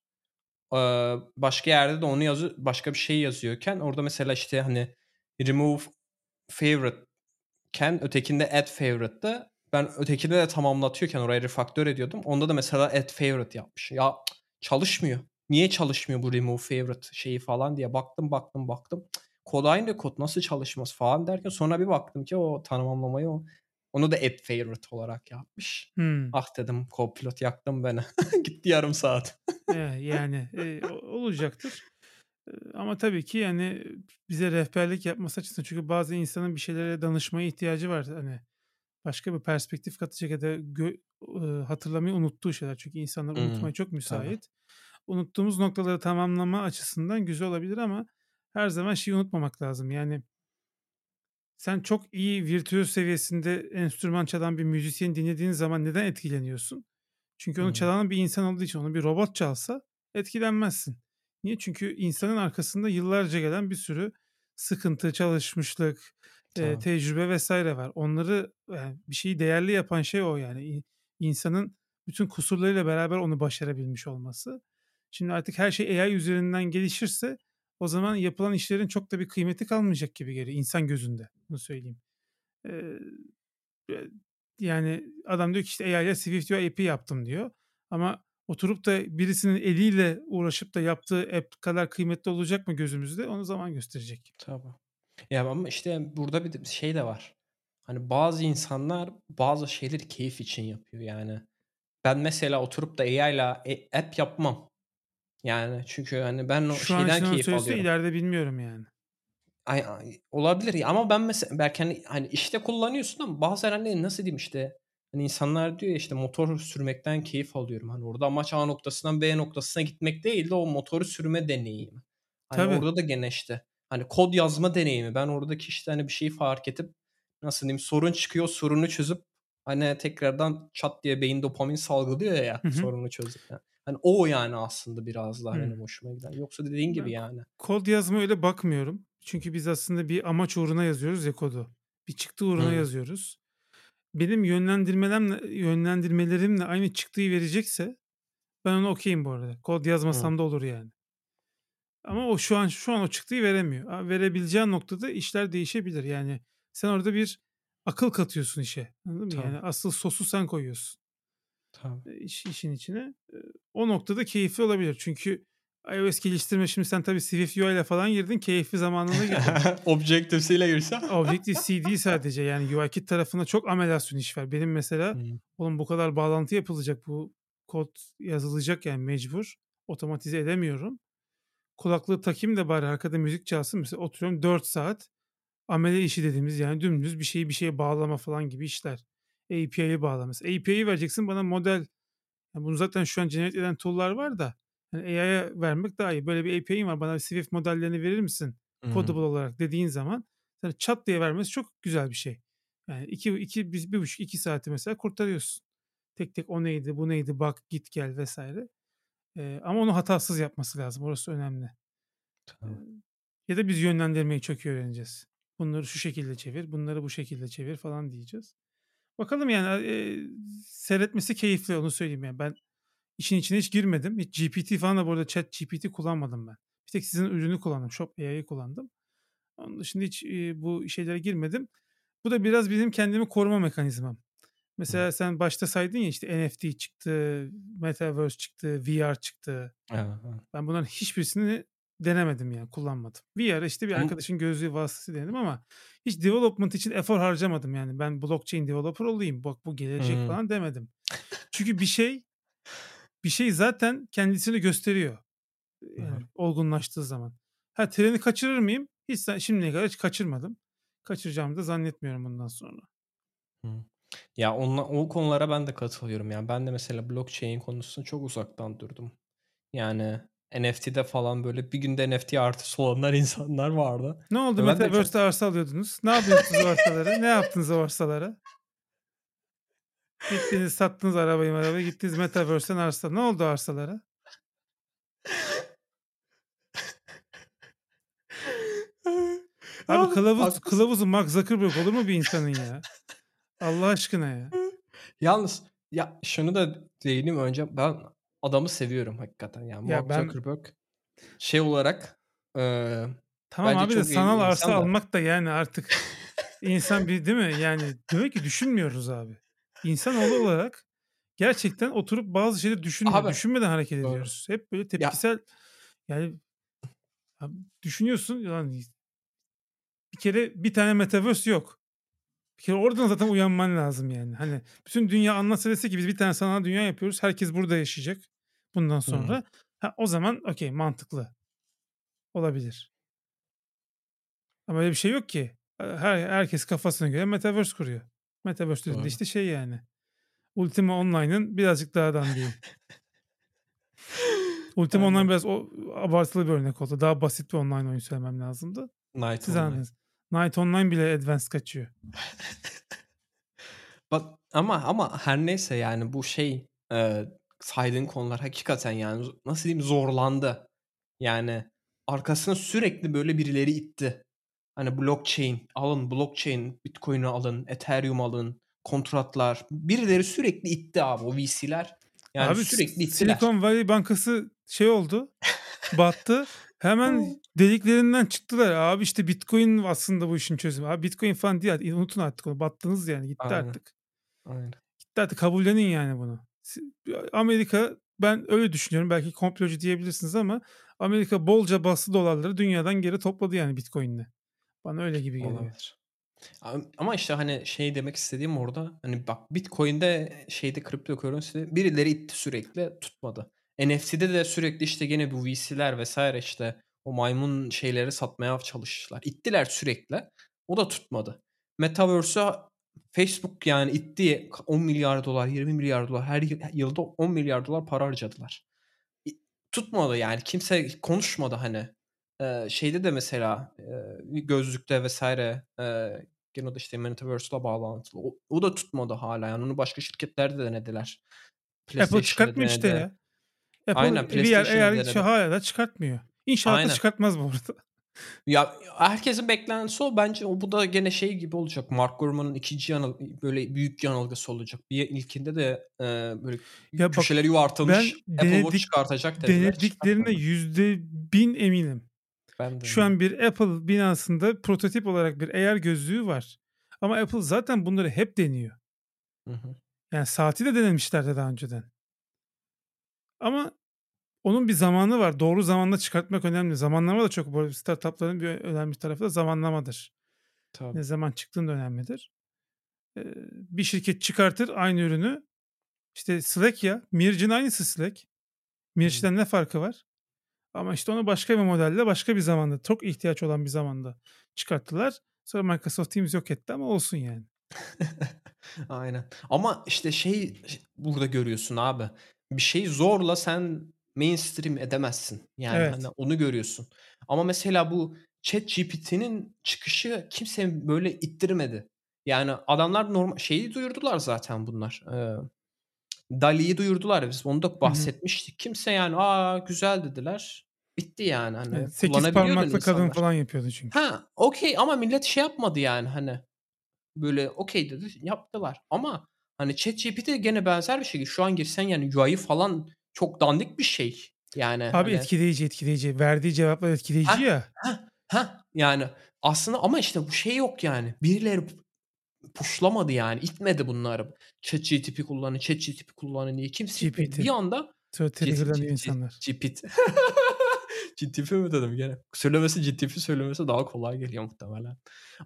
Eee, başka yerde de onu yazıyor başka bir şey yazıyorken orada mesela işte, hani, remove favorite'ken ötekinde add favorite'tı. Ben ötekinde de tamamlatıyorken orayı refactor ediyordum. Onda da mesela add favorite yapmış. Ya çalışmıyor. Niye çalışmıyor bu remove favorite şeyi falan diye baktım, baktım, baktım. Kod aynı kod nasıl çalışmaz falan derken sonra bir baktım ki o tamamlamayı o onu da add favorite olarak yapmış. Hımm. Ah dedim Copilot yaktın beni. Gitti yarım saat. Eee, yani, o olacaktır. Eee, ama tabii ki, yani, bize rehberlik yapması açısından çünkü bazı insanın bir şeylere danışmaya ihtiyacı var. Hani, başka bir perspektif katacak ya da gö hatırlamayı unuttuğu şeyler. Çünkü insanlar unutmaya çok Tabii. müsait. Unuttuğumuz noktaları tamamlama açısından güzel olabilir ama her zaman şeyi unutmamak lazım, yani sen çok iyi virtüöz seviyesinde enstrüman çalan bir müzisyeni dinlediğin zaman neden etkileniyorsun? Çünkü onu çalan bir insan olduğu için. Onu bir robot çalsa etkilenmezsin. Niye? Çünkü insanın arkasında yıllarca gelen bir sürü sıkıntı, çalışmışlık, eee, Tabii. tecrübe vs. var. Onları, yani, bir şeyi değerli yapan şey o yani. İnsanın bütün kusurlarıyla beraber onu başarabilmiş olması. Şimdi artık her şey AI üzerinden gelişirse o zaman yapılan işlerin çok da bir kıymeti kalmayacak gibi geliyor insan gözünde. Bunu söyleyeyim. Eee, yani, adam diyor ki işte "AI ile SwiftUI app'i yaptım." diyor. Ama oturup da birisinin eliyle uğraşıp da yaptığı app kadar kıymetli olacak mı gözümüzde? Onu zaman gösterecek. Tabii. Ya, ama işte burada bir de şey de var. Hani, bazı insanlar bazı şeyleri keyif için yapıyor yani. Ben mesela oturup da AI'la e app yapmam. Yani çünkü, hani, ben o Şu an şeyden onu keyif söylese alıyorum. ileride bilmiyorum yani. Ay ay olabilir ya ama ben mesela belki, hani hani, işte kullanıyorsun ama bazen, hani, nasıl diyeyim, işte, hani, insanlar diyor ya, işte, motor sürmekten keyif alıyorum. Hani, orada amaç A noktasından B noktasına gitmek değil de o motoru sürme deneyimi. Hani, Tabii. orada da gene, işte, hani, kod yazma deneyimi. Ben oradaki, işte, hani, bir şeyi fark edip, nasıl diyeyim, sorun çıkıyor, sorunu çözüp, hani, tekrardan çat diye beyin dopamin salgılıyor ya Hı hı. sorunu çözdükten. Hani, o yani aslında biraz daha benim hoşuma giden. Yoksa dediğin gibi Ben yani. kod yazmaya öyle bakmıyorum. Çünkü biz aslında bir amaç uğruna yazıyoruz ya kodu. Bir çıktı uğruna Hıı. yazıyoruz. Benim yönlendirmelemle yönlendirmelerimle aynı çıktıyı verecekse ben ona okay'im bu arada. Kod yazmasam da olur yani. Ama o şu an şu an o çıktıyı veremiyor. A verebileceği noktada işler değişebilir. Yani sen orada bir akıl katıyorsun işe. Anladın mı? Yani Tabii. asıl sosu sen koyuyorsun. Tabii. Eee, iş işin içine. Eee, o noktada keyifli olabilir. Çünkü iOS geliştirme şimdi sen tabii SwiftUI ile falan girdin, keyifli zamanına girdin. Objective-C'yle girsem. Objective-C değil sadece yani UIKit tarafında çok amelasyon iş var. Benim mesela Hıı. oğlum bu kadar bağlantı yapılacak, bu kod yazılacak yani mecbur. Otomatize edemiyorum. Kulaklığı takayım da bari arkada müzik çalsın. Mesela oturuyorum 4 saat amele işi dediğimiz yani dümdüz bir şeyi bir şeye bağlama falan gibi işler. API'yi bağla mesela. API'yi vereceksin bana model ya bunu zaten şu an generate eden tool'lar var da hani AI'ya vermek daha iyi. Böyle bir API'm var bana Swift modellerini verir misin codable olarak dediğin zaman sana çat diye vermesi çok güzel bir şey. Yani 2 2 biz 1,5-2 saati mesela kurtarıyorsun. Tek tek o neydi, bu neydi, bak, git gel vs. Eee, ama onu hatasız yapması lazım. Orası önemli. Tamam. ya da biz yönlendirmeyi çok iyi öğreneceğiz. Bunları şu şekilde çevir, bunları bu şekilde çevir falan diyeceğiz. Bakalım yani, eee, seyretmesi keyifli onu söyleyeyim yani. Ben işin içine hiç girmedim. Hiç GPT falan da bu arada ChatGPT kullanmadım ben. Bir tek sizin ürünü kullandım. Shop AI'yi kullandım. Onun dışında hiç, eee, bu şeylere girmedim. Bu da biraz benim kendimi koruma mekanizmam. Mesela sen başta saydın ya işte NFT çıktı, Metaverse çıktı, VR çıktı. Evet. Ben bunların hiçbirisini denemedim yani kullanmadım. VR'ı işte bir arkadaşın gözlüğü vasıtasıyla denedim ama hiç development için efor harcamadım yani. Ben blockchain developer olayım, bak bu gelecek Hıı. falan demedim. Çünkü bir şey bir şey zaten kendisini gösteriyor. Yani Hı hı. olgunlaştığı zaman. Ha treni kaçırır mıyım? Hiç şimdiye kadar hiç kaçırmadım. Kaçıracağımı da zannetmiyorum bundan sonra. Hı. Ya onla, o konulara ben de katılıyorum. Yani ben de mesela blockchain konusunda çok uzaktan durdum. Yani NFT'de falan böyle bir günde NFT artısı olanlar insanlar vardı. Ne oldu? Ve ben de çok Metaverse'de arsa alıyordunuz. Ne yapıyorsunuz o arsalara? Ne yaptınız o arsalara? Gittiniz sattınız arabayı arabayı gittiniz Metaverse'den arsa. Ne oldu arsalara? Abi kılavuz, kılavuzu Mark Zuckerberg olur mu bir insanın ya? Allah aşkına ya. Yalnız ya şunu da değineyim önce. Ben adamı seviyorum hakikaten. Yani Ya Mark ben Zuckerberg şey olarak eee, tamam abi de sanal arsa da. almak da yani artık insan bir değil mi? Yani demek ki düşünmüyoruz abi. İnsanoğlu olarak gerçekten oturup bazı şeyleri düşünmüyor. Abi Düşünmeden hareket doğru. ediyoruz. Hep böyle Ya tepkisel yani abi düşünüyorsun yani bir kere bir tane metaverse yok. Bir kere oradan zaten uyanman lazım yani. Hani bütün dünya anlatsa dese ki biz bir tane sanal dünya yapıyoruz. Herkes burada yaşayacak bundan Hı hı. sonra. Ha, o zaman okey mantıklı olabilir. Ama öyle bir şey yok ki. Her, herkes kafasına göre metaverse kuruyor. Metaverse Doğru. işte şey yani. Ultima Online'ın birazcık daha dandiği. Ultima Online Aynen. biraz o, abartılı bir örnek oldu. Daha basit bir online oyun söylemem lazımdı. Night Siz Online. anladınız. Night Online bile advanced kaçıyor. Bak ama ama her neyse yani bu şey e, saydığın konular hakikaten yani nasıl diyeyim zorlandı. Yani arkasına sürekli böyle birileri itti. Hani blockchain alın, blockchain, Bitcoin'i alın, Ethereum alın, kontratlar. Birileri sürekli itti abi o VC'ler. Yani Abi sürekli ittiler. Silicon Valley Bankası şey oldu. battı. Hemen deliklerinden çıktılar. Abi işte Bitcoin aslında bu işin çözümü. Abi Bitcoin falan değil. Unutun artık onu. Battınız yani. Gitti Aynen. artık. Aynen. Gitti artık. Kabullenin yani bunu. Amerika ben öyle düşünüyorum. Belki komplocu diyebilirsiniz ama Amerika bolca bastı dolarları dünyadan geri topladı yani Bitcoin'le. Bana öyle gibi geliyor. Olabilir. Am- Ama işte hani şey demek istediğim orada hani bak Bitcoin'de şeyde cryptocurrency'de birileri itti sürekli tutmadı. NFT'de de sürekli işte gene bu VC'ler vesaire işte o maymun şeyleri satmaya çalıştılar. İttiler sürekli. O da tutmadı. Metaverse'a Facebook yani itti 10 milyar dolar, 20 milyar dolar her yıl- yılda 10 milyar dolar para harcadılar. Tutmadı yani kimse konuşmadı hani. Ee, şeyde de mesela e, gözlükte vesaire e, gene o da işte Metaverse'la bağlantılı. O, o da tutmadı hala yani onu başka şirketler de denediler. Apple denedi. ya. Apple Aynen bir yer eğer şu hala da çıkartmıyor. İnşallah da çıkartmaz bu arada. Ya herkesin beklentisi o bence o bu da gene şey gibi olacak. Mark Gurman'ın ikinci yanıl böyle büyük yanılgısı olacak. Bir ilkinde de e, böyle Ya bak köşeleri ben yuvartılmış Apple Watch çıkartacak dediler. denediklerine yüzde bin eminim. Ben de Şu eminim. an bir Apple binasında prototip olarak bir AR gözlüğü var. Ama Apple zaten bunları hep deniyor. Hı hı. Yani saati de denemişlerdi daha önceden. Ama onun bir zamanı var. Doğru zamanda çıkartmak önemli. Zamanlama da çok bu startupların bir önemli tarafı da zamanlamadır. Tabii. Ne zaman çıktığın da önemlidir. Ee, bir şirket çıkartır aynı ürünü. İşte Slack ya. Mirç'in aynısı Slack. Mirç'ten ne farkı var? Ama işte onu başka bir modelle başka bir zamanda çok ihtiyaç olan bir zamanda çıkarttılar. Sonra Microsoft Teams yok etti ama olsun yani. Aynen. Ama işte şey burada görüyorsun abi. Bir şeyi zorla sen mainstream edemezsin. Yani Evet. hani onu görüyorsun. Ama mesela bu ChatGPT'nin çıkışı kimse böyle ittirmedi. Yani adamlar normal şeyi duyurdular zaten bunlar. Ee, Dali'yi duyurdular biz. Onu da bahsetmiştik. Kimse yani aa güzel dediler. Bitti yani hani Evet, 8 kullanabiliyordu parmaklı kadın falan yapıyordu çünkü. Ha okey ama millet şey yapmadı yani hani böyle okey dedi yaptılar. Ama hani ChatGPT de gene benzer bir şey. Şu an girsen yani UI falan çok dandik bir şey. Yani Abi hani etkileyici etkileyici. Verdiği cevaplar etkileyici ha ya. ha ha yani aslında ama işte bu şey yok yani. Birileri puşlamadı yani. itmedi bunları. ChatGPT kullanın, ChatGPT kullanın diye. Kimse. GPT. Bir anda G- insanlar. GPT. GTP mi dedim gene? Söylemesi GTP söylemesi daha kolay geliyor muhtemelen.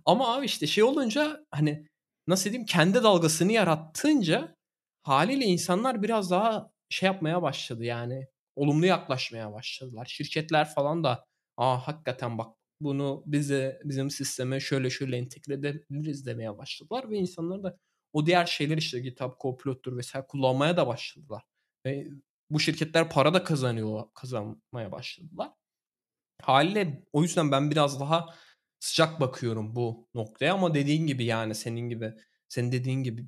Ama abi işte şey olunca hani nasıl diyeyim kendi dalgasını yarattınca haliyle insanlar biraz daha şey yapmaya başladı yani olumlu yaklaşmaya başladılar. Şirketler falan da "A, hakikaten bak bunu bize bizim sisteme şöyle şöyle entegre edebiliriz." demeye başladılar ve insanlar da o diğer şeyler işte GitHub Copilot'tur vs. kullanmaya da başladılar. Ve bu şirketler para da kazanıyor kazanmaya başladılar. Hâliyle o yüzden ben biraz daha sıcak bakıyorum bu noktaya ama dediğin gibi yani senin gibi senin dediğin gibi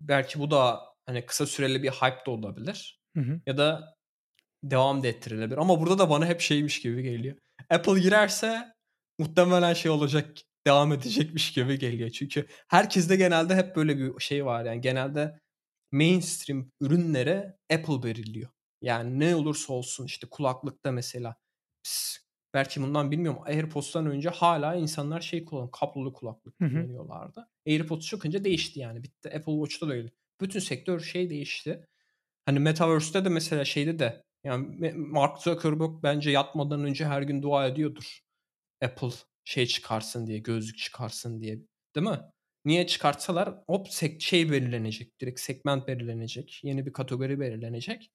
belki bu da hani kısa süreli bir hype da olabilir. Hı hı. Ya da devam da ettirilebilir ama burada da bana hep şeymiş gibi geliyor. Apple girerse muhtemelen şey olacak, devam edecekmiş gibi geliyor. Çünkü herkeste genelde hep böyle bir şey var yani genelde mainstream ürünlere Apple belirliyor. Yani ne olursa olsun işte kulaklıkta mesela belki bundan bilmiyorum AirPods'tan önce hala insanlar şey kullan kablolu kulaklık kullanıyorlardı. AirPods çıkınca değişti yani bitti. Apple Watch'ta da öyle. Bütün sektör şey değişti. Hani Metaverse'te de mesela şeyde de yani Mark Zuckerberg bence yatmadan önce her gün dua ediyordur. Apple şey çıkarsın diye, gözlük çıkarsın diye. Değil mi? Niye çıkartsalar hop şey belirlenecek. Direkt segment belirlenecek. Yeni bir kategori belirlenecek.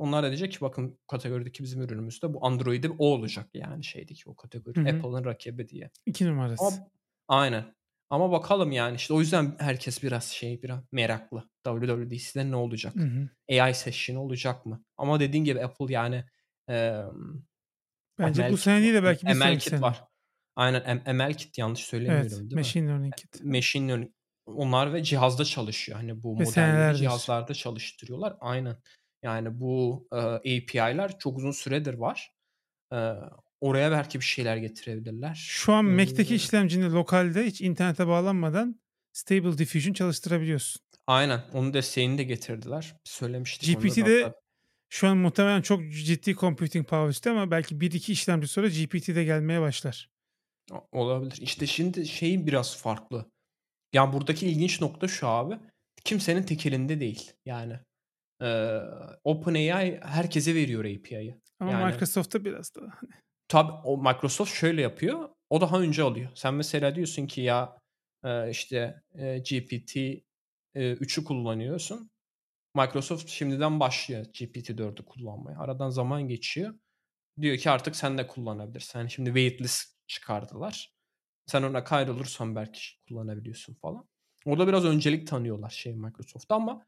Onlar da diyecek ki bakın kategorideki bizim ürünümüzde bu Android'de o olacak yani şeydeki o kategori. Apple'ın rakibi diye. İki numarası. Ama, aynen. Ama bakalım yani işte o yüzden herkes biraz şey biraz meraklı. WWDC'de ne olacak? Hı hı. AI session olacak mı? Ama dediğin gibi Apple yani emm Bence ML bu sene değil de belki bir ML kit sene. var. Aynen ML kit yanlış söylemiyorum Evet. değil mi? Machine learning kit. Machine learning onlar ve cihazda çalışıyor. Hani bu Ve modelleri senelerdir. cihazlarda çalıştırıyorlar. Aynen. Yani bu eee, API'ler çok uzun süredir var. Eee, oraya belki bir şeyler getirebilirler. Şu an Mac'teki Eee işlemcini lokalde hiç internete bağlanmadan Stable Diffusion çalıştırabiliyorsun. Aynen. Onun desteğini de getirdiler. Söylemiştik GPT'de hatta. şu an muhtemelen çok ciddi computing power istiyor ama belki 1-2 işlemci sonra GPT'de gelmeye başlar. Olabilir. İşte şimdi şey biraz farklı. Ya buradaki ilginç nokta şu abi. Kimsenin tek elinde değil. Yani eee OpenAI herkese veriyor API'yi. Ama Yani Microsoft'ta biraz daha hani Tabii o Microsoft şöyle yapıyor. O daha önce alıyor. Sen mesela diyorsun ki ya eee, işte eee, GPT eee, 3'ü kullanıyorsun. Microsoft şimdiden başlıyor GPT-4'ü kullanmaya. Aradan zaman geçiyor. Diyor ki artık sen de kullanabilirsin. Yani şimdi waitlist çıkardılar. Sen ona kaydolursan belki kullanabiliyorsun falan. Orada biraz öncelik tanıyorlar şey Microsoft'ta ama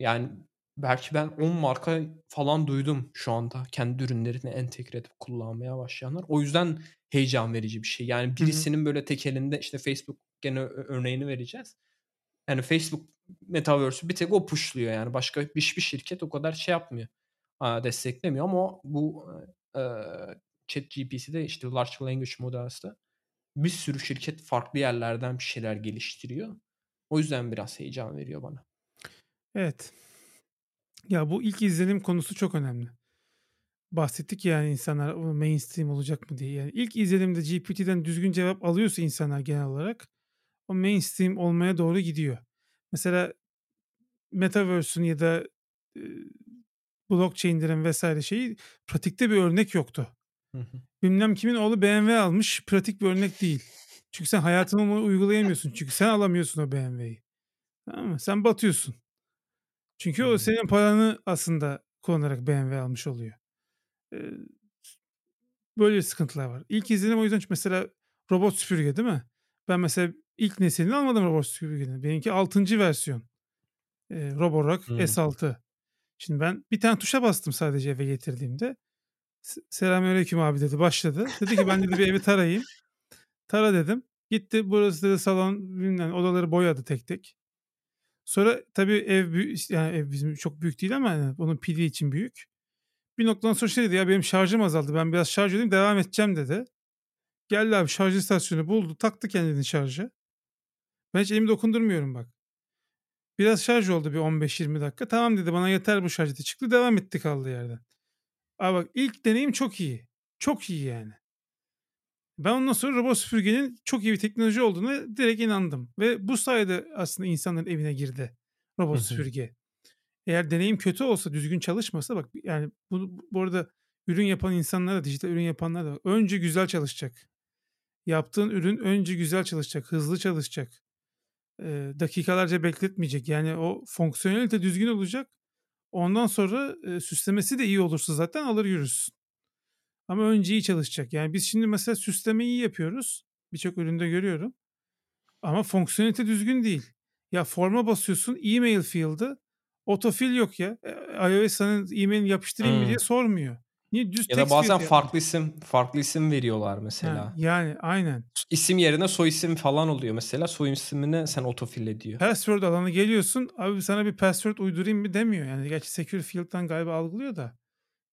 yani belki ben 10 marka falan duydum şu anda kendi ürünlerini entegre edip kullanmaya başlayanlar. O yüzden heyecan verici bir şey. Yani birisinin böyle tek elinde işte Facebook gene örneğini vereceğiz. Yani Facebook Metaverse'ü bir tek o pushluyor yani. Başka hiçbir şirket o kadar şey yapmıyor. Desteklemiyor ama bu e, ChatGPT'de işte Large Language Models'te bir sürü şirket farklı yerlerden bir şeyler geliştiriyor. O yüzden biraz heyecan veriyor bana. Evet. Ya bu ilk izlenim konusu çok önemli. Bahsettik ya yani insanlar "O mainstream olacak mı diye. Yani ilk izlenimde GPT'den düzgün cevap alıyorsa insanlar genel olarak o mainstream olmaya doğru gidiyor. Mesela Metaverse'ün ya da e, blockchain'lerin vesaire şeyi pratikte bir örnek yoktu. Hı hı. Bilmem kimin oğlu BMW almış pratik bir örnek değil. Çünkü sen hayatını uygulayamıyorsun. Çünkü sen alamıyorsun o BMW'yi. Tamam mı? Sen batıyorsun. Çünkü o senin paranı aslında kullanarak BMW almış oluyor. Ee, böyle sıkıntılar var. İlk izlenim o yüzden mesela robot süpürge değil mi? Ben mesela ilk neslini almadım robot süpürgenin. Benimki 6. versiyon. Ee, Roborock Hı. S6. Şimdi ben bir tane tuşa bastım sadece eve getirdiğimde. Selamünaleyküm abi dedi başladı. Dedi ki ben dedi bir evi tarayayım. Tara dedim. Gitti burası dedi salon bilmem odaları boyadı tek tek. Sonra tabii ev yani ev bizim çok büyük değil ama yani onun pili için büyük. Bir noktadan sonra şey dedi ya benim şarjım azaldı ben biraz şarj edeyim devam edeceğim dedi. Geldi abi şarj istasyonu buldu taktı kendini şarja. Ben hiç elimi dokundurmuyorum bak. Biraz şarj oldu bir 15-20 dakika. Tamam dedi bana yeter bu şarj dedi. Çıktı devam etti kaldığı yerden. Abi bak ilk deneyim çok iyi. Çok iyi yani. Ben ondan sonra robot süpürgenin çok iyi bir teknoloji olduğunu direkt inandım. Ve bu sayede aslında insanların evine girdi robot süpürge. Eğer deneyim kötü olsa, düzgün çalışmasa bak yani bu, bu arada ürün yapan insanlar da, dijital ürün yapanlar da önce güzel çalışacak. Yaptığın ürün önce güzel çalışacak, hızlı çalışacak. Ee, dakikalarca bekletmeyecek. Yani o fonksiyonelite düzgün olacak. Ondan sonra e, süslemesi de iyi olursa zaten alır yürürsün. Ama önce iyi çalışacak. Yani biz şimdi mesela süsleme iyi yapıyoruz. Birçok üründe görüyorum. Ama fonksiyonelite düzgün değil. Ya forma basıyorsun e-mail field'ı Otofill yok ya. E, iOS sana e-mail yapıştırayım mı Hımm. diye sormuyor. Niye? Düz Ya da bazen farklı isim farklı isim veriyorlar Ha, mesela. yani aynen. İsim yerine soyisim falan oluyor mesela. Soyisimini sen otofill ediyor. Password alanı geliyorsun. Abi sana bir password uydurayım mı demiyor. Yani gerçi secure field'dan galiba algılıyor da.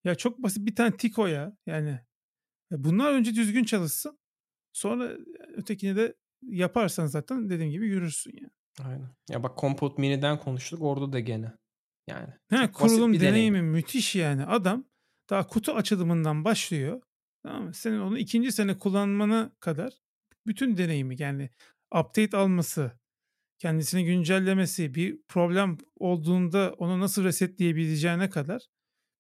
Ya çok basit bir tane tik o ya. Yani e, bunlar önce düzgün çalışsın. Sonra e, ötekini de yaparsan zaten dediğim gibi yürürsün yani. Aynen. Ya bak Compot Mini'den konuştuk orada da gene. Yani He, kurulum bir deneyim. deneyimi müthiş yani. Adam daha kutu açılımından başlıyor. Tamam mı? Senin onu ikinci sene kullanmana kadar bütün deneyimi yani update alması, kendisini güncellemesi, bir problem olduğunda onu nasıl resetleyebileceğine kadar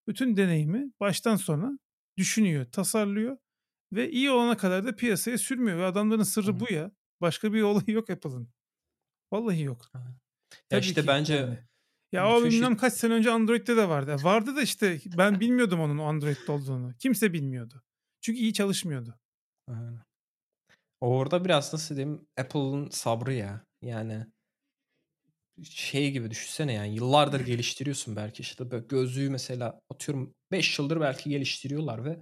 bütün deneyimi baştan sona düşünüyor, tasarlıyor ve iyi olana kadar da piyasaya sürmüyor. Ve adamların sırrı hı. bu ya. Başka bir olayı yok Apple'ın. Vallahi yok. Ya Tabii işte ki bence yani. Ya o bilmem kaç sene önce Android'de de vardı. Vardı da işte ben bilmiyordum onun Android'de olduğunu. Kimse bilmiyordu. Çünkü iyi çalışmıyordu. Aynen. Orada biraz nasıl diyeyim Apple'ın sabrı ya. Yani şey gibi düşünsene yani yıllardır geliştiriyorsun belki işte böyle gözlüğü mesela atıyorum 5 yıldır belki geliştiriyorlar ve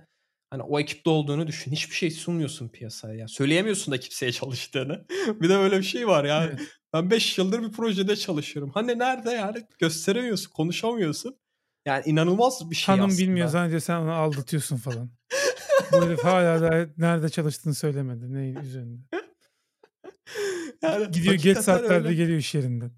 hani o ekipte olduğunu düşün. Hiçbir şey sunmuyorsun piyasaya. ya. Söyleyemiyorsun da kimseye çalıştığını. bir de böyle bir şey var yani. Evet. Ben 5 yıldır bir projede çalışıyorum. Hani nerede yani gösteremiyorsun, konuşamıyorsun. Yani inanılmaz bir şey Hanım bilmiyor aslında. zannediyor sen onu aldatıyorsun falan. Bu herif hala da nerede çalıştığını söylemedi. Neyin üzerinde. Yani Gidiyor geç saatlerde öyle. geliyor iş yerinden.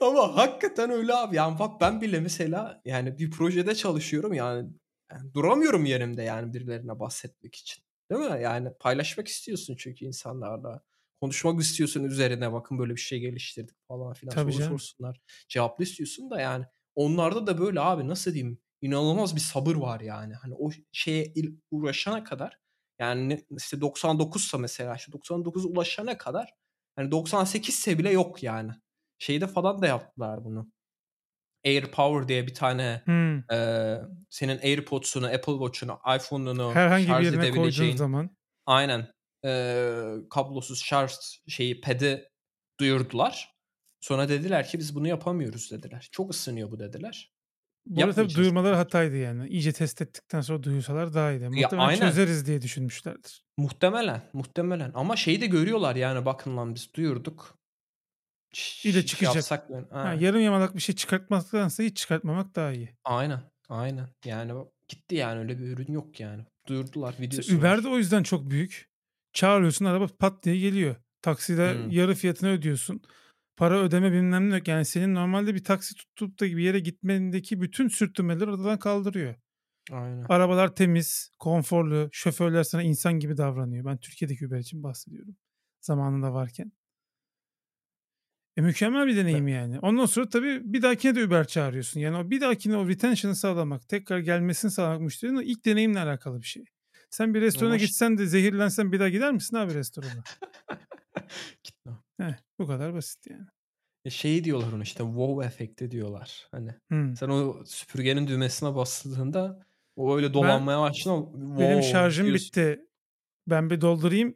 Ama hakikaten öyle abi. Yani bak ben bile mesela yani bir projede çalışıyorum yani, yani duramıyorum yerimde yani birilerine bahsetmek için. Değil mi? Yani paylaşmak istiyorsun çünkü insanlarla. Konuşmak istiyorsun üzerine bakın böyle bir şey geliştirdik falan filan Tabii soru canım. sorsunlar. Cevaplı istiyorsun da yani onlarda da böyle abi nasıl diyeyim inanılmaz bir sabır var yani. Hani o şeye uğraşana kadar yani işte 99'sa mesela işte 99'a ulaşana kadar hani 98 ise bile yok yani. Şeyde falan da yaptılar bunu. AirPower diye bir tane Hmm. eee, senin AirPods'unu, Apple Watch'unu, iPhone'unu Herhangi bir şarj yerine koyduğun zaman aynen eee, kablosuz şarj şeyi pad'i duyurdular. Sonra dediler ki biz bunu yapamıyoruz dediler. Çok ısınıyor bu dediler. bu arada tabii duyurmaları hataydı yani. İyice test ettikten sonra duyursalar daha iyiydi. Ya Muhtemelen aynen. çözeriz diye düşünmüşlerdir. Muhtemelen, muhtemelen. Ama şeyi de görüyorlar yani bakın lan biz duyurduk. Ş- Şey çıkacak. yapsak? Ha, Ha. yarım yamalak bir şey çıkartmaktansa hiç çıkartmamak daha iyi. Aynen. Aynen. Yani gitti yani öyle bir ürün yok yani. Duyurdular videosu Uber de o yüzden çok büyük. Çağırıyorsun araba pat diye geliyor. Takside Hmm. yarı fiyatını ödüyorsun. Para ödeme bilmem ne yok. Yani senin normalde bir taksi tutup da bir yere gitmendeki bütün sürtünmeleri oradan kaldırıyor. Aynen. Arabalar temiz, konforlu, şoförler sana insan gibi davranıyor. Ben Türkiye'deki Uber için bahsediyorum. Zamanında varken. E, mükemmel bir deneyim yani. Ondan sonra tabii bir dahakine de Uber çağırıyorsun. Yani o bir dahakine o retention'ı sağlamak, tekrar gelmesini sağlamak müşterinin ilk deneyimle alakalı bir şey. Sen bir restorana Ama ş- gitsen de zehirlensen bir daha gider misin abi restorana? Gitme. Heh, bu kadar basit yani. E şey diyorlar onu işte wow efekti diyorlar. Hani Hmm. sen o süpürgenin düğmesine bastığında o öyle dolanmaya başlıyor. benim Wow şarjım diyorsun. bitti. Ben bir doldurayım.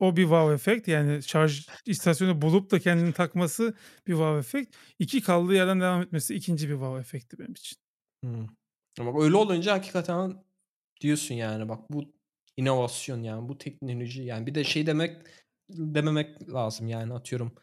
O bir wow efekt. Yani şarj istasyonu bulup da kendini takması bir wow efekt. İki kaldığı yerden devam etmesi ikinci bir wow efekti benim için. Hmm. Ama öyle olunca hakikaten diyorsun yani bak bu inovasyon yani bu teknoloji yani bir de şey demek dememek lazım yani atıyorum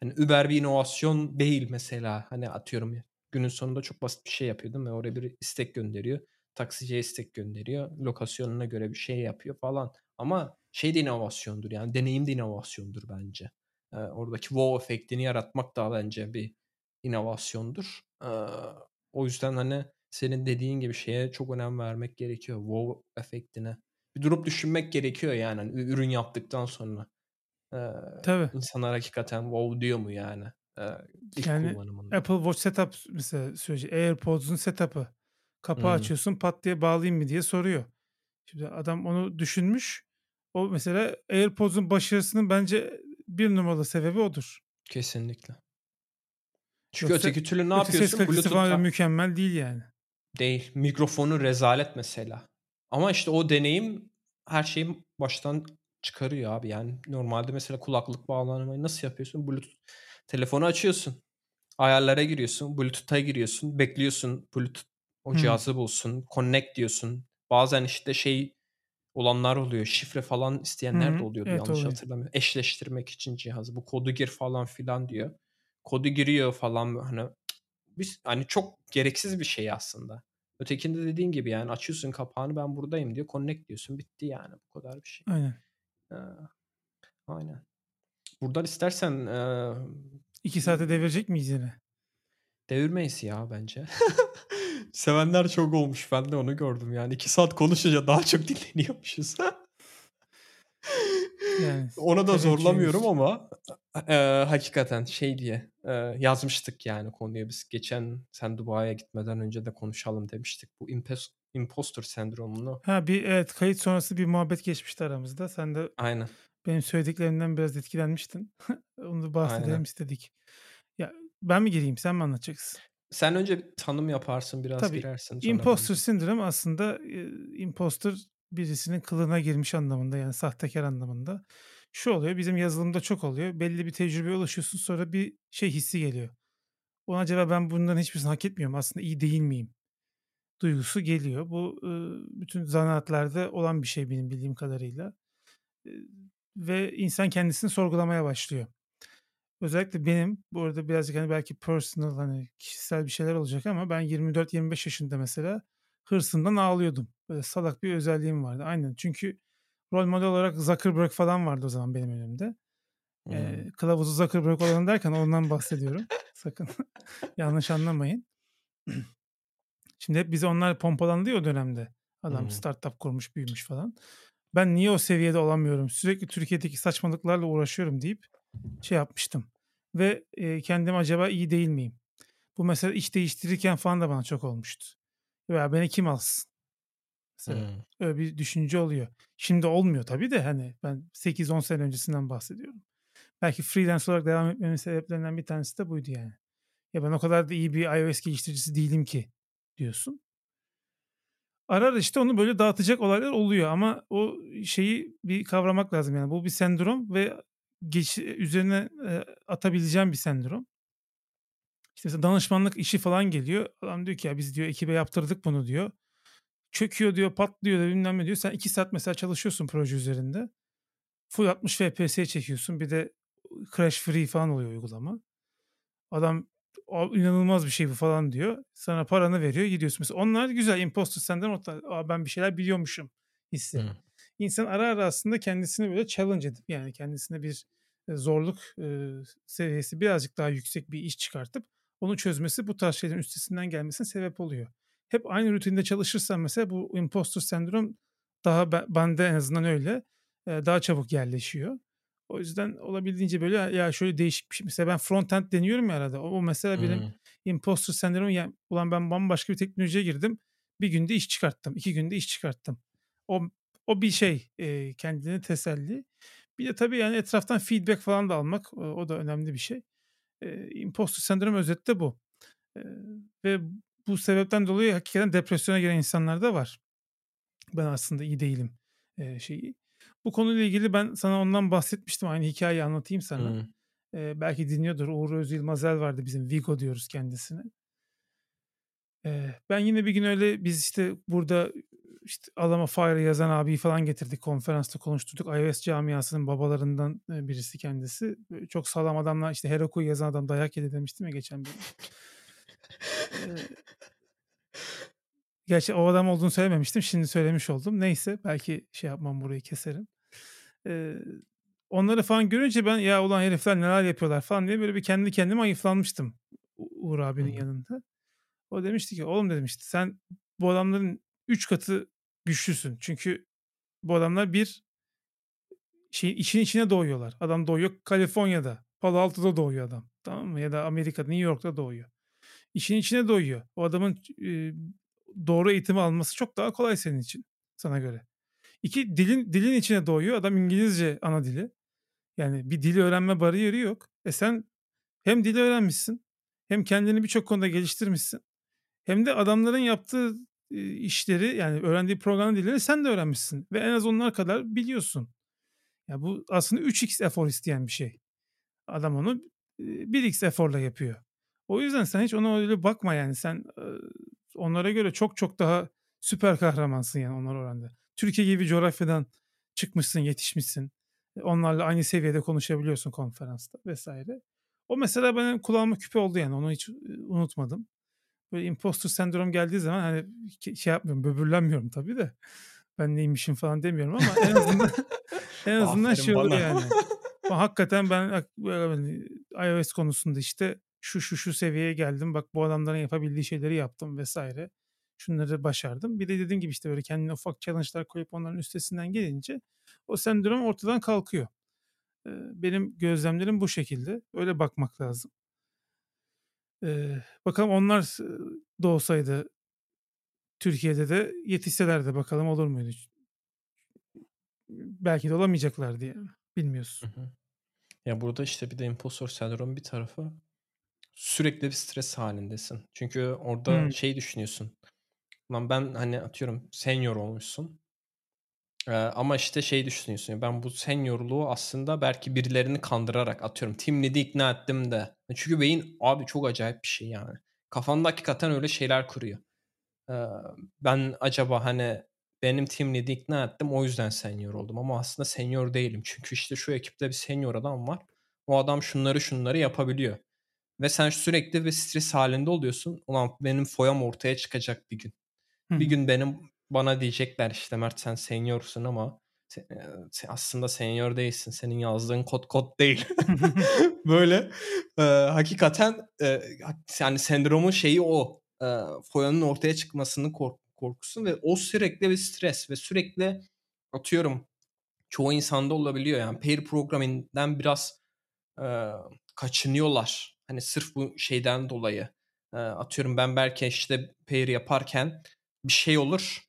hani Uber bir inovasyon değil mesela hani atıyorum günün sonunda çok basit bir şey yapıyor değil mi? Oraya bir istek gönderiyor. Taksiciye istek gönderiyor. Lokasyonuna göre bir şey yapıyor falan. Ama şey de inovasyondur yani deneyim de inovasyondur bence. Ee, oradaki wow efektini yaratmak da bence bir inovasyondur. Ee, o yüzden hani senin dediğin gibi şeye çok önem vermek gerekiyor. Wow efektine. Bir durup düşünmek gerekiyor yani hani ü- ürün yaptıktan sonra. Ee, Tabii. insanlar hakikaten wow diyor mu yani? Ee, ilk Yani kullanımında. Apple Watch setup mesela süreci. AirPods'un setup'ı. Kapağı Hmm. açıyorsun pat diye bağlayayım mı diye soruyor. Şimdi adam onu düşünmüş. O mesela AirPods'un başarısının bence bir numaralı sebebi odur. Kesinlikle. Çünkü Yoksa öteki türlü ne yapıyorsun? Bluetooth'ta mükemmel değil yani. değil. Mikrofonu rezalet mesela. Ama işte o deneyim her şeyi baştan çıkarıyor abi. Yani normalde mesela kulaklık bağlamayı nasıl yapıyorsun? Bluetooth telefonu açıyorsun. Ayarlara giriyorsun. Bluetooth'a giriyorsun. Bekliyorsun. Bluetooth o cihazı bulsun. Connect diyorsun. Bazen işte şey olanlar oluyor. Şifre falan isteyenler de hı. oluyordu Evet, yanlış oluyor. hatırlamıyorum. Eşleştirmek için cihazı. Bu kodu gir falan filan diyor. Kodu giriyor falan hani biz hani çok gereksiz bir şey aslında. Ötekinde dediğin gibi yani açıyorsun kapağını ben buradayım diyor. Connect diyorsun. Bitti yani. Bu kadar bir şey. Aynen. Eee, aynen. Buradan istersen eee 2 saate devirecek miyiz yine? devirmeyiz ya bence. Sevenler çok olmuş. Ben de onu gördüm yani. 2 saat konuşunca daha çok dinleniyormuşuz. Yani Ona da zorlamıyorum ama eee, hakikaten şey diye eee, yazmıştık yani konuya biz. Geçen sen Dubai'ye gitmeden önce de konuşalım demiştik. Bu impes- imposter sendromunu. Ha, bir evet, kayıt sonrası bir muhabbet geçmişti aramızda. Sen de Aynen. benim söylediklerimden biraz etkilenmiştin. Onu da bahsedelim Aynen. istedik. Ya, ben mi gireyim, sen mi anlatacaksın? Sen önce bir tanım yaparsın, biraz Tabii. girersin sonra Imposter de. syndrome aslında, eee, imposter birisinin kılığına girmiş anlamında, yani sahtekâr anlamında. Şu oluyor, bizim yazılımda çok oluyor. Belli bir tecrübeye ulaşıyorsun, sonra bir şey hissi geliyor. "Ulan acaba ben bunların hiçbirisini hak etmiyorum, aslında iyi değil miyim?" duygusu geliyor. Bu, bütün zanaatlarda olan bir şey benim bildiğim kadarıyla. Ve insan kendisini sorgulamaya başlıyor. Özellikle benim, bu arada birazcık, hani, belki personal, hani, kişisel bir şeyler olacak ama ben 24-25 yaşında mesela hırsımdan ağlıyordum. Böyle salak bir özelliğim vardı. Aynen. Çünkü rol model olarak Zuckerberg falan vardı o zaman benim önümde. Eee, Hımm. kılavuzu Zuckerberg olan derken ondan bahsediyorum. Sakın yanlış anlamayın. Şimdi hep bize onlar pompalandı ya o dönemde. Adam Hımm. startup kurmuş, büyümüş falan. Ben niye o seviyede olamıyorum? Sürekli Türkiye'deki saçmalıklarla uğraşıyorum deyip şey yapmıştım. Ve, eee, kendim acaba iyi değil miyim? Bu mesela iş değiştirirken falan da bana çok olmuştu. Ya beni kim alsın? Mesela Hımm. öyle bir düşünce oluyor. Şimdi olmuyor tabii de hani ben 8-10 sene öncesinden bahsediyorum. Belki freelance olarak devam etmemin sebeplerinden bir tanesi de buydu yani. Ya ben o kadar da iyi bir iOS geliştiricisi değilim ki diyorsun. Ara ara işte onu böyle dağıtacak olaylar oluyor ama o şeyi bir kavramak lazım yani. Bu bir sendrom ve geç üzerine, eee, atabileceğim bir sendrom. İşte danışmanlık işi falan geliyor. Adam diyor ki ya biz diyor ekibe yaptırdık bunu diyor. Çöküyor diyor, patlıyor da bilmem ne diyor. Sen 2 saat mesela çalışıyorsun proje üzerinde. Full 60 FPS'ye çekiyorsun. Bir de crash free falan oluyor uygulama. Adam "A, inanılmaz bir şey bu falan diyor. Sana paranı veriyor gidiyorsun. Mesela onlar güzel imposter senden orta "A, ben bir şeyler biliyormuşum hissi. Hıı. İnsan ara ara aslında kendisini böyle challenge edip yani kendisine bir e, zorluk e, seviyesi birazcık daha yüksek bir iş çıkartıp onu çözmesi bu tarz şeylerin üstesinden gelmesine sebep oluyor. Hep aynı rutinde çalışırsan mesela bu imposter sendrom daha ben, bende en azından öyle e, daha çabuk yerleşiyor. O yüzden olabildiğince böyle ya şöyle değişik bir şey. Mesela ben frontend deniyorum ya arada. O, o mesela benim Hımm. imposter sendromu yani ulan ben bambaşka bir teknolojiye girdim. Bir günde iş çıkarttım. iki günde iş çıkarttım. O, o bir şey e, kendine teselli. Bir de tabii yani etraftan feedback falan da almak o, o da önemli bir şey. E, imposter sendromu özette bu. E, ve bu sebepten dolayı hakikaten depresyona giren insanlar da var. Ben aslında iyi değilim e, şeyi. Bu konuyla ilgili ben sana ondan bahsetmiştim. Aynı hikayeyi anlatayım sana. Hımm. Eee, belki dinliyordur. Uğur Özyılmazel vardı bizim. Vigo diyoruz kendisine. Eee, ben yine bir gün öyle biz işte burada işte Alama Fire yazan abiyi falan getirdik. Konferansta konuşturduk. iOS camiasının babalarından e, birisi kendisi. Çok sağlam adamlar işte Heroku yazan adam dayak yedi demiştim ya geçen. Eee, gerçi o adam olduğunu söylememiştim. Şimdi söylemiş oldum. Neyse belki şey yapmam burayı keserim. Onları falan görünce ben ya ulan herifler neler yapıyorlar falan diye böyle bir kendi kendime hayıflanmıştım U- Uğur abinin Hımm. yanında. O demişti ki oğlum demişti sen bu adamların 3 katı güçlüsün. Çünkü bu adamlar bir şeyin için içine doğuyorlar. Adam doğuyor Kaliforniya'da. Palo Alto'da doğuyor adam. Tamam mı? Ya da Amerika'da, New York'ta doğuyor. İşin içine doğuyor. O adamın e, doğru eğitimi alması çok daha kolay senin için. Sana göre. İki, dilin dilin içine doğuyor. Adam İngilizce ana dili. Yani bir dili öğrenme bariyeri yok. E sen hem dili öğrenmişsin hem kendini birçok konuda geliştirmişsin hem de adamların yaptığı işleri yani öğrendiği program dilleri sen de öğrenmişsin ve en az onlar kadar biliyorsun. Ya bu aslında 3x efor isteyen bir şey. Adam onu 1x eforla yapıyor. O yüzden sen hiç ona öyle bakma yani. Sen onlara göre çok çok daha süper kahramansın yani onlar oranda. Türkiye gibi coğrafyadan çıkmışsın, yetişmişsin. Onlarla aynı seviyede konuşabiliyorsun konferansta vesaire. O mesela benim kulağıma küpe oldu yani onu hiç unutmadım. Böyle imposter sendrom geldiği zaman hani şey yapmıyorum, böbürlenmiyorum tabii de. Ben neymişim falan demiyorum ama en azından en azından şey oluyor yani. Hakikaten ben iOS konusunda işte şu şu şu seviyeye geldim. Bak bu adamların yapabildiği şeyleri yaptım vesaire. Şunları başardım. Bir de dediğim gibi işte böyle kendine ufak challenge'lar koyup onların üstesinden gelince o sendrom ortadan kalkıyor. Benim gözlemlerim bu şekilde. Öyle bakmak lazım. Ee, bakalım onlar da olsaydı Türkiye'de de yetişselerdi bakalım olur muydu? Belki de olamayacaklar diye. Bilmiyorsun. Hı hı. Ya burada işte bir de impostor sendromu bir tarafı sürekli bir stres halindesin. Çünkü orada hmm. şey düşünüyorsun. Lan ben hani atıyorum senior olmuşsun. Ee, ama işte şey düşünüyorsun. Ben bu seniorluğu aslında belki birilerini kandırarak atıyorum. Team lead'i ikna ettim de. Çünkü beyin abi çok acayip bir şey yani. Kafanda hakikaten öyle şeyler kuruyor. Ee, ben acaba hani benim team lead'i ikna ettim o yüzden senior oldum. Ama aslında senior değilim. Çünkü işte şu ekipte bir senior adam var. O adam şunları şunları yapabiliyor. Ve sen sürekli bir stres halinde oluyorsun. Ulan benim foyam ortaya çıkacak bir gün. Bir gün benim bana diyecekler işte Mert sen seniorsun ama sen, aslında senior değilsin. Senin yazdığın kod kod değil. Böyle e, hakikaten e, yani sendromun şeyi o. E, foyanın ortaya çıkmasının kork korkusu ve o sürekli bir stres ve sürekli atıyorum çoğu insanda olabiliyor yani pair programming'den biraz e, kaçınıyorlar. Hani sırf bu şeyden dolayı. E, atıyorum ben belki işte pair yaparken bir şey olur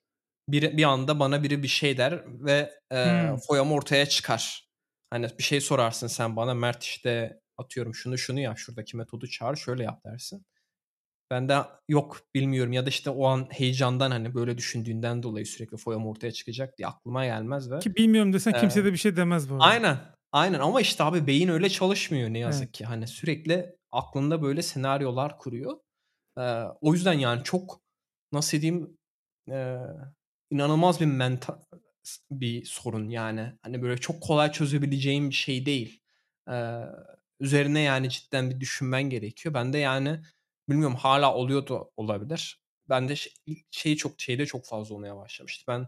bir, bir anda bana biri bir şey der ve e, hmm. foyam ortaya çıkar. Hani bir şey sorarsın sen bana Mert işte atıyorum şunu şunu yap şuradaki metodu çağır şöyle yap dersin. Ben de yok bilmiyorum ya da işte o an heyecandan hani böyle düşündüğünden dolayı sürekli foyam ortaya çıkacak diye aklıma gelmez ve. Ki bilmiyorum desen e, kimse de bir şey demez bu arada. Aynen aynen ama işte abi beyin öyle çalışmıyor ne yazık evet. ki. Hani sürekli aklında böyle senaryolar kuruyor. Ee, o yüzden yani çok nasıl diyeyim e, inanılmaz bir mental bir sorun yani. Hani böyle çok kolay çözebileceğim bir şey değil. Ee, üzerine yani cidden bir düşünmen gerekiyor. Ben de yani bilmiyorum hala oluyor da olabilir. Ben de şey, şeyi çok şeyde çok fazla olmaya başlamıştı. Ben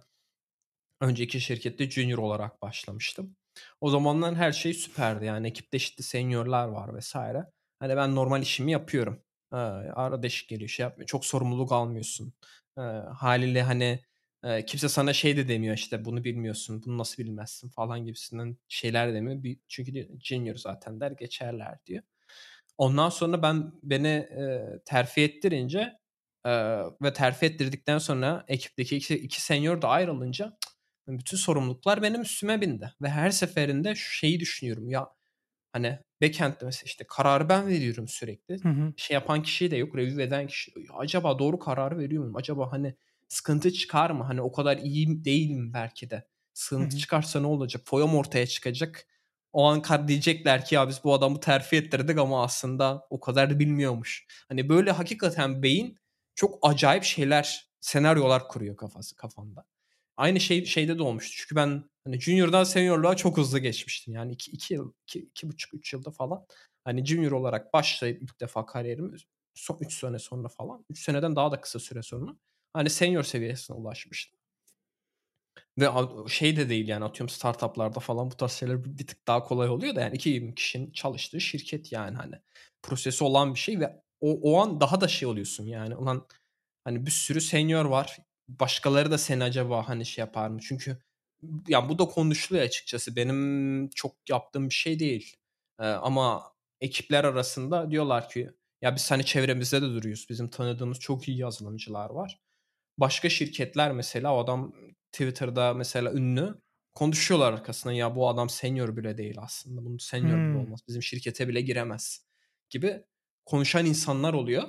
önceki şirkette junior olarak başlamıştım. O zamanlar her şey süperdi. Yani ekipte işte seniorlar var vesaire. Hani ben normal işimi yapıyorum. Ee, ara deşik geliyor şey yapmıyor. Çok sorumluluk almıyorsun. Ee, haliyle hani e, kimse sana şey de demiyor işte bunu bilmiyorsun, bunu nasıl bilmezsin falan gibisinden şeyler demiyor. Bir, çünkü junior zaten der geçerler diyor. Ondan sonra ben beni e, terfi ettirince e, ve terfi ettirdikten sonra ekipteki iki, iki senior da ayrılınca bütün sorumluluklar benim üstüme bindi. Ve her seferinde şu şeyi düşünüyorum ya hani backend'de mesela işte kararı ben veriyorum sürekli. Hı hı. Şey yapan kişi de yok, review eden kişi. Acaba doğru kararı veriyor muyum? Acaba hani sıkıntı çıkar mı? Hani o kadar iyi değilim belki de. Sıkıntı Hı-hı. çıkarsa ne olacak? Foyam ortaya çıkacak. O an diyecekler ki ya biz bu adamı terfi ettirdik ama aslında o kadar bilmiyormuş. Hani böyle hakikaten beyin çok acayip şeyler, senaryolar kuruyor kafası kafanda. Aynı şey şeyde de olmuştu. Çünkü ben hani junior'dan seniorluğa çok hızlı geçmiştim. Yani 2 2 yıl, 2 iki, buçuk 3 yılda falan. Hani junior olarak başlayıp ilk defa kariyerimi son 3 sene sonra falan. 3 seneden daha da kısa süre sonra hani senior seviyesine ulaşmıştı. Ve şey de değil yani atıyorum startuplarda falan bu tarz şeyler bir tık daha kolay oluyor da yani 2000 kişinin çalıştığı şirket yani hani prosesi olan bir şey ve o, o an daha da şey oluyorsun yani ulan hani bir sürü senior var başkaları da seni acaba hani şey yapar mı? Çünkü ya bu da konuşuluyor açıkçası. Benim çok yaptığım bir şey değil. Ee, ama ekipler arasında diyorlar ki ya biz hani çevremizde de duruyoruz. Bizim tanıdığımız çok iyi yazılımcılar var başka şirketler mesela o adam Twitter'da mesela ünlü konuşuyorlar arkasından ya bu adam senior bile değil aslında. Bunun senior hmm. bile olmaz. Bizim şirkete bile giremez gibi konuşan insanlar oluyor.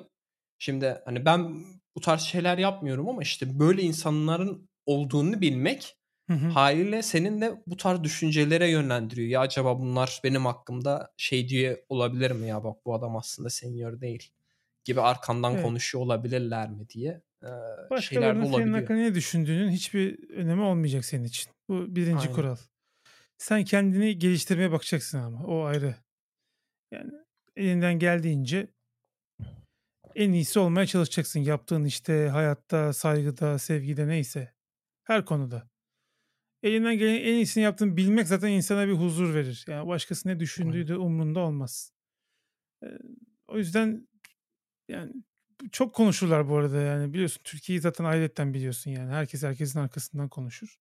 Şimdi hani ben bu tarz şeyler yapmıyorum ama işte böyle insanların olduğunu bilmek Hı hı. haliyle senin de bu tarz düşüncelere yönlendiriyor. Ya acaba bunlar benim hakkımda şey diye olabilir mi ya bak bu adam aslında senior değil gibi arkandan Evet. konuşuyor olabilirler mi diye şeyler de Başkalarının senin olabiliyor. hakkında ne düşündüğünün hiçbir önemi olmayacak senin için. Bu birinci Aynen. kural. Sen kendini geliştirmeye bakacaksın ama o ayrı. Yani elinden geldiğince en iyisi olmaya çalışacaksın. Yaptığın işte, hayatta, saygıda, sevgide neyse. Her konuda. Elinden gelen en iyisini yaptığını bilmek zaten insana bir huzur verir. Yani başkası ne düşündüğü de umrunda olmaz. Ee, o yüzden yani çok konuşurlar bu arada yani biliyorsun Türkiye'yi zaten ailetten biliyorsun yani herkes herkesin arkasından konuşur.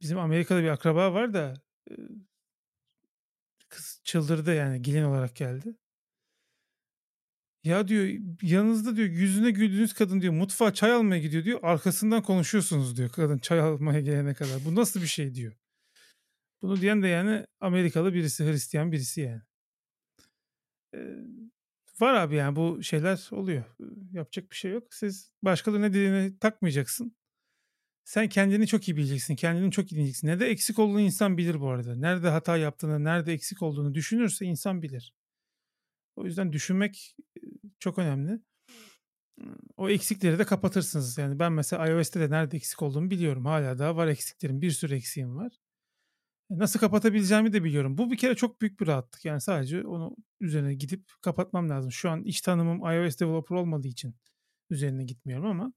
Bizim Amerika'da bir akraba var da kız çıldırdı yani gelin olarak geldi. Ya diyor yanınızda diyor yüzüne güldüğünüz kadın diyor mutfağa çay almaya gidiyor diyor arkasından konuşuyorsunuz diyor kadın çay almaya gelene kadar. Bu nasıl bir şey diyor. Bunu diyen de yani Amerikalı birisi Hristiyan birisi yani. Ee, var abi yani bu şeyler oluyor. Yapacak bir şey yok. Siz başkalarının ne dediğine takmayacaksın. Sen kendini çok iyi bileceksin. Kendini çok iyi bileceksin. Nerede eksik olduğunu insan bilir bu arada. Nerede hata yaptığını, nerede eksik olduğunu düşünürse insan bilir. O yüzden düşünmek e, çok önemli. O eksikleri de kapatırsınız. Yani ben mesela iOS'te de nerede eksik olduğumu biliyorum. Hala daha var eksiklerim. Bir sürü eksiğim var. E, Nasıl kapatabileceğimi de biliyorum. Bu bir kere çok büyük bir rahatlık. Yani sadece onu üzerine gidip kapatmam lazım. Şu an iş tanımım iOS developer olmadığı için üzerine gitmiyorum ama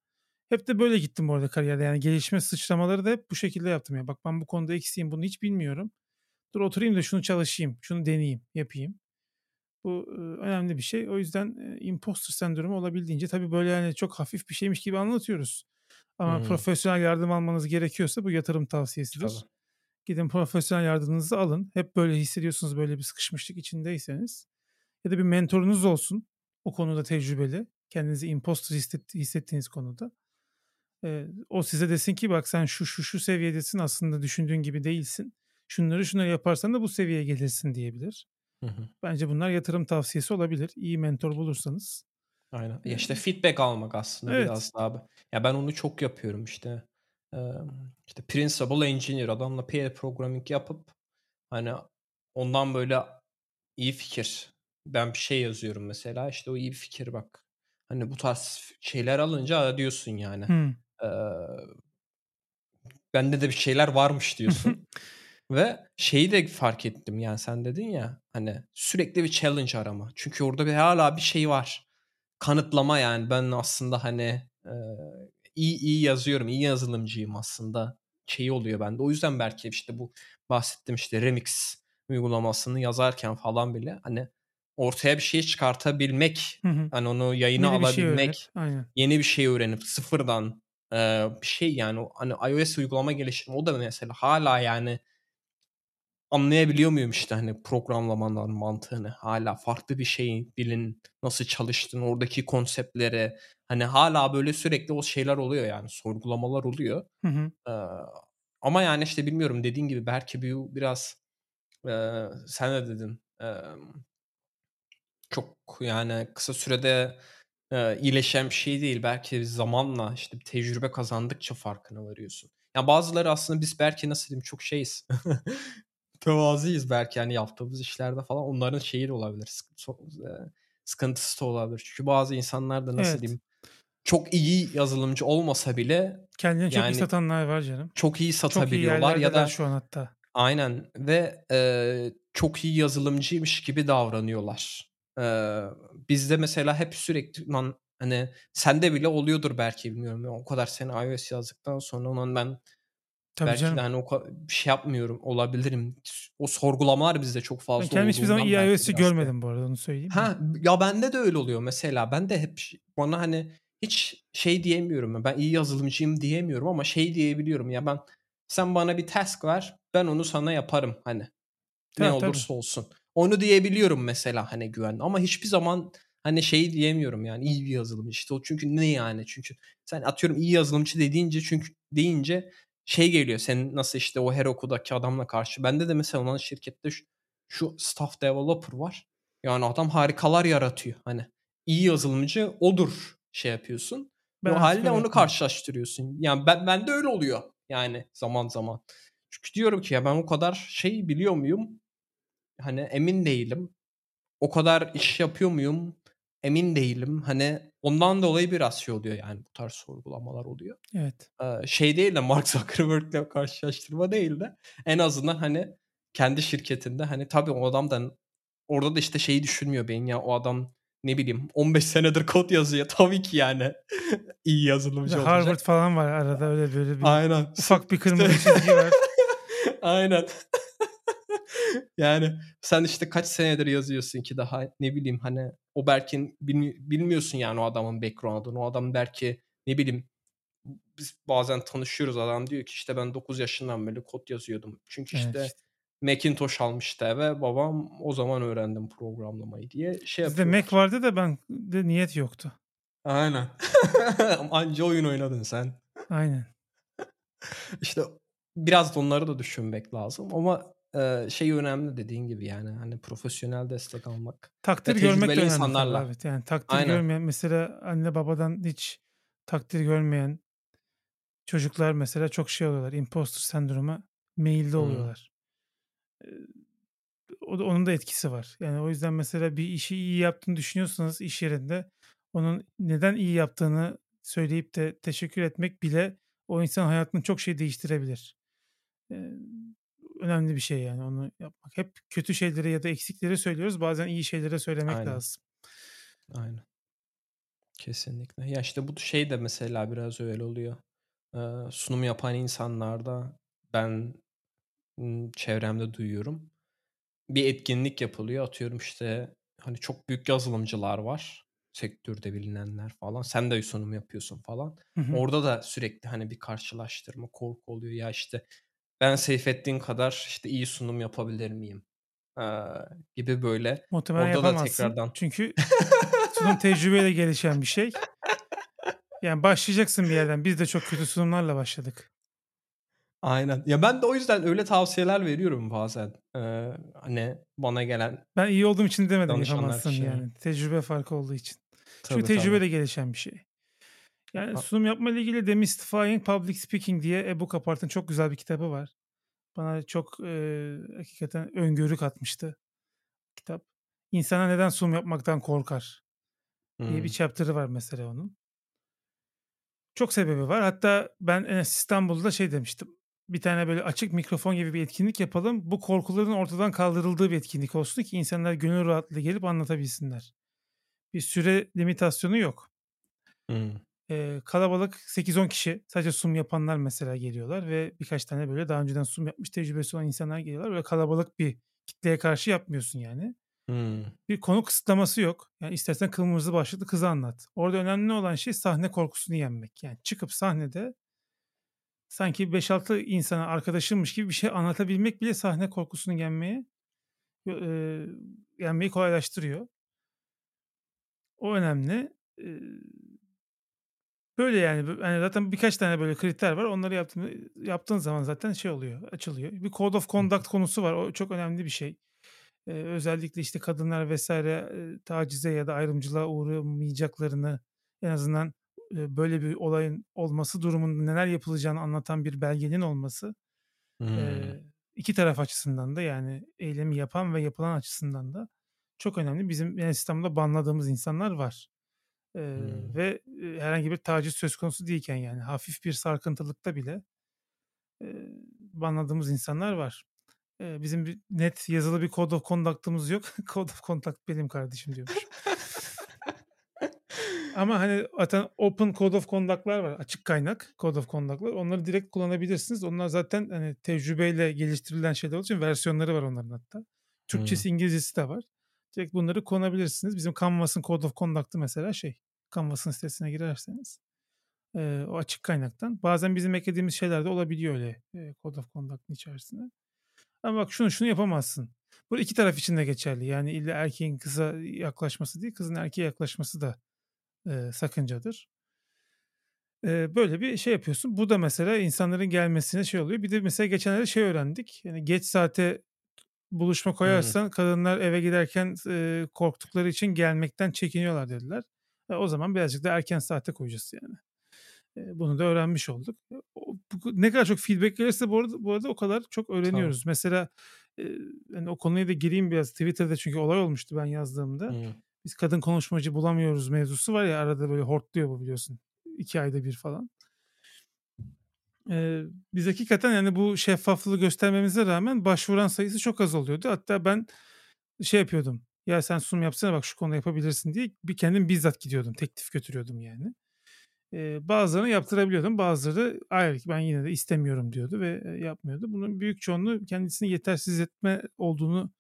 hep de böyle gittim bu arada kariyerde. Yani gelişme sıçramaları da hep bu şekilde yaptım. Yani bak ben bu konuda eksiğim bunu hiç bilmiyorum. Dur oturayım da şunu çalışayım, şunu deneyeyim, yapayım. Bu e, önemli bir şey. O yüzden e, imposter sendromu olabildiğince tabii böyle yani çok hafif bir şeymiş gibi anlatıyoruz. Ama Hmm. profesyonel yardım almanız gerekiyorsa bu yatırım tavsiyesidir. Tabii. Gidin profesyonel yardımınızı alın. Hep böyle hissediyorsunuz böyle bir sıkışmışlık içindeyseniz. Ya da bir mentorunuz olsun. O konuda tecrübeli. Kendinizi imposter hisset- hissettiğiniz konuda. Ee, o size desin ki bak sen şu şu şu seviyedesin aslında düşündüğün gibi değilsin. Şunları şunları yaparsan da bu seviyeye gelirsin diyebilir. Hı hı. Bence bunlar yatırım tavsiyesi olabilir. İyi mentor bulursanız. Aynen. Ya işte feedback almak aslında Evet. biraz abi. Ya ben onu çok yapıyorum işte. İşte principal engineer adamla pair programming yapıp hani ondan böyle iyi fikir. Ben bir şey yazıyorum mesela işte o iyi bir fikir bak. Hani bu tarz şeyler alınca diyorsun yani. Hmm. Ee, bende de bir şeyler varmış diyorsun. Ve şeyi de fark ettim yani sen dedin ya hani sürekli bir challenge arama. Çünkü orada bir hala bir şey var. Kanıtlama yani ben aslında hani e, iyi iyi yazıyorum, iyi yazılımcıyım aslında şeyi oluyor bende. O yüzden belki işte bu bahsettiğim işte Remix uygulamasını yazarken falan bile hani ortaya bir şey çıkartabilmek, Hı hı. hani onu yayına Yeni bir şey alabilmek, Aynen. yeni bir şey öğrenip sıfırdan e, bir şey yani hani iOS uygulama geliştirme o da mesela hala yani anlayabiliyor muyum işte hani programlamanın mantığını hala farklı bir şeyin dilin nasıl çalıştığını oradaki konseptleri hani hala böyle sürekli o şeyler oluyor yani sorgulamalar oluyor. Hı hı. Ee, ama yani işte bilmiyorum dediğin gibi belki bir biraz e, sen de dedin e, çok yani kısa sürede e, iyileşen bir şey değil. Belki zamanla işte bir tecrübe kazandıkça farkına varıyorsun. Ya bazıları aslında biz belki nasıl diyeyim çok şeyiz. Mütevazıyız belki yani yaptığımız işlerde falan. Onların şeyi de olabilir. sık- so- e, Sıkıntısı da olabilir. Çünkü bazı insanlar da nasıl Evet. diyeyim çok iyi yazılımcı olmasa bile Kendini çok iyi satanlar var canım. çok iyi Çok iyi satabiliyorlar ya da şu an hatta. Aynen ve eee, çok iyi yazılımcıymış gibi davranıyorlar. Eee, bizde mesela hep sürekli lan hani sende bile oluyordur belki bilmiyorum. O kadar sene iOS yazdıktan sonra lan ben Tabii belki canım. de hani o bir şey yapmıyorum olabilirim. O sorgulamalar bizde çok Ben fazla kendim hiçbir zaman iOS'i görmedim bu arada onu söyleyeyim. Ha ya bende de öyle oluyor mesela. Ben de hep bana hani hiç şey diyemiyorum. Ben iyi yazılımcıyım diyemiyorum ama şey diyebiliyorum ya ben sen bana bir task ver ben onu sana yaparım hani. Ne Tabii, tabii. olursa olsun. Onu diyebiliyorum mesela hani güvenli ama hiçbir zaman hani şey diyemiyorum yani iyi bir yazılımcı işte o çünkü ne yani çünkü sen atıyorum iyi yazılımcı dediğince çünkü deyince şey geliyor senin nasıl işte o Heroku'daki adamla karşı bende de mesela olan şirkette şu, şu staff developer var Yani adam harikalar yaratıyor. Hani iyi yazılımcı odur şey yapıyorsun. Ben o halde onu karşılaştırıyorsun. Yani ben ben de öyle oluyor yani zaman zaman. Çünkü diyorum ki ya ben o kadar şey biliyor muyum? Hani emin değilim. O kadar iş yapıyor muyum? Emin değilim. Hani ondan dolayı biraz şey oluyor yani bu tarz sorgulamalar oluyor. Evet. Ee, şey değil de Mark Zuckerberg'le karşılaştırma değil de en azından hani kendi şirketinde hani tabii o adam da orada da işte şeyi düşünmüyor beyin ya o adam ne bileyim 15 senedir kod yazıyor tabii ki yani iyi yazılımcı olacak. Harvard falan var arada öyle böyle bir Aynen. ufak bir kırmızı çizgi var. Aynen. yani sen işte kaç senedir yazıyorsun ki daha ne bileyim hani o belki bilmi- bilmiyorsun yani o adamın background'unu. O adam belki ne bileyim biz bazen tanışıyoruz adam diyor ki işte ben 9 yaşından beri kod yazıyordum. Çünkü Evet işte işte. Macintosh almıştı eve babam o zaman öğrendim programlamayı diye şey Bizde. Mac vardı da ben de niyet yoktu. Aynen. Anca oyun oynadın sen. Aynen. İşte biraz da onları da düşünmek lazım ama e, şey önemli dediğin gibi yani hani profesyonel destek almak. Takdir Ve görmek önemli insanlarla. Evet. Yani takdir Aynen. görmeyen mesela anne babadan hiç takdir görmeyen çocuklar mesela çok şey oluyorlar. Imposter sendroma meyilli Hmm. oluyorlar. O da, onun da etkisi var. Yani o yüzden mesela bir işi iyi yaptığını düşünüyorsanız iş yerinde onun neden iyi yaptığını söyleyip de teşekkür etmek bile o insan hayatını çok şey değiştirebilir. Ee, önemli bir şey yani onu yapmak. Hep kötü şeyleri ya da eksikleri söylüyoruz. Bazen iyi şeyleri söylemek Aynen. lazım. Aynen. Kesinlikle. Ya işte bu şey de mesela biraz öyle oluyor. Ee, sunum yapan insanlarda ben çevremde duyuyorum. Bir etkinlik yapılıyor. Atıyorum işte hani çok büyük yazılımcılar var. Sektörde bilinenler falan. Sen de sunum yapıyorsun falan. Hı hı. Orada da sürekli hani bir karşılaştırma, korku oluyor. Ya işte ben Seyfettin kadar işte iyi sunum yapabilir miyim? Ee, gibi böyle. Muhtemelen Orada da yapamazsın. tekrardan Çünkü sunum tecrübeyle gelişen bir şey. Yani başlayacaksın bir yerden. Biz de çok kötü sunumlarla başladık. Aynen. Ya ben de o yüzden öyle tavsiyeler veriyorum bazen. Ee, hani bana gelen Ben iyi olduğum için demedim yapamazsın kişilere. yani. Tecrübe farkı olduğu için. Çünkü Tabii tabii. tecrübeyle gelişen bir şey. Yani A- sunum yapma ile ilgili Demystifying Public Speaking diye Ebu Kapart'ın çok güzel bir kitabı var. Bana çok e, hakikaten öngörü katmıştı kitap. İnsana neden sunum yapmaktan korkar diye bir chapter'ı var mesela onun. Çok sebebi var. Hatta ben en İstanbul'da şey demiştim. Bir tane böyle açık mikrofon gibi bir etkinlik yapalım. Bu korkuların ortadan kaldırıldığı bir etkinlik olsun ki insanlar gönül rahatlığı gelip anlatabilsinler. Bir süre limitasyonu yok. Hmm. Ee, kalabalık 8-10 kişi sadece sunum yapanlar mesela geliyorlar ve birkaç tane böyle daha önceden sunum yapmış tecrübesi olan insanlar geliyorlar. Böyle kalabalık bir kitleye karşı yapmıyorsun yani. Hmm. Bir konu kısıtlaması yok. Yani istersen kırmızı başlıklı kızı anlat. Orada önemli olan şey sahne korkusunu yenmek. Yani çıkıp sahnede sanki 5-6 insana arkadaşımmış gibi bir şey anlatabilmek bile sahne korkusunu yenmeye e, yenmeyi kolaylaştırıyor. O önemli. E, böyle yani, yani zaten birkaç tane böyle kriter var. Onları yaptığın, yaptığın zaman zaten şey oluyor, açılıyor. Bir code of conduct konusu var. O çok önemli bir şey. Ee, özellikle işte kadınlar vesaire e, tacize ya da ayrımcılığa uğramayacaklarını en azından e, böyle bir olayın olması durumunda neler yapılacağını anlatan bir belgenin olması Hmm. e, iki taraf açısından da yani eylemi yapan ve yapılan açısından da çok önemli. Bizim yani İstanbul'da banladığımız insanlar var. E, Hmm. ve e, herhangi bir taciz söz konusu değilken yani hafif bir sarkıntılıkta bile e, banladığımız insanlar var. E, bizim bir net yazılı bir code of conduct'ımız yok. code of conduct benim kardeşim diyormuş. Ama hani zaten open code of conduct'lar var. Açık kaynak code of conduct'lar. Onları direkt kullanabilirsiniz. Onlar zaten hani tecrübeyle geliştirilen şeyler olduğu için versiyonları var onların hatta. Türkçesi, İngilizcesi de var. Direkt bunları kullanabilirsiniz. Bizim Canvas'ın code of conduct'ı mesela şey. Canvas'ın sitesine girerseniz e, o açık kaynaktan. Bazen bizim eklediğimiz şeyler de olabiliyor öyle e, code of conduct'ın içerisinde. Ama bak şunu şunu yapamazsın. Bu iki taraf için de geçerli. Yani illa erkeğin kıza yaklaşması değil, kızın erkeğe yaklaşması da e, sakıncadır. E, böyle bir şey yapıyorsun. Bu da mesela insanların gelmesine şey oluyor. Bir de mesela geçenlerde şey öğrendik. Yani geç saate buluşma koyarsan kadınlar eve giderken e, korktukları için gelmekten çekiniyorlar dediler. E, o zaman birazcık da erken saate koyacağız yani. E, bunu da öğrenmiş olduk. E, o, bu, ne kadar çok feedback gelirse bu arada, bu arada o kadar çok öğreniyoruz. Tamam. Mesela e, yani o konuya da gireyim biraz. Twitter'da çünkü olay olmuştu ben yazdığımda. Hmm. Biz kadın konuşmacı bulamıyoruz mevzusu var ya arada böyle hortluyor bu biliyorsun. iki ayda bir falan. Ee, biz hakikaten yani bu şeffaflığı göstermemize rağmen başvuran sayısı çok az oluyordu. Hatta ben şey yapıyordum. Ya sen sunum yapsana bak şu konuda yapabilirsin diye bir kendim bizzat gidiyordum. Teklif götürüyordum yani. Ee, bazılarını yaptırabiliyordum. Bazıları hayır ben yine de istemiyorum diyordu ve yapmıyordu. Bunun büyük çoğunluğu kendisini yetersiz etme olduğunu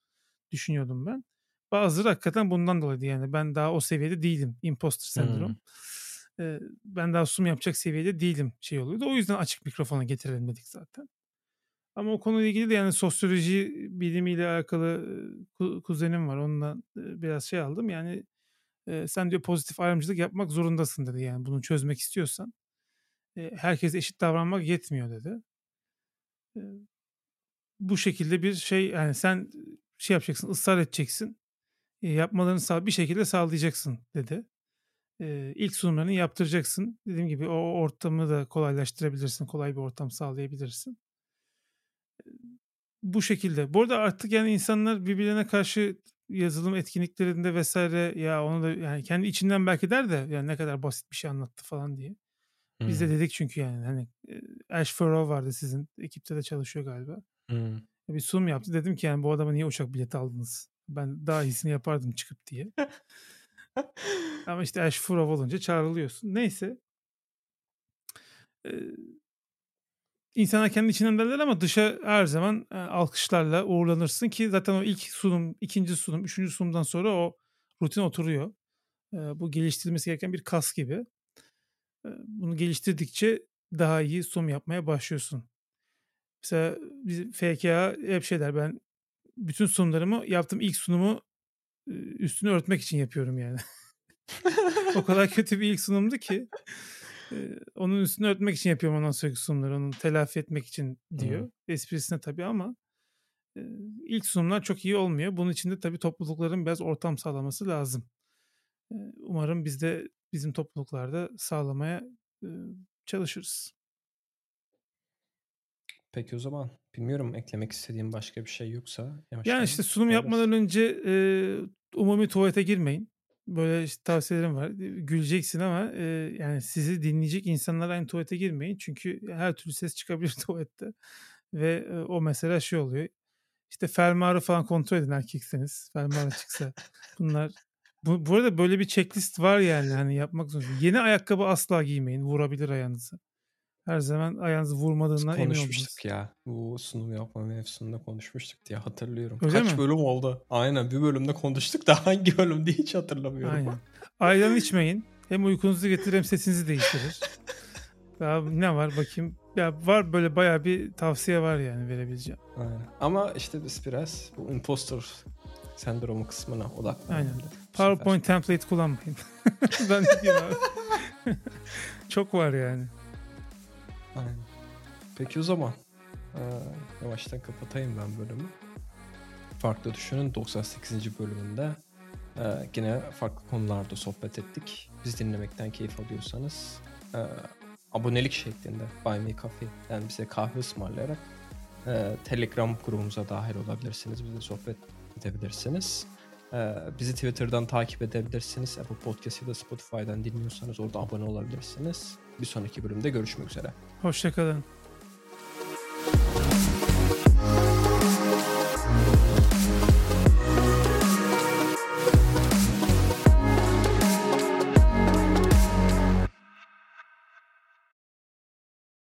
düşünüyordum ben. Bazıları hakikaten bundan dolayı yani ben daha o seviyede değilim. Imposter sendrom. Hmm ben daha sunum yapacak seviyede değilim şey oluyordu. O yüzden açık mikrofona getirelim dedik zaten. Ama o konuyla ilgili de yani sosyoloji bilimiyle alakalı kuzenim var. Ondan biraz şey aldım. Yani sen diyor pozitif ayrımcılık yapmak zorundasın dedi. Yani bunu çözmek istiyorsan. herkese eşit davranmak yetmiyor dedi. bu şekilde bir şey yani sen şey yapacaksın ısrar edeceksin. Yapmalarını sağ bir şekilde sağlayacaksın dedi e, ilk sunumlarını yaptıracaksın. Dediğim gibi o ortamı da kolaylaştırabilirsin. Kolay bir ortam sağlayabilirsin. Bu şekilde. Bu arada artık yani insanlar birbirlerine karşı yazılım etkinliklerinde vesaire ya onu da yani kendi içinden belki der de yani ne kadar basit bir şey anlattı falan diye. Biz de dedik çünkü yani hani Ash Furrow vardı sizin ekipte de çalışıyor galiba. Hmm. Bir sunum yaptı. Dedim ki yani bu adama niye uçak bileti aldınız? Ben daha iyisini yapardım çıkıp diye. Ama işte Ash Furov olunca çağrılıyorsun. Neyse. Ee, insanlar kendi içinden derler ama dışa her zaman e, alkışlarla uğurlanırsın ki zaten o ilk sunum, ikinci sunum, üçüncü sunumdan sonra o rutin oturuyor. E, bu geliştirilmesi gereken bir kas gibi. E, bunu geliştirdikçe daha iyi sunum yapmaya başlıyorsun. Mesela bizim FKA hep şey der ben bütün sunumlarımı yaptığım ilk sunumu üstünü örtmek için yapıyorum yani. o kadar kötü bir ilk sunumdu ki onun üstünü örtmek için yapıyorum ondan sonraki sunumları. Onu telafi etmek için diyor. Hmm. Esprisine tabii ama ilk sunumlar çok iyi olmuyor. Bunun için de tabii toplulukların biraz ortam sağlaması lazım. Umarım biz de bizim topluluklarda sağlamaya çalışırız. Peki o zaman bilmiyorum eklemek istediğim başka bir şey yoksa. Yani işte sunum yapmadan önce e, umumi tuvalete girmeyin. Böyle işte tavsiyelerim var. Güleceksin ama e, yani sizi dinleyecek insanlar aynı tuvalete girmeyin. Çünkü her türlü ses çıkabilir tuvalette. Ve e, o mesela şey oluyor. İşte fermuarı falan kontrol edin erkekseniz. Fermuarı çıksa. Bunlar bu, bu arada böyle bir checklist var yani hani yapmak zorunda. Yeni ayakkabı asla giymeyin. Vurabilir ayağınızı her zaman ayağınızı vurmadığından emin Konuşmuştuk ya. Bu sunum yapma mevzusunda konuşmuştuk diye hatırlıyorum. Öyle Kaç mi? bölüm oldu? Aynen bir bölümde konuştuk da hangi bölümde hiç hatırlamıyorum. Aynen. Ayran içmeyin. Hem uykunuzu getirir hem sesinizi değiştirir. Daha ne var bakayım. Ya var böyle baya bir tavsiye var yani verebileceğim. Aynen. Ama işte biz biraz bu impostor sendromu kısmına odaklanalım. Aynen. PowerPoint template kullanmayın. ben de abi. Çok var yani. Aynen. Peki o zaman ee, yavaştan kapatayım ben bölümü. Farklı Düşünün 98. bölümünde e, yine farklı konularda sohbet ettik. Biz dinlemekten keyif alıyorsanız e, abonelik şeklinde Buy Me Coffee'den bize kahve ısmarlayarak e, Telegram grubumuza dahil olabilirsiniz. Bizle sohbet edebilirsiniz. E, bizi Twitter'dan takip edebilirsiniz. Apple Podcast ya da Spotify'dan dinliyorsanız orada abone olabilirsiniz. Bir sonraki bölümde görüşmek üzere. Hoşçakalın.